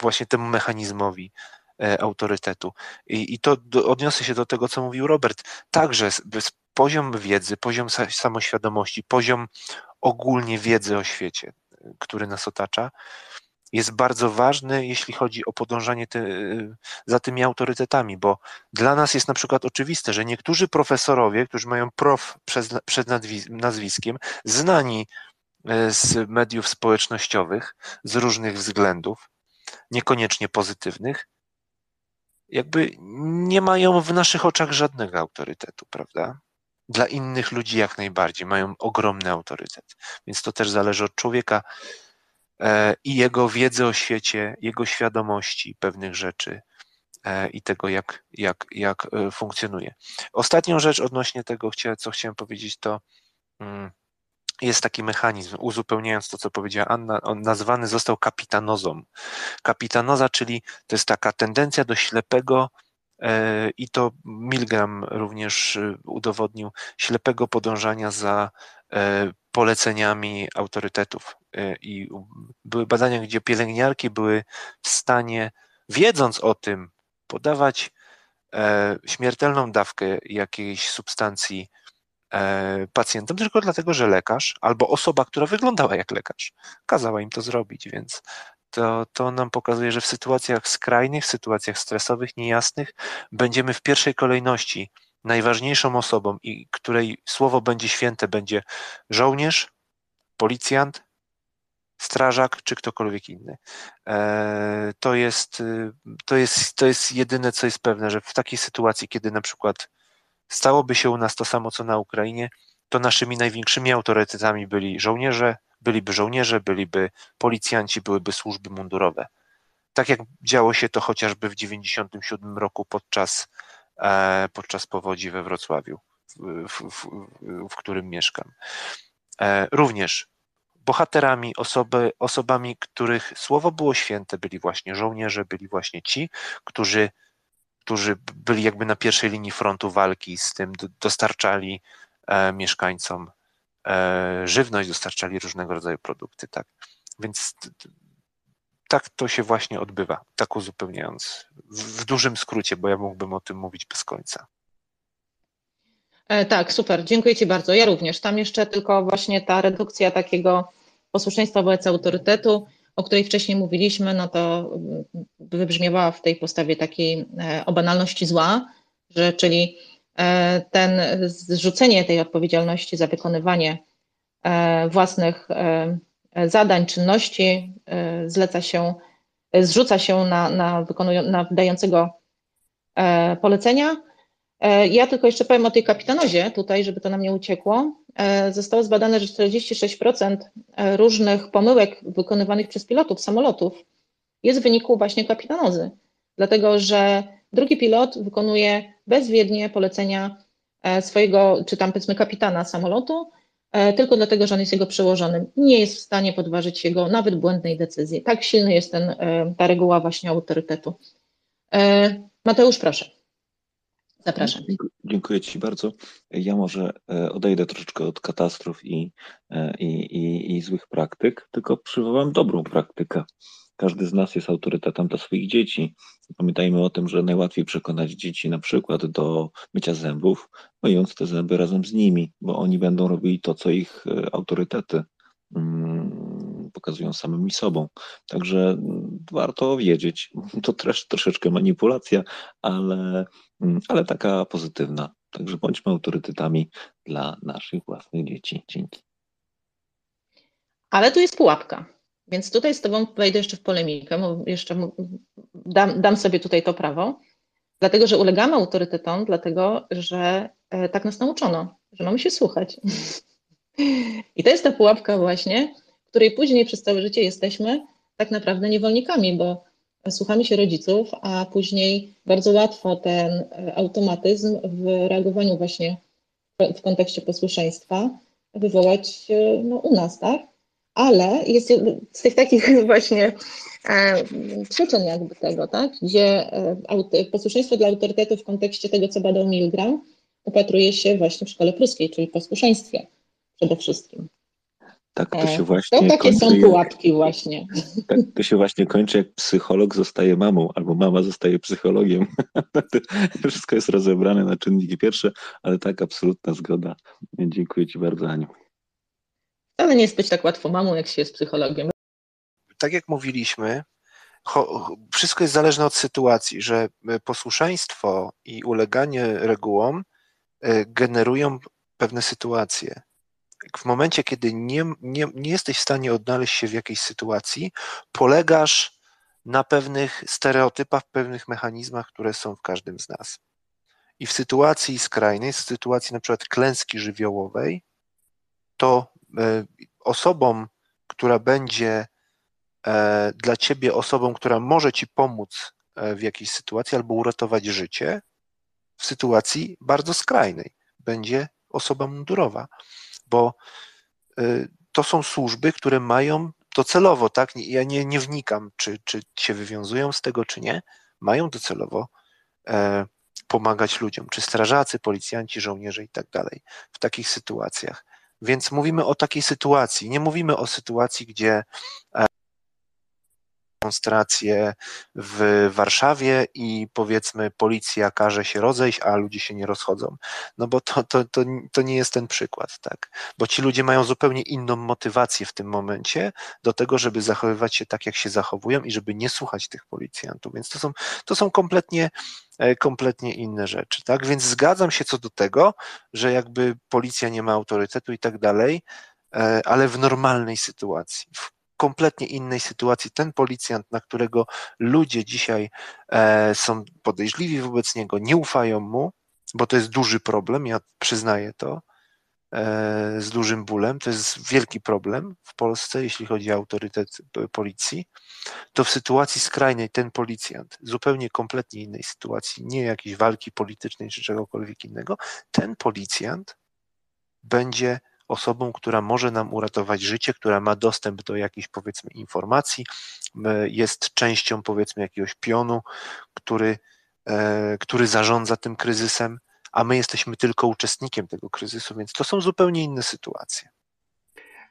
właśnie temu mechanizmowi autorytetu. I, i to odniosę się do tego, co mówił Robert. Także poziom wiedzy, poziom samoświadomości, poziom ogólnie wiedzy o świecie, który nas otacza, jest bardzo ważny, jeśli chodzi o podążanie za tymi autorytetami, bo dla nas jest na przykład oczywiste, że niektórzy profesorowie, którzy mają prof przed nazwiskiem, znani e, z mediów społecznościowych z różnych względów, niekoniecznie pozytywnych, jakby nie mają w naszych oczach żadnego autorytetu, prawda? Dla innych ludzi jak najbardziej mają ogromny autorytet. Więc to też zależy od człowieka i jego wiedzy o świecie, jego świadomości pewnych rzeczy e, i tego, jak, jak, jak e, funkcjonuje. Ostatnią rzecz odnośnie tego, co chciałem powiedzieć, to mm, jest taki mechanizm, uzupełniając to, co powiedziała Anna, on nazwany został kapitanozą. Kapitanoza, czyli to jest taka tendencja do ślepego e, i to Milgram również e, udowodnił, ślepego podążania za e, poleceniami autorytetów. I były badania, gdzie pielęgniarki były w stanie, wiedząc o tym, podawać śmiertelną dawkę jakiejś substancji E, pacjentom tylko dlatego, że lekarz albo osoba, która wyglądała jak lekarz, kazała im to zrobić, więc to, to nam pokazuje, że w sytuacjach skrajnych, w sytuacjach stresowych, niejasnych, będziemy w pierwszej kolejności najważniejszą osobą, i której słowo będzie święte, będzie żołnierz, policjant, strażak czy ktokolwiek inny. E, to jest, to, jest, to jest jedyne, co jest pewne, że w takiej sytuacji, kiedy na przykład stałoby się u nas to samo, co na Ukrainie, to naszymi największymi autorytetami byli żołnierze, byliby żołnierze, byliby policjanci, byłyby służby mundurowe. Tak jak działo się to chociażby w 1997 roku podczas, podczas powodzi we Wrocławiu, w, w, w którym mieszkam. E, również bohaterami, osoby, osobami, których słowo było święte, byli właśnie żołnierze, byli właśnie ci, którzy którzy byli jakby na pierwszej linii frontu walki z tym, dostarczali e, mieszkańcom e, żywność, dostarczali różnego rodzaju produkty, tak. Więc tak to się właśnie odbywa, tak uzupełniając, w, w dużym skrócie, bo ja mógłbym o tym mówić bez końca. E, tak, super, dziękuję Ci bardzo. Ja również. Tam jeszcze tylko właśnie ta redukcja takiego posłuszeństwa wobec autorytetu o której wcześniej mówiliśmy, no to wybrzmiewała w tej postawie takiej e, o banalności zła, że czyli e, ten zrzucenie tej odpowiedzialności za wykonywanie e, własnych zadań, czynności zleca się, zrzuca się na, na, na dającego polecenia, E, ja tylko jeszcze powiem o tej kapitanozie tutaj, żeby to nam nie uciekło. E, zostało zbadane, że 46% e, różnych pomyłek wykonywanych przez pilotów samolotów jest w wyniku właśnie kapitanozy, dlatego że drugi pilot wykonuje bezwiednie polecenia swojego, czy tam powiedzmy kapitana samolotu, tylko dlatego, że on jest jego przełożonym. Nie jest w stanie podważyć jego nawet błędnej decyzji. Tak silny jest ten, ta reguła właśnie autorytetu. Mateusz, proszę. Zapraszam. Dziękuję Ci bardzo. Ja może e, odejdę troszeczkę od katastrof i, e, i, i, i złych praktyk, tylko przywołam dobrą praktykę. Każdy z nas jest autorytetem dla swoich dzieci. Pamiętajmy o tym, że najłatwiej przekonać dzieci na przykład do mycia zębów, myjąc te zęby razem z nimi, bo oni będą robili to, co ich e, autorytety mm, pokazują samymi sobą. Także mm, warto wiedzieć. To też troszeczkę manipulacja, ale, mm, ale taka pozytywna. Także bądźmy autorytetami dla naszych własnych dzieci. Dzięki. Ale tu jest pułapka. Więc tutaj z Tobą wejdę jeszcze w polemikę, jeszcze dam, dam sobie tutaj to prawo, dlatego że ulegamy autorytetom, dlatego że e, tak nas nauczono, że mamy się słuchać. I to jest ta pułapka właśnie, której później przez całe życie jesteśmy tak naprawdę niewolnikami, bo słuchamy się rodziców, a później bardzo łatwo ten e, automatyzm w reagowaniu właśnie w kontekście posłuszeństwa wywołać no, u nas, tak? Ale jest z tych takich właśnie e, przyczyn jakby tego, tak, gdzie e, posłuszeństwo dla autorytetu w kontekście tego, co badał Milgram, upatruje się właśnie w szkole pruskiej, czyli posłuszeństwie przede wszystkim. Tak to się e, właśnie. To takie są pułapki, jak, właśnie. Tak to się właśnie kończy, jak psycholog zostaje mamą, albo mama zostaje psychologiem. Wszystko jest rozebrane na czynniki pierwsze, ale tak, absolutna zgoda. Dziękuję Ci bardzo, Aniu. Ale nie jest być tak łatwo mamą, jak się jest psychologiem. Tak jak mówiliśmy, wszystko jest zależne od sytuacji, że e, posłuszeństwo i uleganie regułom e, generują pewne sytuacje. W momencie, kiedy nie, nie, nie jesteś w stanie odnaleźć się w jakiejś sytuacji, polegasz na pewnych stereotypach, pewnych mechanizmach, które są w każdym z nas. I w sytuacji skrajnej, w sytuacji na przykład klęski żywiołowej, to osobą, która będzie e, dla ciebie osobą, która może ci pomóc e, w jakiejś sytuacji albo uratować życie, w sytuacji bardzo skrajnej będzie osoba mundurowa, bo to są służby, które mają docelowo, tak? Ja nie, nie wnikam, czy, czy się wywiązują z tego, czy nie, mają docelowo pomagać ludziom, czy strażacy, policjanci, żołnierze i tak dalej w takich sytuacjach. Więc mówimy o takiej sytuacji. Nie mówimy o sytuacji, gdzie e, demonstracje w Warszawie i powiedzmy policja każe się rozejść, a ludzie się nie rozchodzą. No bo to, to, to, to nie jest ten przykład, tak? Bo ci ludzie mają zupełnie inną motywację w tym momencie do tego, żeby zachowywać się tak, jak się zachowują i żeby nie słuchać tych policjantów. Więc to są, to są kompletnie E, kompletnie inne rzeczy, tak? Więc zgadzam się co do tego, że jakby policja nie ma autorytetu i tak dalej, e, ale w normalnej sytuacji, w kompletnie innej sytuacji ten policjant, na którego ludzie dzisiaj e, są podejrzliwi wobec niego, nie ufają mu, bo to jest duży problem, ja przyznaję to, z dużym bólem. To jest wielki problem w Polsce, jeśli chodzi o autorytet policji. To w sytuacji skrajnej ten policjant, zupełnie kompletnie innej sytuacji, nie jakiejś walki politycznej czy czegokolwiek innego, ten policjant będzie osobą, która może nam uratować życie, która ma dostęp do jakiejś powiedzmy informacji, jest częścią powiedzmy jakiegoś pionu, który, e, który zarządza tym kryzysem a my jesteśmy tylko uczestnikiem tego kryzysu, więc to są zupełnie inne sytuacje.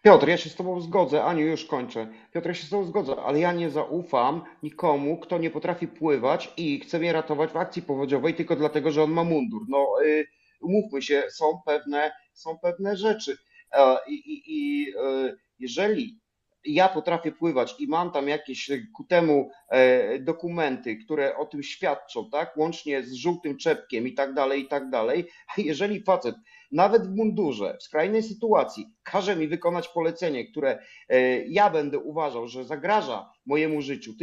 Piotr, ja się z Tobą zgodzę. Aniu, już kończę. Piotr, ja się z Tobą zgodzę, ale ja nie zaufam nikomu, kto nie potrafi pływać i chce mnie ratować w akcji powodziowej tylko dlatego, że on ma mundur. No, yy, umówmy się, są pewne, są pewne rzeczy. E, I, i, yy, jeżeli ja potrafię pływać i mam tam jakieś e, ku temu e, dokumenty, które o tym świadczą, tak, łącznie z żółtym czepkiem i tak dalej, i tak dalej, a jeżeli facet nawet w mundurze, w skrajnej sytuacji, każe mi wykonać polecenie, które e, ja będę uważał, że zagraża mojemu życiu,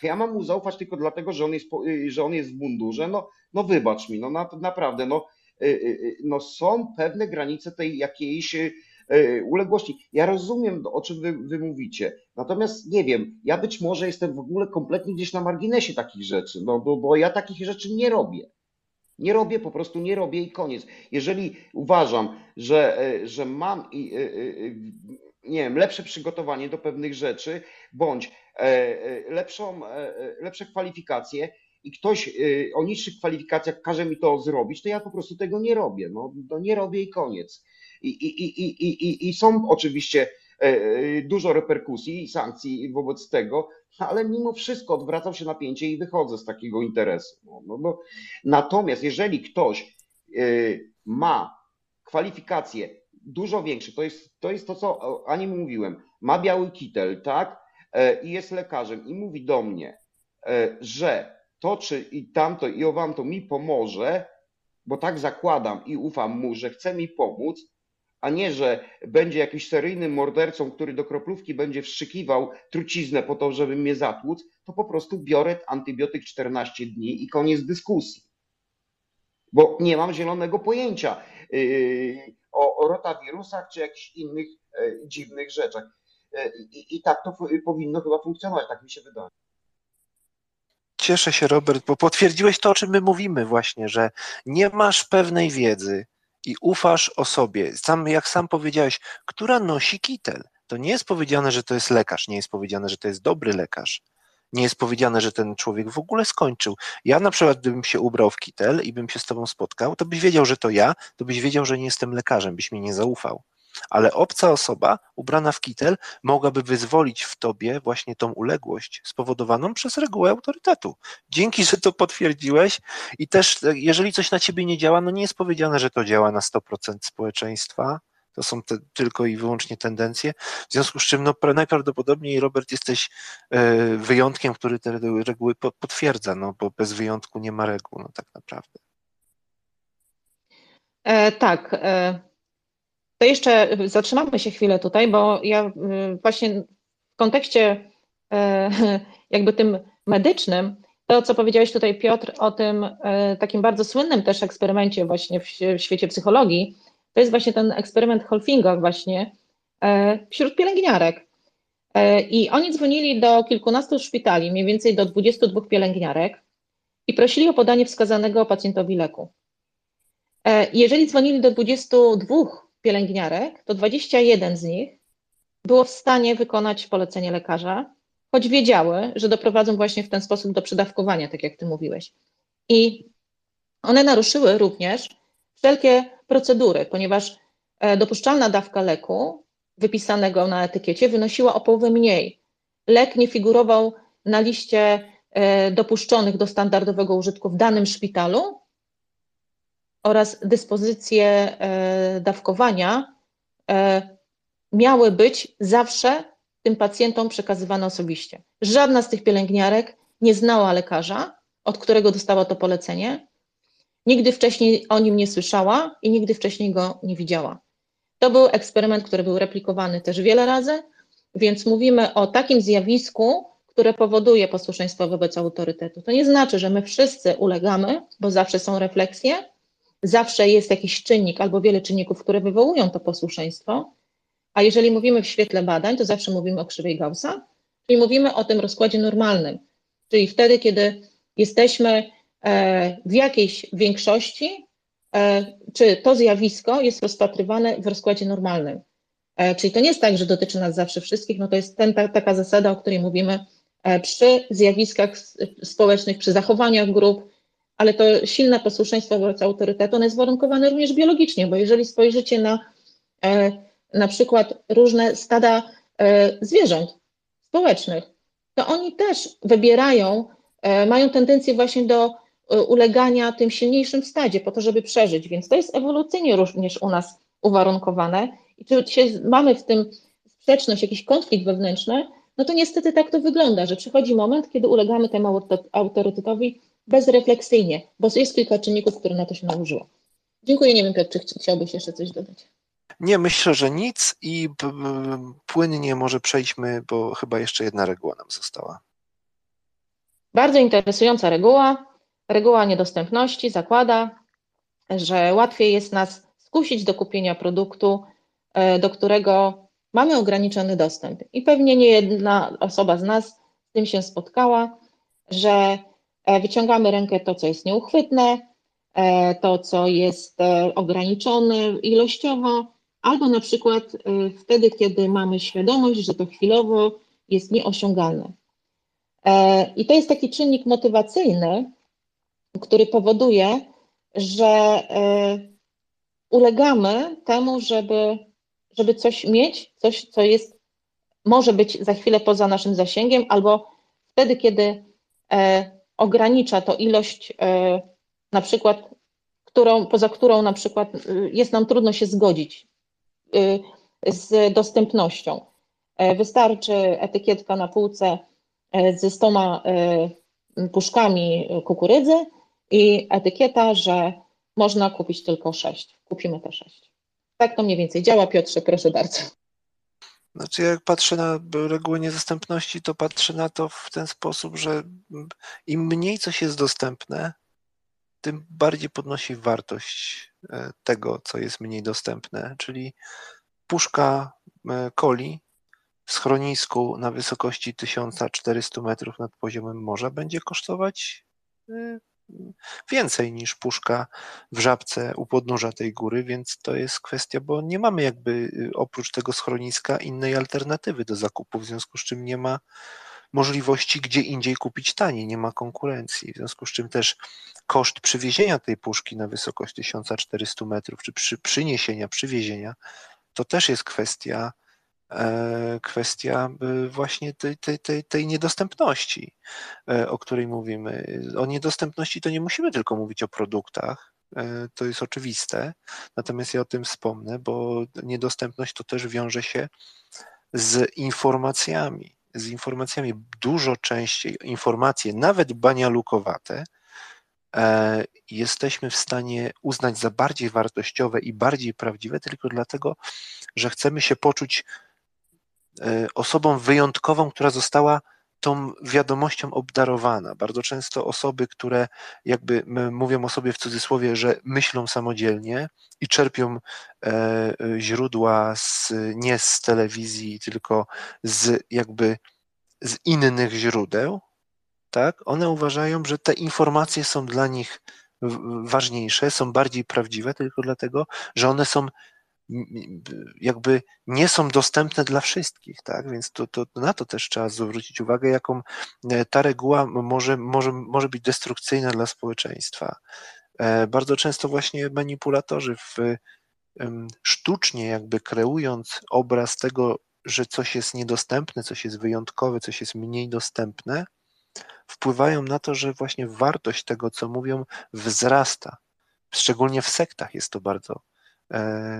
to ja mam mu zaufać tylko dlatego, że on jest, że on jest w mundurze, no, no wybacz mi, no na, naprawdę, no, no są pewne granice tej jakiejś E, uległości. Ja rozumiem, o czym wy, wy mówicie, natomiast nie wiem, ja być może jestem w ogóle kompletnie gdzieś na marginesie takich rzeczy, no, bo, bo ja takich rzeczy nie robię. Nie robię, po prostu nie robię i koniec. Jeżeli uważam, że, e, że mam e, nie wiem, lepsze przygotowanie do pewnych rzeczy, bądź lepszą, lepsze kwalifikacje, i ktoś o niższych kwalifikacjach każe mi to zrobić, to ja po prostu tego nie robię. No, no nie robię i koniec. I, i, i, i, i, są oczywiście e, dużo reperkusji i sankcji wobec tego, ale mimo wszystko odwracam się napięcie i wychodzę z takiego interesu. No, no natomiast jeżeli ktoś ma kwalifikacje dużo większe, to jest to, jest to co Ani mówiłem, ma biały kitel, tak, e, i jest lekarzem i mówi do mnie, e, że to czy i tamto i owam to mi pomoże, bo tak zakładam i ufam mu, że chce mi pomóc, a nie, że będzie jakiś seryjnym mordercą, który do kroplówki będzie wstrzykiwał truciznę po to, żeby mnie zatłuc, to po prostu biorę antybiotyk 14 dni i koniec dyskusji. Bo nie mam zielonego pojęcia yy, o, o rotawirusach czy jakichś innych yy, dziwnych rzeczach. Yy, I, I tak to powinno chyba funkcjonować, tak mi się wydaje. Cieszę się, Robert, bo potwierdziłeś to, o czym my mówimy właśnie, że nie masz pewnej wiedzy i ufasz osobie. Sam, jak sam powiedziałeś, która nosi kitel. To nie jest powiedziane, że to jest lekarz, nie jest powiedziane, że to jest dobry lekarz nie jest powiedziane, że ten człowiek w ogóle skończył. Ja na przykład, gdybym się ubrał w kitel i bym się z tobą spotkał, to byś wiedział, że to ja, to byś wiedział, że nie jestem lekarzem, byś mi nie zaufał. Ale obca osoba ubrana w kitel mogłaby wyzwolić w tobie właśnie tą uległość spowodowaną przez regułę autorytetu. Dzięki, że to potwierdziłeś i też jeżeli coś na ciebie nie działa, no nie jest powiedziane, że to działa na 100% społeczeństwa, to są te, tylko i wyłącznie tendencje. W związku z czym no, najprawdopodobniej, Robert, jesteś e, wyjątkiem, który te reguły potwierdza, no, bo bez wyjątku nie ma reguł, no tak naprawdę. E, tak. E, to jeszcze zatrzymamy się chwilę tutaj, bo ja e, właśnie w kontekście e, jakby tym medycznym, to co powiedziałeś tutaj Piotr o tym e, takim bardzo słynnym też eksperymencie właśnie w, świecie psychologii, to jest właśnie ten eksperyment Holfinga właśnie e, wśród pielęgniarek. I oni dzwonili do kilkunastu szpitali, mniej więcej do 22 pielęgniarek i prosili o podanie wskazanego pacjentowi leku. Jeżeli dzwonili do 22 pielęgniarek, to 21 z nich było w stanie wykonać polecenie lekarza, choć wiedziały, że doprowadzą właśnie w ten sposób do przedawkowania, tak jak ty mówiłeś. I one naruszyły również wszelkie procedury, ponieważ e, dopuszczalna dawka leku wypisanego na etykiecie wynosiła o połowę mniej. Lek nie figurował na liście e, dopuszczonych do standardowego użytku w danym szpitalu oraz dyspozycje e, dawkowania miały być zawsze tym pacjentom przekazywane osobiście. Żadna z tych pielęgniarek nie znała lekarza, od którego dostała to polecenie, Nigdy wcześniej o nim nie słyszała i nigdy wcześniej go nie widziała. To był eksperyment, który był replikowany też wiele razy, więc mówimy o takim zjawisku, które powoduje posłuszeństwo wobec autorytetu. To nie znaczy, że my wszyscy ulegamy, bo zawsze są refleksje, zawsze jest jakiś czynnik albo wiele czynników, które wywołują to posłuszeństwo. A jeżeli mówimy w świetle badań, to zawsze mówimy o krzywej Gaussa, czyli mówimy o tym rozkładzie normalnym, czyli wtedy, kiedy jesteśmy E, w jakiejś większości, e, czy to zjawisko jest rozpatrywane w rozkładzie normalnym. E, czyli to nie jest tak, że dotyczy nas zawsze wszystkich, no to jest ten, ta, taka zasada, o której mówimy przy zjawiskach społecznych, przy zachowaniach grup, ale to silne posłuszeństwo wobec autorytetu, jest warunkowane również biologicznie, bo jeżeli spojrzycie na na przykład różne stada zwierząt społecznych, to oni też wybierają, mają tendencję właśnie do E, ulegania tym silniejszym stadzie, po to, żeby przeżyć. Więc to jest ewolucyjnie również u nas uwarunkowane. I czy mamy w tym sprzeczność, jakiś konflikt wewnętrzny, no to niestety tak to wygląda, że przychodzi moment, kiedy ulegamy temu autorytetowi bezrefleksyjnie, bo jest kilka czynników, które na to się nałożyło. Dziękuję. Nie wiem, Piotr, czy chciałbyś jeszcze coś dodać? Nie, myślę, że nic i płynnie może przejdźmy, bo chyba jeszcze jedna reguła nam została. Bardzo interesująca reguła. Reguła niedostępności zakłada, że łatwiej jest nas skusić do kupienia produktu, e, do którego mamy ograniczony dostęp. I pewnie nie jedna osoba z nas z tym się spotkała, że wyciągamy rękę to, co jest nieuchwytne, e, to, co jest ograniczone ilościowo, albo na przykład wtedy, kiedy mamy świadomość, że to chwilowo jest nieosiągalne. I to jest taki czynnik motywacyjny, który powoduje, że ulegamy temu, żeby, żeby coś mieć, coś, co jest, może być za chwilę poza naszym zasięgiem, albo wtedy, kiedy ogranicza to ilość, na przykład, którą, poza którą na przykład jest nam trudno się zgodzić z dostępnością. Wystarczy etykietka na półce ze stoma puszkami kukurydzy i etykieta, że można kupić tylko sześć. Kupimy te sześć. Tak to mniej więcej działa. Piotrze, proszę bardzo. Znaczy, jak patrzę na reguły niedostępności, to patrzę na to w ten sposób, że im mniej coś jest dostępne, tym bardziej podnosi wartość tego, co jest mniej dostępne. Czyli puszka coli w schronisku na wysokości 1400 metrów nad poziomem morza będzie kosztować więcej niż puszka w żabce u podnóża tej góry, więc to jest kwestia, bo nie mamy jakby oprócz tego schroniska innej alternatywy do zakupu, w związku z czym nie ma możliwości gdzie indziej kupić taniej, nie ma konkurencji, w związku z czym też koszt przywiezienia tej puszki na wysokość 1400 metrów, czy przy, przyniesienia, przywiezienia, to też jest kwestia kwestia właśnie tej, tej, tej, tej niedostępności, o której mówimy. O niedostępności to nie musimy tylko mówić o produktach, to jest oczywiste, natomiast ja o tym wspomnę, bo niedostępność to też wiąże się z informacjami. Z informacjami dużo częściej informacje, nawet banialukowate, jesteśmy w stanie uznać za bardziej wartościowe i bardziej prawdziwe tylko dlatego, że chcemy się poczuć osobą wyjątkową, która została tą wiadomością obdarowana. Bardzo często osoby, które jakby mówią o sobie w cudzysłowie, że myślą samodzielnie i czerpią źródła z, nie z telewizji, tylko z jakby z innych źródeł, tak? One uważają, że te informacje są dla nich ważniejsze, są bardziej prawdziwe tylko dlatego, że one są jakby nie są dostępne dla wszystkich, tak? Więc to, to, na to też trzeba zwrócić uwagę, jaką e, ta reguła może, może, może być destrukcyjna dla społeczeństwa. E, bardzo często właśnie manipulatorzy w, sztucznie jakby kreując obraz tego, że coś jest niedostępne, coś jest wyjątkowe, coś jest mniej dostępne, wpływają na to, że właśnie wartość tego, co mówią, wzrasta. Szczególnie w sektach jest to bardzo,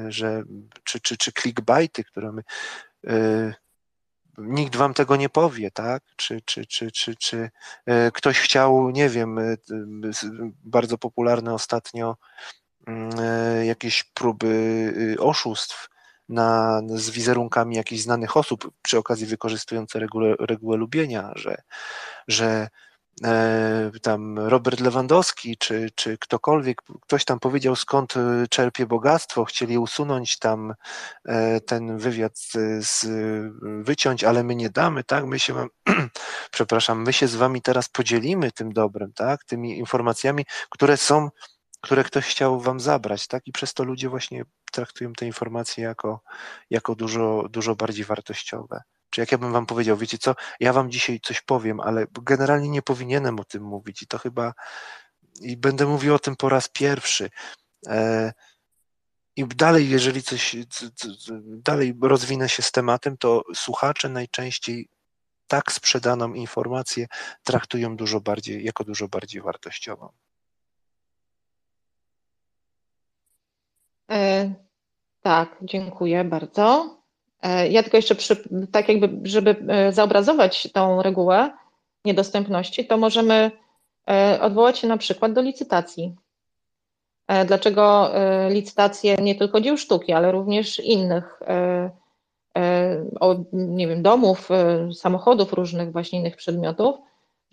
że, czy, czy, czy clickbaity, które my, e, nikt wam tego nie powie, tak? Czy, czy, czy, czy, czy e, ktoś chciał, nie wiem, bardzo popularne ostatnio mm, jakieś próby oszustw na, z wizerunkami jakichś znanych osób, przy okazji wykorzystujące regułę, regułę lubienia, że, że E, tam Robert Lewandowski, czy, czy ktokolwiek, ktoś tam powiedział skąd e, czerpie bogactwo, chcieli usunąć tam e, ten wywiad z, wyciąć, ale my nie damy, tak, my się, przepraszam, my się z wami teraz podzielimy tym dobrem, tak, tymi informacjami, które są, które ktoś chciał wam zabrać, tak, i przez to ludzie właśnie traktują te informacje jako, jako dużo, dużo bardziej wartościowe. Czy jak ja bym wam powiedział, wiecie co, ja wam dzisiaj coś powiem, ale generalnie nie powinienem o tym mówić i to chyba i będę mówił o tym po raz pierwszy. E, I dalej, jeżeli coś, dalej rozwinę się z tematem, to słuchacze najczęściej tak sprzedaną informację traktują dużo bardziej, jako dużo bardziej wartościową. E, tak, dziękuję bardzo. E, ja tylko jeszcze, przy, tak jakby, żeby e, zaobrazować tą regułę niedostępności, to możemy e, odwołać się na przykład do licytacji. Dlaczego licytacje nie tylko dzieł sztuki, ale również innych, nie wiem, domów, samochodów, różnych właśnie innych przedmiotów,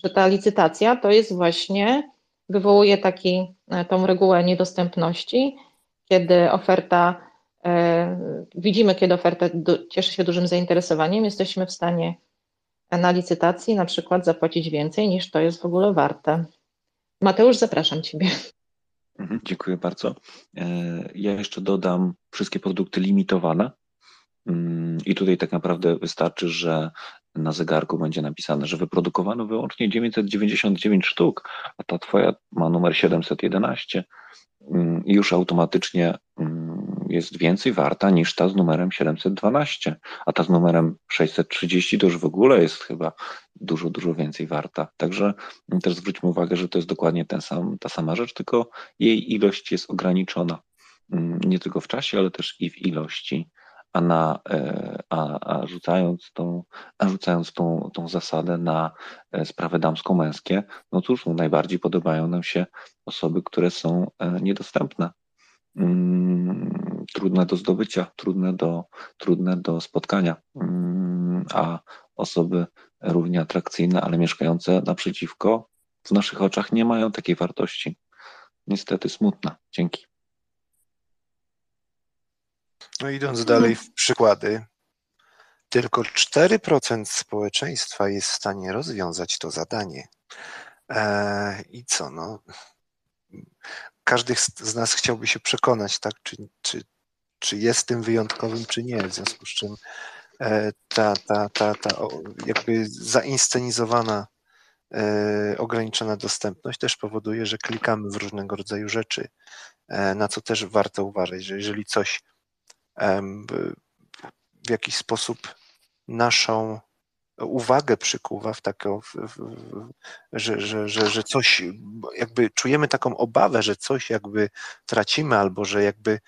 że ta licytacja to jest właśnie, wywołuje taki, tą regułę niedostępności, kiedy oferta widzimy, kiedy oferta cieszy się dużym zainteresowaniem, jesteśmy w stanie na licytacji na przykład zapłacić więcej niż to jest w ogóle warte. Mateusz, zapraszam Ciebie. Mhm, dziękuję bardzo. E, ja jeszcze dodam wszystkie produkty limitowane. Mm, I tutaj tak naprawdę wystarczy, że na zegarku będzie napisane, że wyprodukowano wyłącznie 999 sztuk, a ta twoja ma numer 711 mm, i już automatycznie mm, jest więcej warta niż ta z numerem 712, a ta z numerem 630 to już w ogóle jest chyba dużo, dużo więcej warta. Także też zwróćmy uwagę, że to jest dokładnie ten sam, ta sama rzecz, tylko jej ilość jest ograniczona. Nie tylko w czasie, ale też i w ilości a, na, e, a, a rzucając, tą, a rzucając tą, tą zasadę na e, sprawy damsko-męskie, no cóż, no najbardziej podobają nam się osoby, które są e, niedostępne, mm, trudne do zdobycia, trudne do, trudne do spotkania, mm, a osoby równie atrakcyjne, ale mieszkające naprzeciwko, w naszych oczach nie mają takiej wartości. Niestety smutna. Dzięki. No idąc dalej w przykłady, tylko 4% społeczeństwa jest w stanie rozwiązać to zadanie. E, I co, no, każdy z nas chciałby się przekonać, tak, czy, czy, czy jest tym wyjątkowym, czy nie, w związku z czym e, ta, ta, ta, ta jakby zainscenizowana e, ograniczona dostępność też powoduje, że klikamy w różnego rodzaju rzeczy, na co też warto uważać, że jeżeli coś w jakiś sposób naszą uwagę przykuwa w taką, że, że, że, że coś, jakby czujemy taką obawę, że coś jakby tracimy, albo że jakby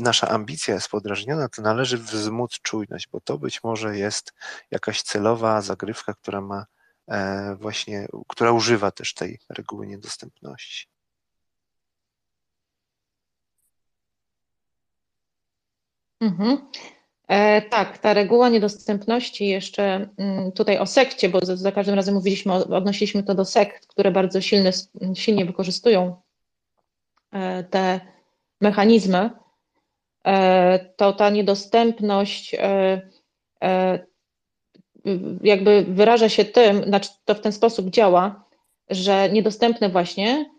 nasza ambicja jest podrażniona, to należy wzmóc czujność, bo to być może jest jakaś celowa zagrywka, która ma e, właśnie, która używa też tej reguły niedostępności. Mhm. E, tak, ta reguła niedostępności jeszcze mm, tutaj o sekcie, bo za, za każdym razem mówiliśmy, odnosiliśmy to do sekt, które bardzo silny, silnie wykorzystują e, te mechanizmy, e, to ta niedostępność e, e, jakby wyraża się tym, znaczy to w ten sposób działa, że niedostępne właśnie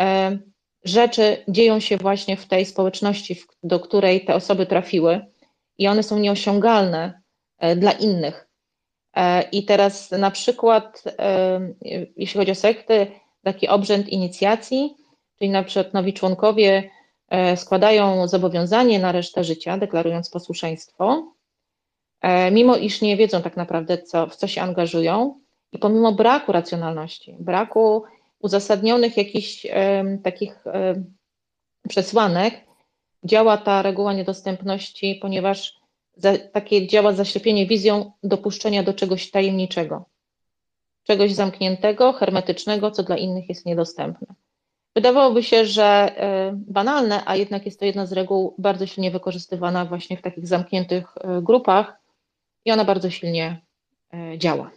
e, rzeczy dzieją się właśnie w tej społeczności, do której te osoby trafiły i one są nieosiągalne e, dla innych. E, I teraz na przykład, e, jeśli chodzi o sekty, taki obrzęd inicjacji, czyli na przykład nowi członkowie składają zobowiązanie na resztę życia, deklarując posłuszeństwo, mimo iż nie wiedzą tak naprawdę, co, w co się angażują, i pomimo braku racjonalności, braku uzasadnionych jakichś takich przesłanek działa ta reguła niedostępności, ponieważ za, takie działa zaślepienie wizją dopuszczenia do czegoś tajemniczego, czegoś zamkniętego, hermetycznego, co dla innych jest niedostępne. Wydawałoby się, że e, banalne, a jednak jest to jedna z reguł bardzo silnie wykorzystywana właśnie w takich zamkniętych e, grupach i ona bardzo silnie e, działa.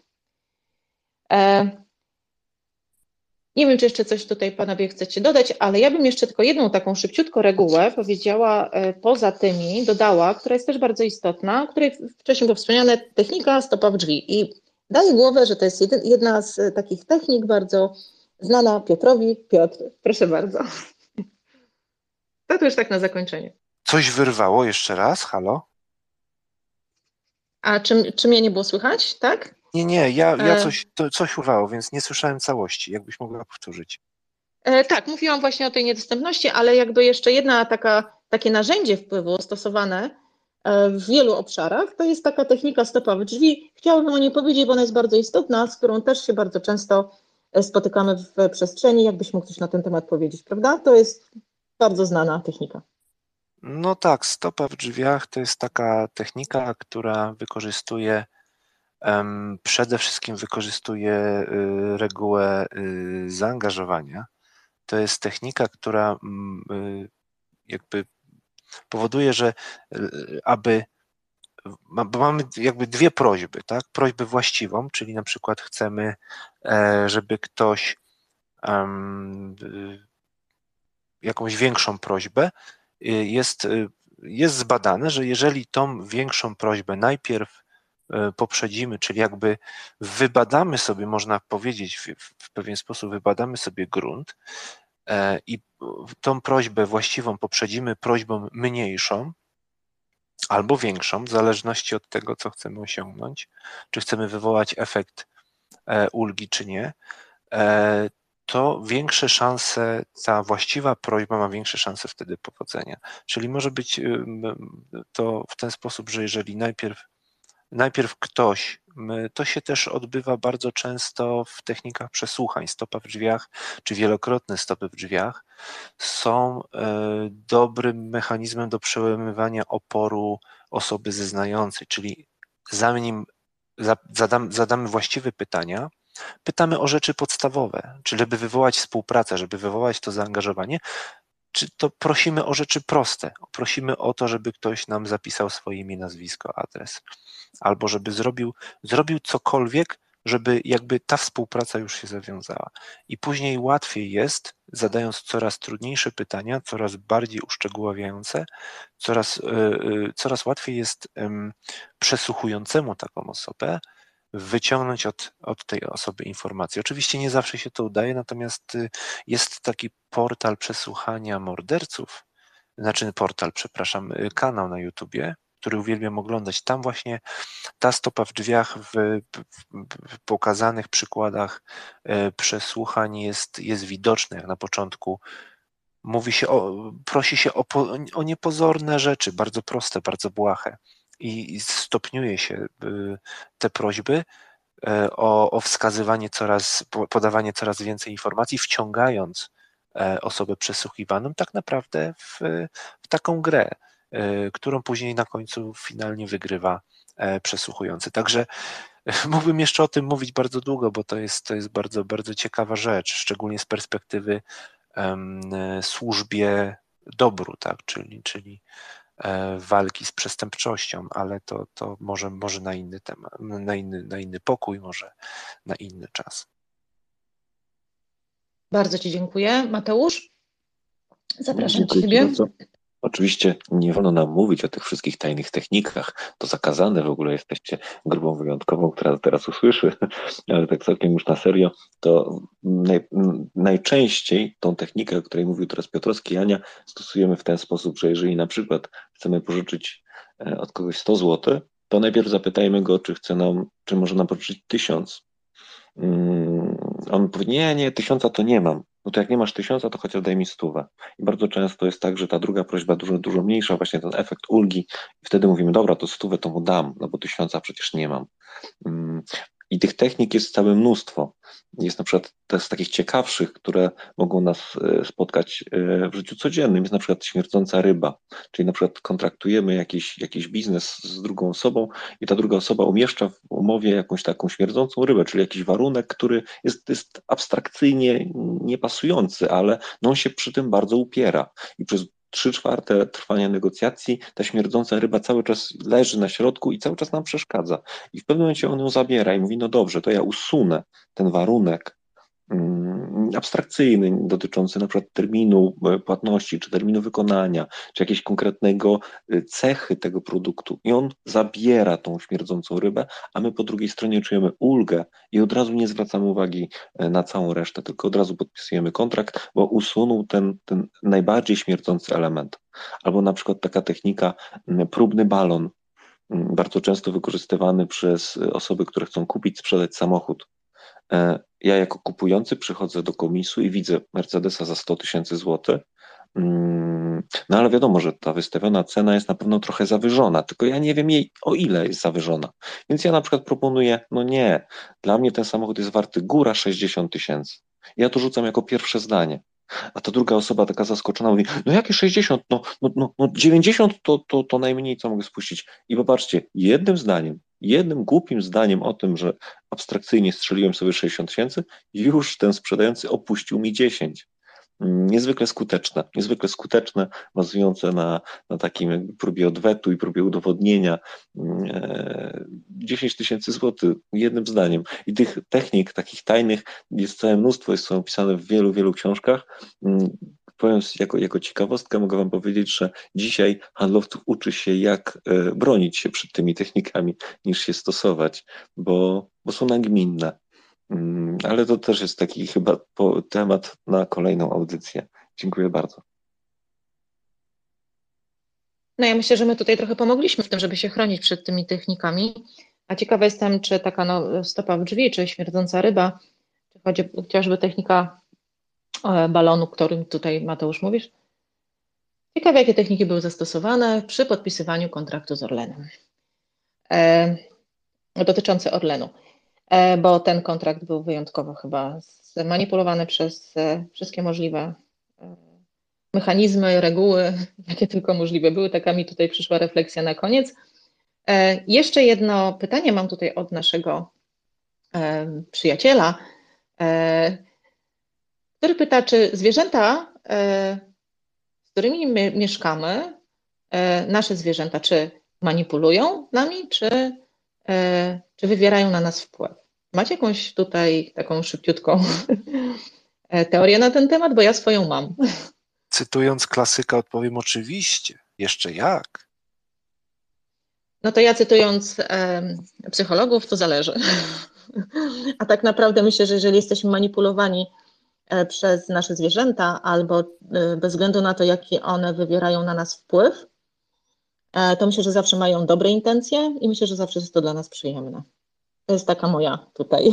Nie wiem, czy jeszcze coś tutaj panowie chcecie dodać, ale ja bym jeszcze tylko jedną taką szybciutko regułę powiedziała e, poza tymi, dodała, która jest też bardzo istotna, której wcześniej było wspomniane, technika stopa w drzwi. I daję głowę, że to jest jedna z e, takich technik bardzo znana Piotrowi. Piotr, proszę bardzo. To, to już tak na zakończenie. Coś wyrwało jeszcze raz, halo? A czy, czy mnie nie było słychać, tak? Nie, nie, ja, ja e. coś, to, coś urwało, więc nie słyszałem całości. Jakbyś mogła powtórzyć. E, tak, mówiłam właśnie o tej niedostępności, ale jakby jeszcze jedna taka, takie narzędzie wpływu stosowane e, w wielu obszarach, to jest taka technika stopa w drzwi. Chciałabym o niej powiedzieć, bo ona jest bardzo istotna, z którą też się bardzo często spotykamy w przestrzeni. Jakbyś mógł coś na ten temat powiedzieć, prawda? To jest bardzo znana technika. No tak, stopa w drzwiach to jest taka technika, która wykorzystuje Przede wszystkim wykorzystuje y, regułę y, zaangażowania. To jest technika, która mm, y, jakby powoduje, że aby bo mamy jakby dwie prośby, tak? Prośbę właściwą, czyli na przykład chcemy, e, żeby ktoś jakąś większą prośbę, jest, jest zbadane, że jeżeli tą większą prośbę najpierw poprzedzimy, czyli jakby wybadamy sobie, można powiedzieć, w, w pewien sposób wybadamy sobie grunt e, i tą prośbę właściwą poprzedzimy prośbą mniejszą, albo większą, w zależności od tego, co chcemy osiągnąć, czy chcemy wywołać efekt e, ulgi, czy nie, e, to większe szanse, ta właściwa prośba ma większe szanse wtedy powodzenia. Czyli może być to w ten sposób, że jeżeli najpierw, najpierw ktoś, to się też odbywa bardzo często w technikach przesłuchań, stopa w drzwiach, czy wielokrotne stopy w drzwiach, są e, dobrym mechanizmem do przełamywania oporu osoby zeznającej, czyli zanim zadamy właściwe pytania, pytamy o rzeczy podstawowe, czy żeby wywołać współpracę, żeby wywołać to zaangażowanie, czy to prosimy o rzeczy proste. Prosimy o to, żeby ktoś nam zapisał swoje imię, nazwisko, adres, albo żeby zrobił, zrobił cokolwiek, żeby jakby ta współpraca już się zawiązała. I później łatwiej jest, zadając coraz trudniejsze pytania, coraz bardziej uszczegóławiające, coraz, yy, coraz łatwiej jest przesłuchującemu taką osobę wyciągnąć od, od tej osoby informacje. Oczywiście nie zawsze się to udaje, natomiast y, jest taki portal przesłuchania morderców, znaczy portal, przepraszam, y, kanał na YouTubie, który uwielbiam oglądać. Tam właśnie ta stopa w drzwiach w, w pokazanych przykładach y, przesłuchań jest, jest widoczna, jak na początku mówi się o, prosi się o, o niepozorne rzeczy, bardzo proste, bardzo błahe i stopniuje się y, te prośby e, o, o wskazywanie coraz, podawanie coraz więcej informacji, wciągając e, osobę przesłuchiwaną tak naprawdę w, w taką grę, e, którą później na końcu finalnie wygrywa przesłuchujący. Także mógłbym jeszcze o tym mówić bardzo długo, bo to jest, to jest bardzo, bardzo ciekawa rzecz, szczególnie z perspektywy um, służbie dobru, tak, czyli, czyli E, walki z przestępczością, ale to, to może, może na inny temat, na inny, na inny pokój, może na inny czas. Bardzo Ci dziękuję. Mateusz, zapraszam Ciebie. Bardzo. Oczywiście nie wolno nam mówić o tych wszystkich tajnych technikach. To zakazane w ogóle jesteście grupą wyjątkową, która teraz usłyszy, ale tak całkiem już na serio, to naj, najczęściej tą technikę, o której mówił teraz Piotrowski Jania, stosujemy w ten sposób, że jeżeli na przykład chcemy pożyczyć e, od kogoś 100 zł, to najpierw zapytajmy go, czy chce nam, czy może nam pożyczyć 1000. Mm, on powie, nie, nie, tysiąca to nie mam no to jak nie masz tysiąca, to chociaż daj mi stówę. I bardzo często jest tak, że ta druga prośba dużo, dużo mniejsza, właśnie ten efekt ulgi, i wtedy mówimy, dobra, to stówę to mu dam, no bo tysiąca przecież nie mam. I tych technik jest całe mnóstwo. Jest na przykład te z takich ciekawszych, które mogą nas e, spotkać e, w życiu codziennym. Jest na przykład śmierdząca ryba, czyli na przykład kontraktujemy jakiś, jakiś biznes z drugą osobą i ta druga osoba umieszcza w umowie jakąś taką śmierdzącą rybę, czyli jakiś warunek, który jest, jest abstrakcyjnie niepasujący, ale no on się przy tym bardzo upiera i przez trzy czwarte trwania negocjacji ta śmierdząca ryba cały czas leży na środku i cały czas nam przeszkadza. I w pewnym momencie on ją zabiera i mówi, no dobrze, to ja usunę ten warunek, abstrakcyjny, dotyczący na przykład terminu e, płatności, czy terminu wykonania, czy jakiegoś konkretnego e, cechy tego produktu. I on zabiera tą śmierdzącą rybę, a my po drugiej stronie czujemy ulgę i od razu nie zwracamy uwagi e, na całą resztę, tylko od razu podpisujemy kontrakt, bo usunął ten, ten najbardziej śmierdzący element. Albo na przykład taka technika próbny balon, bardzo często wykorzystywany przez osoby, które chcą kupić, sprzedać samochód ja jako kupujący przychodzę do komisu i widzę Mercedesa za 100 tysięcy złotych, mm, no ale wiadomo, że ta wystawiona cena jest na pewno trochę zawyżona, tylko ja nie wiem jej o ile jest zawyżona. Więc ja na przykład proponuję, no nie, dla mnie ten samochód jest warty góra 60 tysięcy. Ja to rzucam jako pierwsze zdanie. A ta druga osoba taka zaskoczona mówi, no jakie 60, no, no, no, no 90 to, to, to najmniej, co mogę spuścić. I popatrzcie, jednym zdaniem jednym głupim zdaniem o tym, że abstrakcyjnie strzeliłem sobie 60 tysięcy, już ten sprzedający opuścił mi 10. Niezwykle skuteczne, niezwykle skuteczne, bazujące na, na takim jakby próbie odwetu i próbie udowodnienia. 10 tysięcy złotych jednym zdaniem. I tych technik, takich tajnych jest całe mnóstwo, jest są opisane w wielu, wielu książkach powiem jako, jako ciekawostkę, mogę Wam powiedzieć, że dzisiaj handlowców uczy się, jak e, bronić się przed tymi technikami, niż się stosować, bo, bo są nagminne. Mm, ale to też jest taki chyba temat na kolejną audycję. Dziękuję bardzo. No ja myślę, że my tutaj trochę pomogliśmy w tym, żeby się chronić przed tymi technikami. A ciekawa jestem, czy taka no, stopa w drzwi, czy śmierdząca ryba, czy chociażby technika e, balonu, którym tutaj Mateusz mówisz. Ciekawe, jakie techniki były zastosowane przy podpisywaniu kontraktu z Orlenem. E, dotyczący Orlenu, bo ten kontrakt był wyjątkowo chyba zmanipulowany przez e, wszystkie możliwe e, mechanizmy, reguły, jakie tylko możliwe były. Taka mi tutaj przyszła refleksja na koniec. E, jeszcze jedno pytanie mam tutaj od naszego e, przyjaciela, e, który pyta, czy zwierzęta, e, z którymi my mieszkamy, nasze zwierzęta, czy manipulują nami, czy E, czy wywierają na nas wpływ. Macie jakąś tutaj taką szybciutką e, teorię na ten temat? Bo ja swoją mam. Cytując klasyka, odpowiem oczywiście. Jeszcze jak? No to ja cytując e, psychologów, to zależy. A tak naprawdę myślę, że jeżeli jesteśmy manipulowani e, przez nasze zwierzęta, albo bez względu na to, jaki one wywierają na nas wpływ, E, to myślę, że zawsze mają dobre intencje i myślę, że zawsze jest to dla nas przyjemne. To jest taka moja tutaj.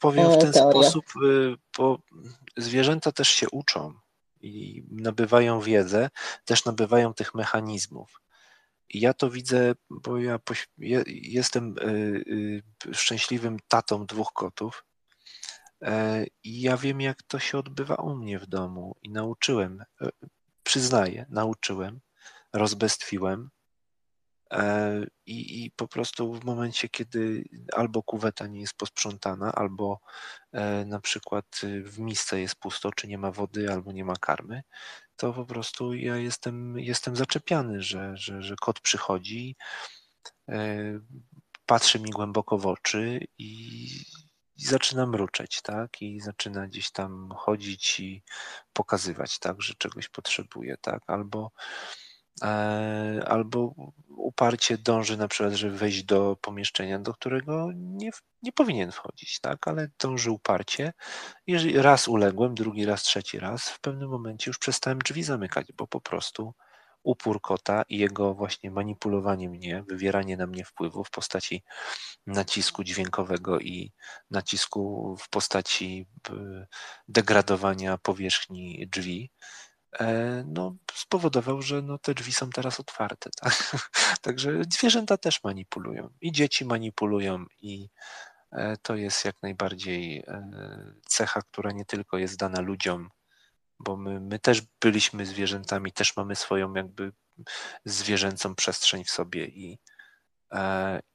Powiem w ten teoria. sposób, y, bo zwierzęta też się uczą i nabywają wiedzę, też nabywają tych mechanizmów. I ja to widzę, bo ja jestem y, y, szczęśliwym tatą dwóch kotów. E, I ja wiem, jak to się odbywa u mnie w domu i nauczyłem, przyznaję, nauczyłem rozbestwiłem. E, I, I po prostu w momencie, kiedy albo kuweta nie jest posprzątana, albo e, na przykład w misce jest pusto, czy nie ma wody, albo nie ma karmy, to po prostu ja jestem, jestem zaczepiany, że, że, że kot przychodzi, e, patrzy mi głęboko w oczy i, i zaczyna mruczeć, tak? I zaczyna gdzieś tam chodzić i pokazywać, tak, że czegoś potrzebuje, tak? Albo albo uparcie dąży na przykład, żeby wejść do pomieszczenia, do którego nie, nie powinien wchodzić, tak, ale dąży uparcie. Jeżeli raz uległem, drugi raz, trzeci raz, w pewnym momencie już przestałem drzwi zamykać, bo po prostu upór kota i jego właśnie manipulowanie mnie, wywieranie na mnie wpływu w postaci nacisku dźwiękowego i nacisku w postaci e, degradowania powierzchni drzwi, E, no, spowodował, że no, te drzwi są teraz otwarte. Tak? Także zwierzęta też manipulują i dzieci manipulują i e, to jest jak najbardziej e, cecha, która nie tylko jest dana ludziom, bo my, my też byliśmy zwierzętami, też mamy swoją jakby zwierzęcą przestrzeń w sobie i,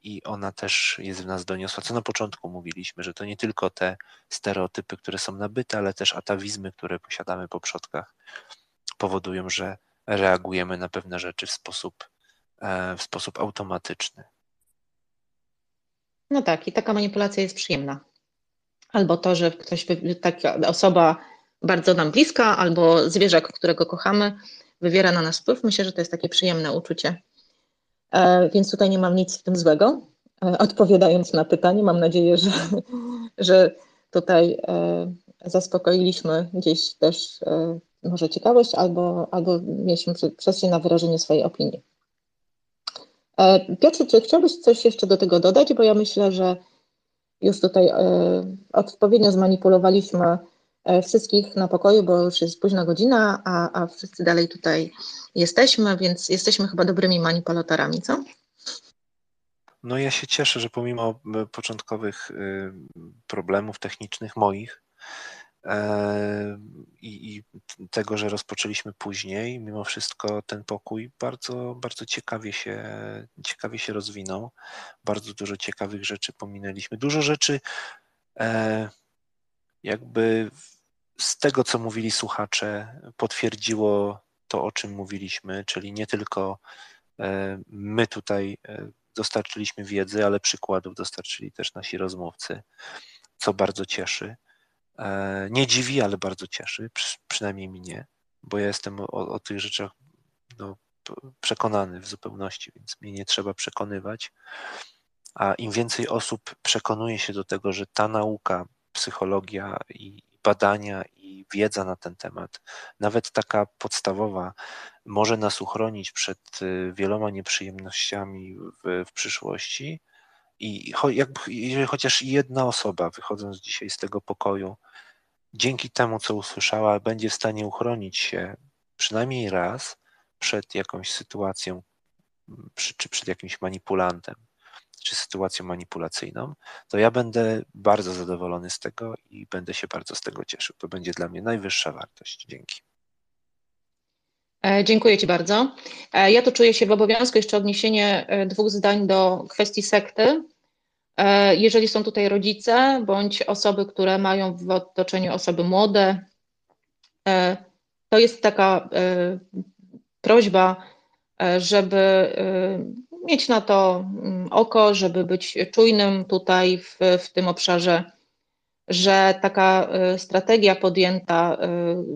i ona też jest w nas doniosła. Co na początku mówiliśmy, że to nie tylko te stereotypy, które są nabyte, ale też atawizmy, które posiadamy po przodkach powodują, że reagujemy na pewne rzeczy w sposób, e, w sposób automatyczny. No tak, i taka manipulacja jest przyjemna. Albo to, że ktoś, taka osoba bardzo nam bliska, albo zwierzak, którego kochamy, wywiera na nas wpływ. Myślę, że to jest takie przyjemne uczucie. E, więc tutaj nie mam nic w tym złego. E, odpowiadając na pytanie, mam nadzieję, że, że tutaj zaspokoiliśmy gdzieś też może ciekawość, albo, albo mieliśmy przestrzeń na wyrażenie swojej opinii. E, Piotr, czy chciałbyś coś jeszcze do tego dodać? Bo ja myślę, że już tutaj e, odpowiednio zmanipulowaliśmy e, wszystkich na pokoju, bo już jest późna godzina, a, a wszyscy dalej tutaj jesteśmy, więc jesteśmy chyba dobrymi manipulatorami, co? No ja się cieszę, że pomimo początkowych problemów technicznych moich, i, i, tego, że rozpoczęliśmy później, mimo wszystko ten pokój bardzo, bardzo ciekawie się, ciekawie się rozwinął. Bardzo dużo ciekawych rzeczy pominęliśmy. Dużo rzeczy e, jakby z tego, co mówili słuchacze, potwierdziło to, o czym mówiliśmy, czyli nie tylko e, my tutaj e, dostarczyliśmy wiedzy, ale przykładów dostarczyli też nasi rozmówcy, co bardzo cieszy. E, nie dziwi, ale bardzo cieszy, przynajmniej mnie, bo ja jestem o, o tych rzeczach no, przekonany w zupełności, więc mnie nie trzeba przekonywać. A im więcej osób przekonuje się do tego, że ta nauka, psychologia i badania i wiedza na ten temat, nawet taka podstawowa, może nas uchronić przed wieloma nieprzyjemnościami w, w przyszłości. I jakby, jeżeli chociaż jedna osoba, wychodząc dzisiaj z tego pokoju, dzięki temu, co usłyszała, będzie w stanie uchronić się przynajmniej raz przed jakąś sytuacją, czy przed jakimś manipulantem, czy sytuacją manipulacyjną, to ja będę bardzo zadowolony z tego i będę się bardzo z tego cieszył. To będzie dla mnie najwyższa wartość. Dzięki. E, dziękuję Ci bardzo. E, ja tu czuję się w obowiązku jeszcze odniesienie e, dwóch zdań do kwestii sekty. Jeżeli są tutaj rodzice bądź osoby, które mają w otoczeniu osoby młode, to jest taka prośba, żeby mieć na to mm, oko, żeby być czujnym tutaj w, w tym obszarze, że taka y, strategia podjęta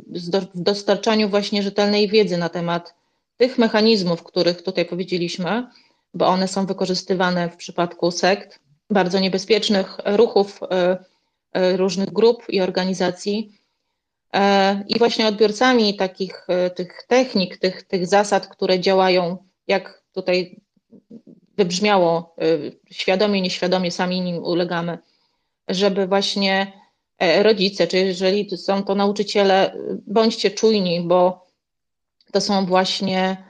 y, w dostarczaniu właśnie rzetelnej wiedzy na temat tych mechanizmów, których tutaj powiedzieliśmy, bo one są wykorzystywane w przypadku sekt, bardzo niebezpiecznych ruchów y, różnych grup i organizacji. I właśnie odbiorcami takich tych technik, tych, tych zasad, które działają, jak tutaj wybrzmiało świadomie, nieświadomie, sami nim ulegamy, żeby właśnie e, rodzice, czy jeżeli są to nauczyciele, bądźcie czujni, bo to są właśnie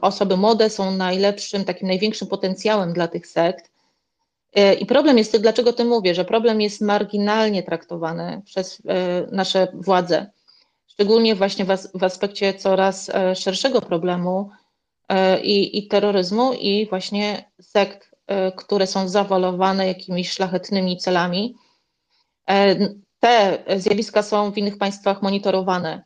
osoby młode, są najlepszym, takim największym potencjałem dla tych sekt. E, I problem jest, dlaczego to mówię, że problem jest marginalnie traktowany przez e, nasze władze, szczególnie właśnie w aspekcie coraz szerszego problemu, i, i terroryzmu i właśnie sekt, które są zawalowane jakimiś szlachetnymi celami. E, te zjawiska są w innych państwach monitorowane.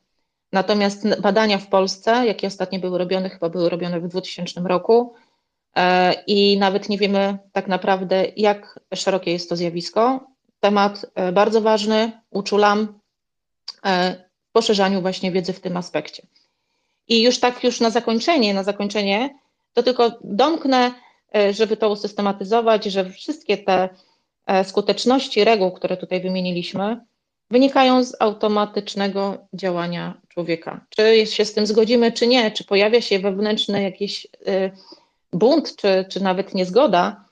Natomiast badania w Polsce, jakie ostatnio były robione, chyba były robione w 2000 roku, i nawet nie wiemy tak naprawdę, jak szerokie jest to zjawisko. Temat bardzo ważny, uczulam w poszerzaniu właśnie wiedzy w tym aspekcie. I już tak już na zakończenie, na zakończenie, to tylko domknę, e, żeby to usystematyzować, że wszystkie te e, skuteczności reguł, które tutaj wymieniliśmy, wynikają z automatycznego działania człowieka. Czy się z tym zgodzimy, czy nie, czy pojawia się wewnętrzny jakiś e, bunt, czy, czy nawet niezgoda,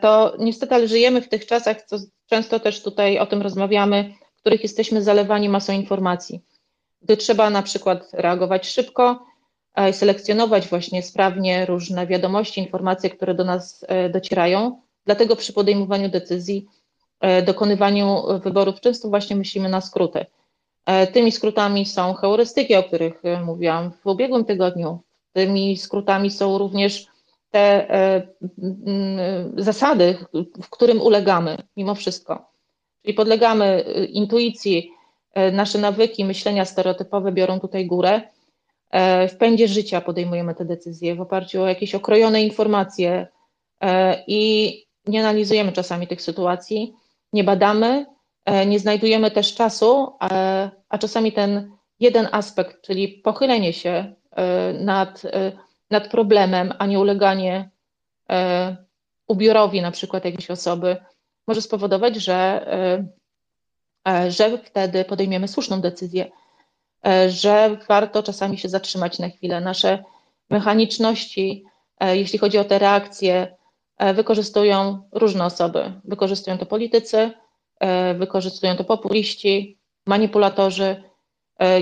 to niestety ale żyjemy w tych czasach, co często też tutaj o tym rozmawiamy, w których jesteśmy zalewani masą informacji. Gdy trzeba na przykład reagować szybko, e, selekcjonować właśnie sprawnie różne wiadomości, informacje, które do nas e, docierają. Dlatego przy podejmowaniu decyzji, e, dokonywaniu wyborów często właśnie myślimy na skróty. Tymi skrótami są heurystyki, o których mówiłam w ubiegłym tygodniu. Tymi skrótami są również te zasady, w którym ulegamy mimo wszystko. Czyli podlegamy intuicji, E, nasze nawyki myślenia stereotypowe biorą tutaj górę. E, w pędzie życia podejmujemy te decyzje w oparciu o jakieś okrojone informacje e, i nie analizujemy czasami tych sytuacji, nie badamy, nie znajdujemy też czasu, a czasami ten jeden aspekt, czyli pochylenie się nad, nad problemem, a nie uleganie ubiorowi na przykład jakiejś osoby, może spowodować, że E, że wtedy podejmiemy słuszną decyzję, e, że warto czasami się zatrzymać na chwilę. Nasze mechaniczności, e, jeśli chodzi o te reakcje, wykorzystują różne osoby. Wykorzystują to politycy, wykorzystują to populiści, manipulatorzy.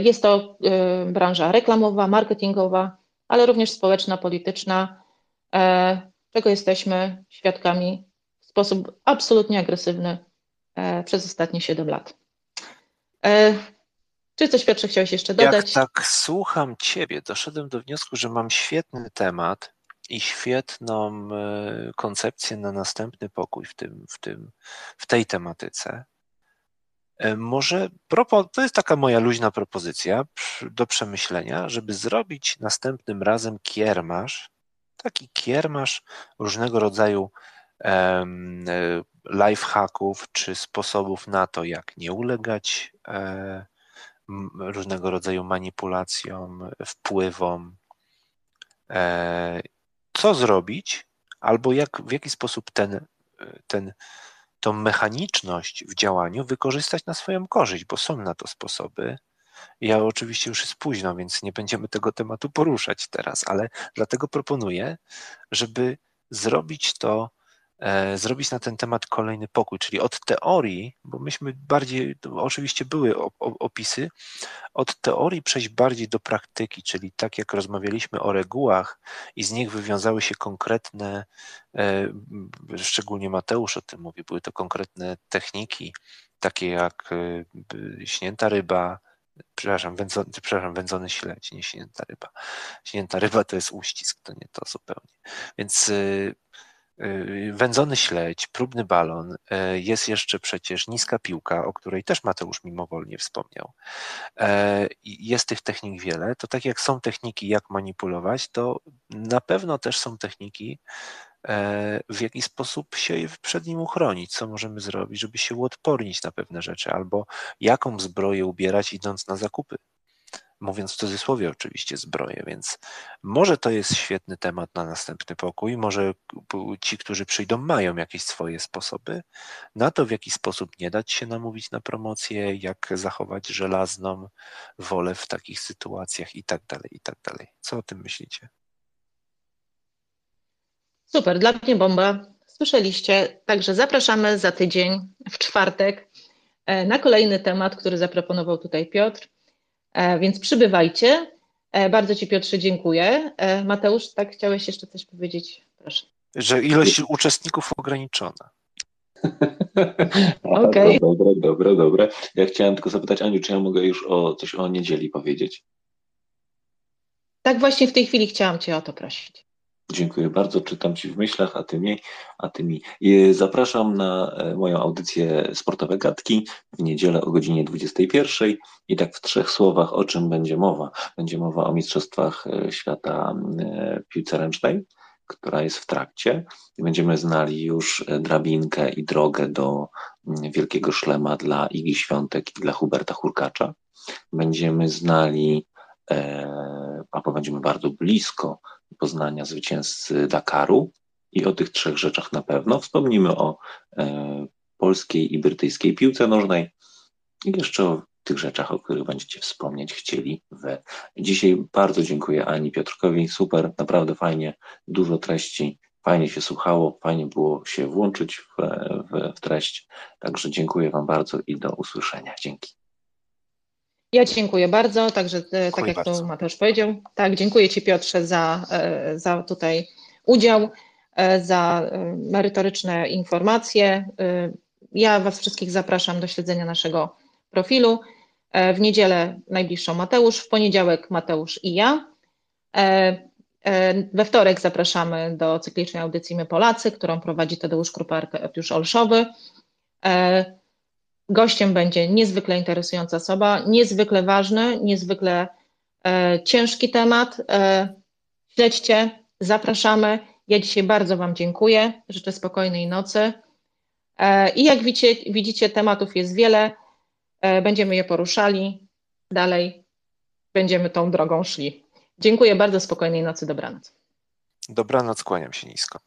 Jest to branża reklamowa, marketingowa, ale również społeczna, polityczna, czego jesteśmy świadkami w sposób absolutnie agresywny E, przez ostatnie 7 lat. E, czy coś, Piotrze, chciałeś jeszcze dodać? Jak tak słucham Ciebie, doszedłem do wniosku, że mam świetny temat i świetną e, koncepcję na następny pokój w, tym, w, tym, w tej tematyce. Może to jest taka moja luźna propozycja do przemyślenia, żeby zrobić następnym razem kiermasz, taki kiermasz różnego rodzaju lifehacków czy sposobów na to, jak nie ulegać e, różnego rodzaju manipulacjom, wpływom, e, co zrobić, albo jak, w jaki sposób ten, ten tą mechaniczność w działaniu wykorzystać na swoją korzyść, bo są na to sposoby. Ja oczywiście już jest późno, więc nie będziemy tego tematu poruszać teraz, ale dlatego proponuję, żeby zrobić to E, zrobić na ten temat kolejny pokój, czyli od teorii, bo myśmy bardziej, oczywiście były opisy, od teorii przejść bardziej do praktyki, czyli tak jak rozmawialiśmy o regułach i z nich wywiązały się konkretne, e, szczególnie Mateusz o tym mówi, były to konkretne techniki, takie jak e, śnięta ryba, przepraszam, wędzony, przepraszam, wędzony śledź, nie śnięta ryba. Śnięta ryba to jest uścisk, to nie to zupełnie. Więc wędzony śledź, próbny balon, y, jest jeszcze przecież niska piłka, o której też Mateusz mimowolnie wspomniał. E, jest tych technik wiele. To tak jak są techniki, jak manipulować, to na pewno też są techniki, e, w jaki sposób się przed nim uchronić, co możemy zrobić, żeby się uodpornić na pewne rzeczy, albo jaką zbroję ubierać idąc na zakupy mówiąc w cudzysłowie oczywiście zbroję, więc może to jest świetny temat na następny pokój, może ci, którzy przyjdą mają jakieś swoje sposoby na to, w jaki sposób nie dać się namówić na promocję, jak zachować żelazną wolę w takich sytuacjach i tak dalej, i tak dalej. Co o tym myślicie? Super, dla mnie bomba. Słyszeliście, także zapraszamy za tydzień, w czwartek, e, na kolejny temat, który zaproponował tutaj Piotr. E, więc przybywajcie. E, bardzo Ci Piotrze dziękuję. E, Mateusz, tak chciałeś jeszcze coś powiedzieć? Proszę. Że ilość uczestników ograniczona. Okej. Okay. Dobre, dobre, dobre. Ja chciałem tylko zapytać Aniu, czy ja mogę już o coś o niedzieli powiedzieć? Tak właśnie w tej chwili chciałam Cię o to prosić. Dziękuję bardzo. Czytam Ci w myślach, a Ty mi. A ty mi. Zapraszam na e, moją audycję Sportowe Gadki w niedzielę o godzinie 21. I tak w trzech słowach, o czym będzie mowa? Będzie mowa o Mistrzostwach e, Świata e, Piłce Ręcznej, która jest w trakcie. Będziemy znali już drabinkę i drogę do Wielkiego Szlema dla Igi Świątek i dla Huberta Hurkacza. Będziemy znali, albo będziemy bardzo blisko poznania zwycięzcy Dakaru i o tych trzech rzeczach na pewno. Wspomnimy o e, polskiej i brytyjskiej piłce nożnej i jeszcze o tych rzeczach, o których będziecie wspomnieć chcieli wy. Dzisiaj bardzo dziękuję Ani Piotrkowi, super, naprawdę fajnie, dużo treści, fajnie się słuchało, fajnie było się włączyć w, w, w treść, także dziękuję Wam bardzo i do usłyszenia. Dzięki. Ja dziękuję bardzo, także e, tak jak bardzo. tu Mateusz powiedział, tak, dziękuję Ci Piotrze za, e, za tutaj udział, e, za merytoryczne informacje. Ja Was wszystkich zapraszam do śledzenia naszego profilu. W niedzielę najbliższą Mateusz, w poniedziałek Mateusz i ja. We wtorek zapraszamy do cyklicznej audycji My Polacy, którą prowadzi Tadeusz Krupa-Arkadiusz Olszowy. Gościem będzie niezwykle interesująca osoba, niezwykle ważny, niezwykle e, ciężki temat. E, śledźcie, zapraszamy. Ja dzisiaj bardzo Wam dziękuję. Życzę spokojnej nocy. E, I jak widzicie, widzicie, tematów jest wiele. E, będziemy je poruszali. Dalej będziemy tą drogą szli. Dziękuję bardzo, spokojnej nocy, dobranoc. Dobranoc, kłaniam się nisko.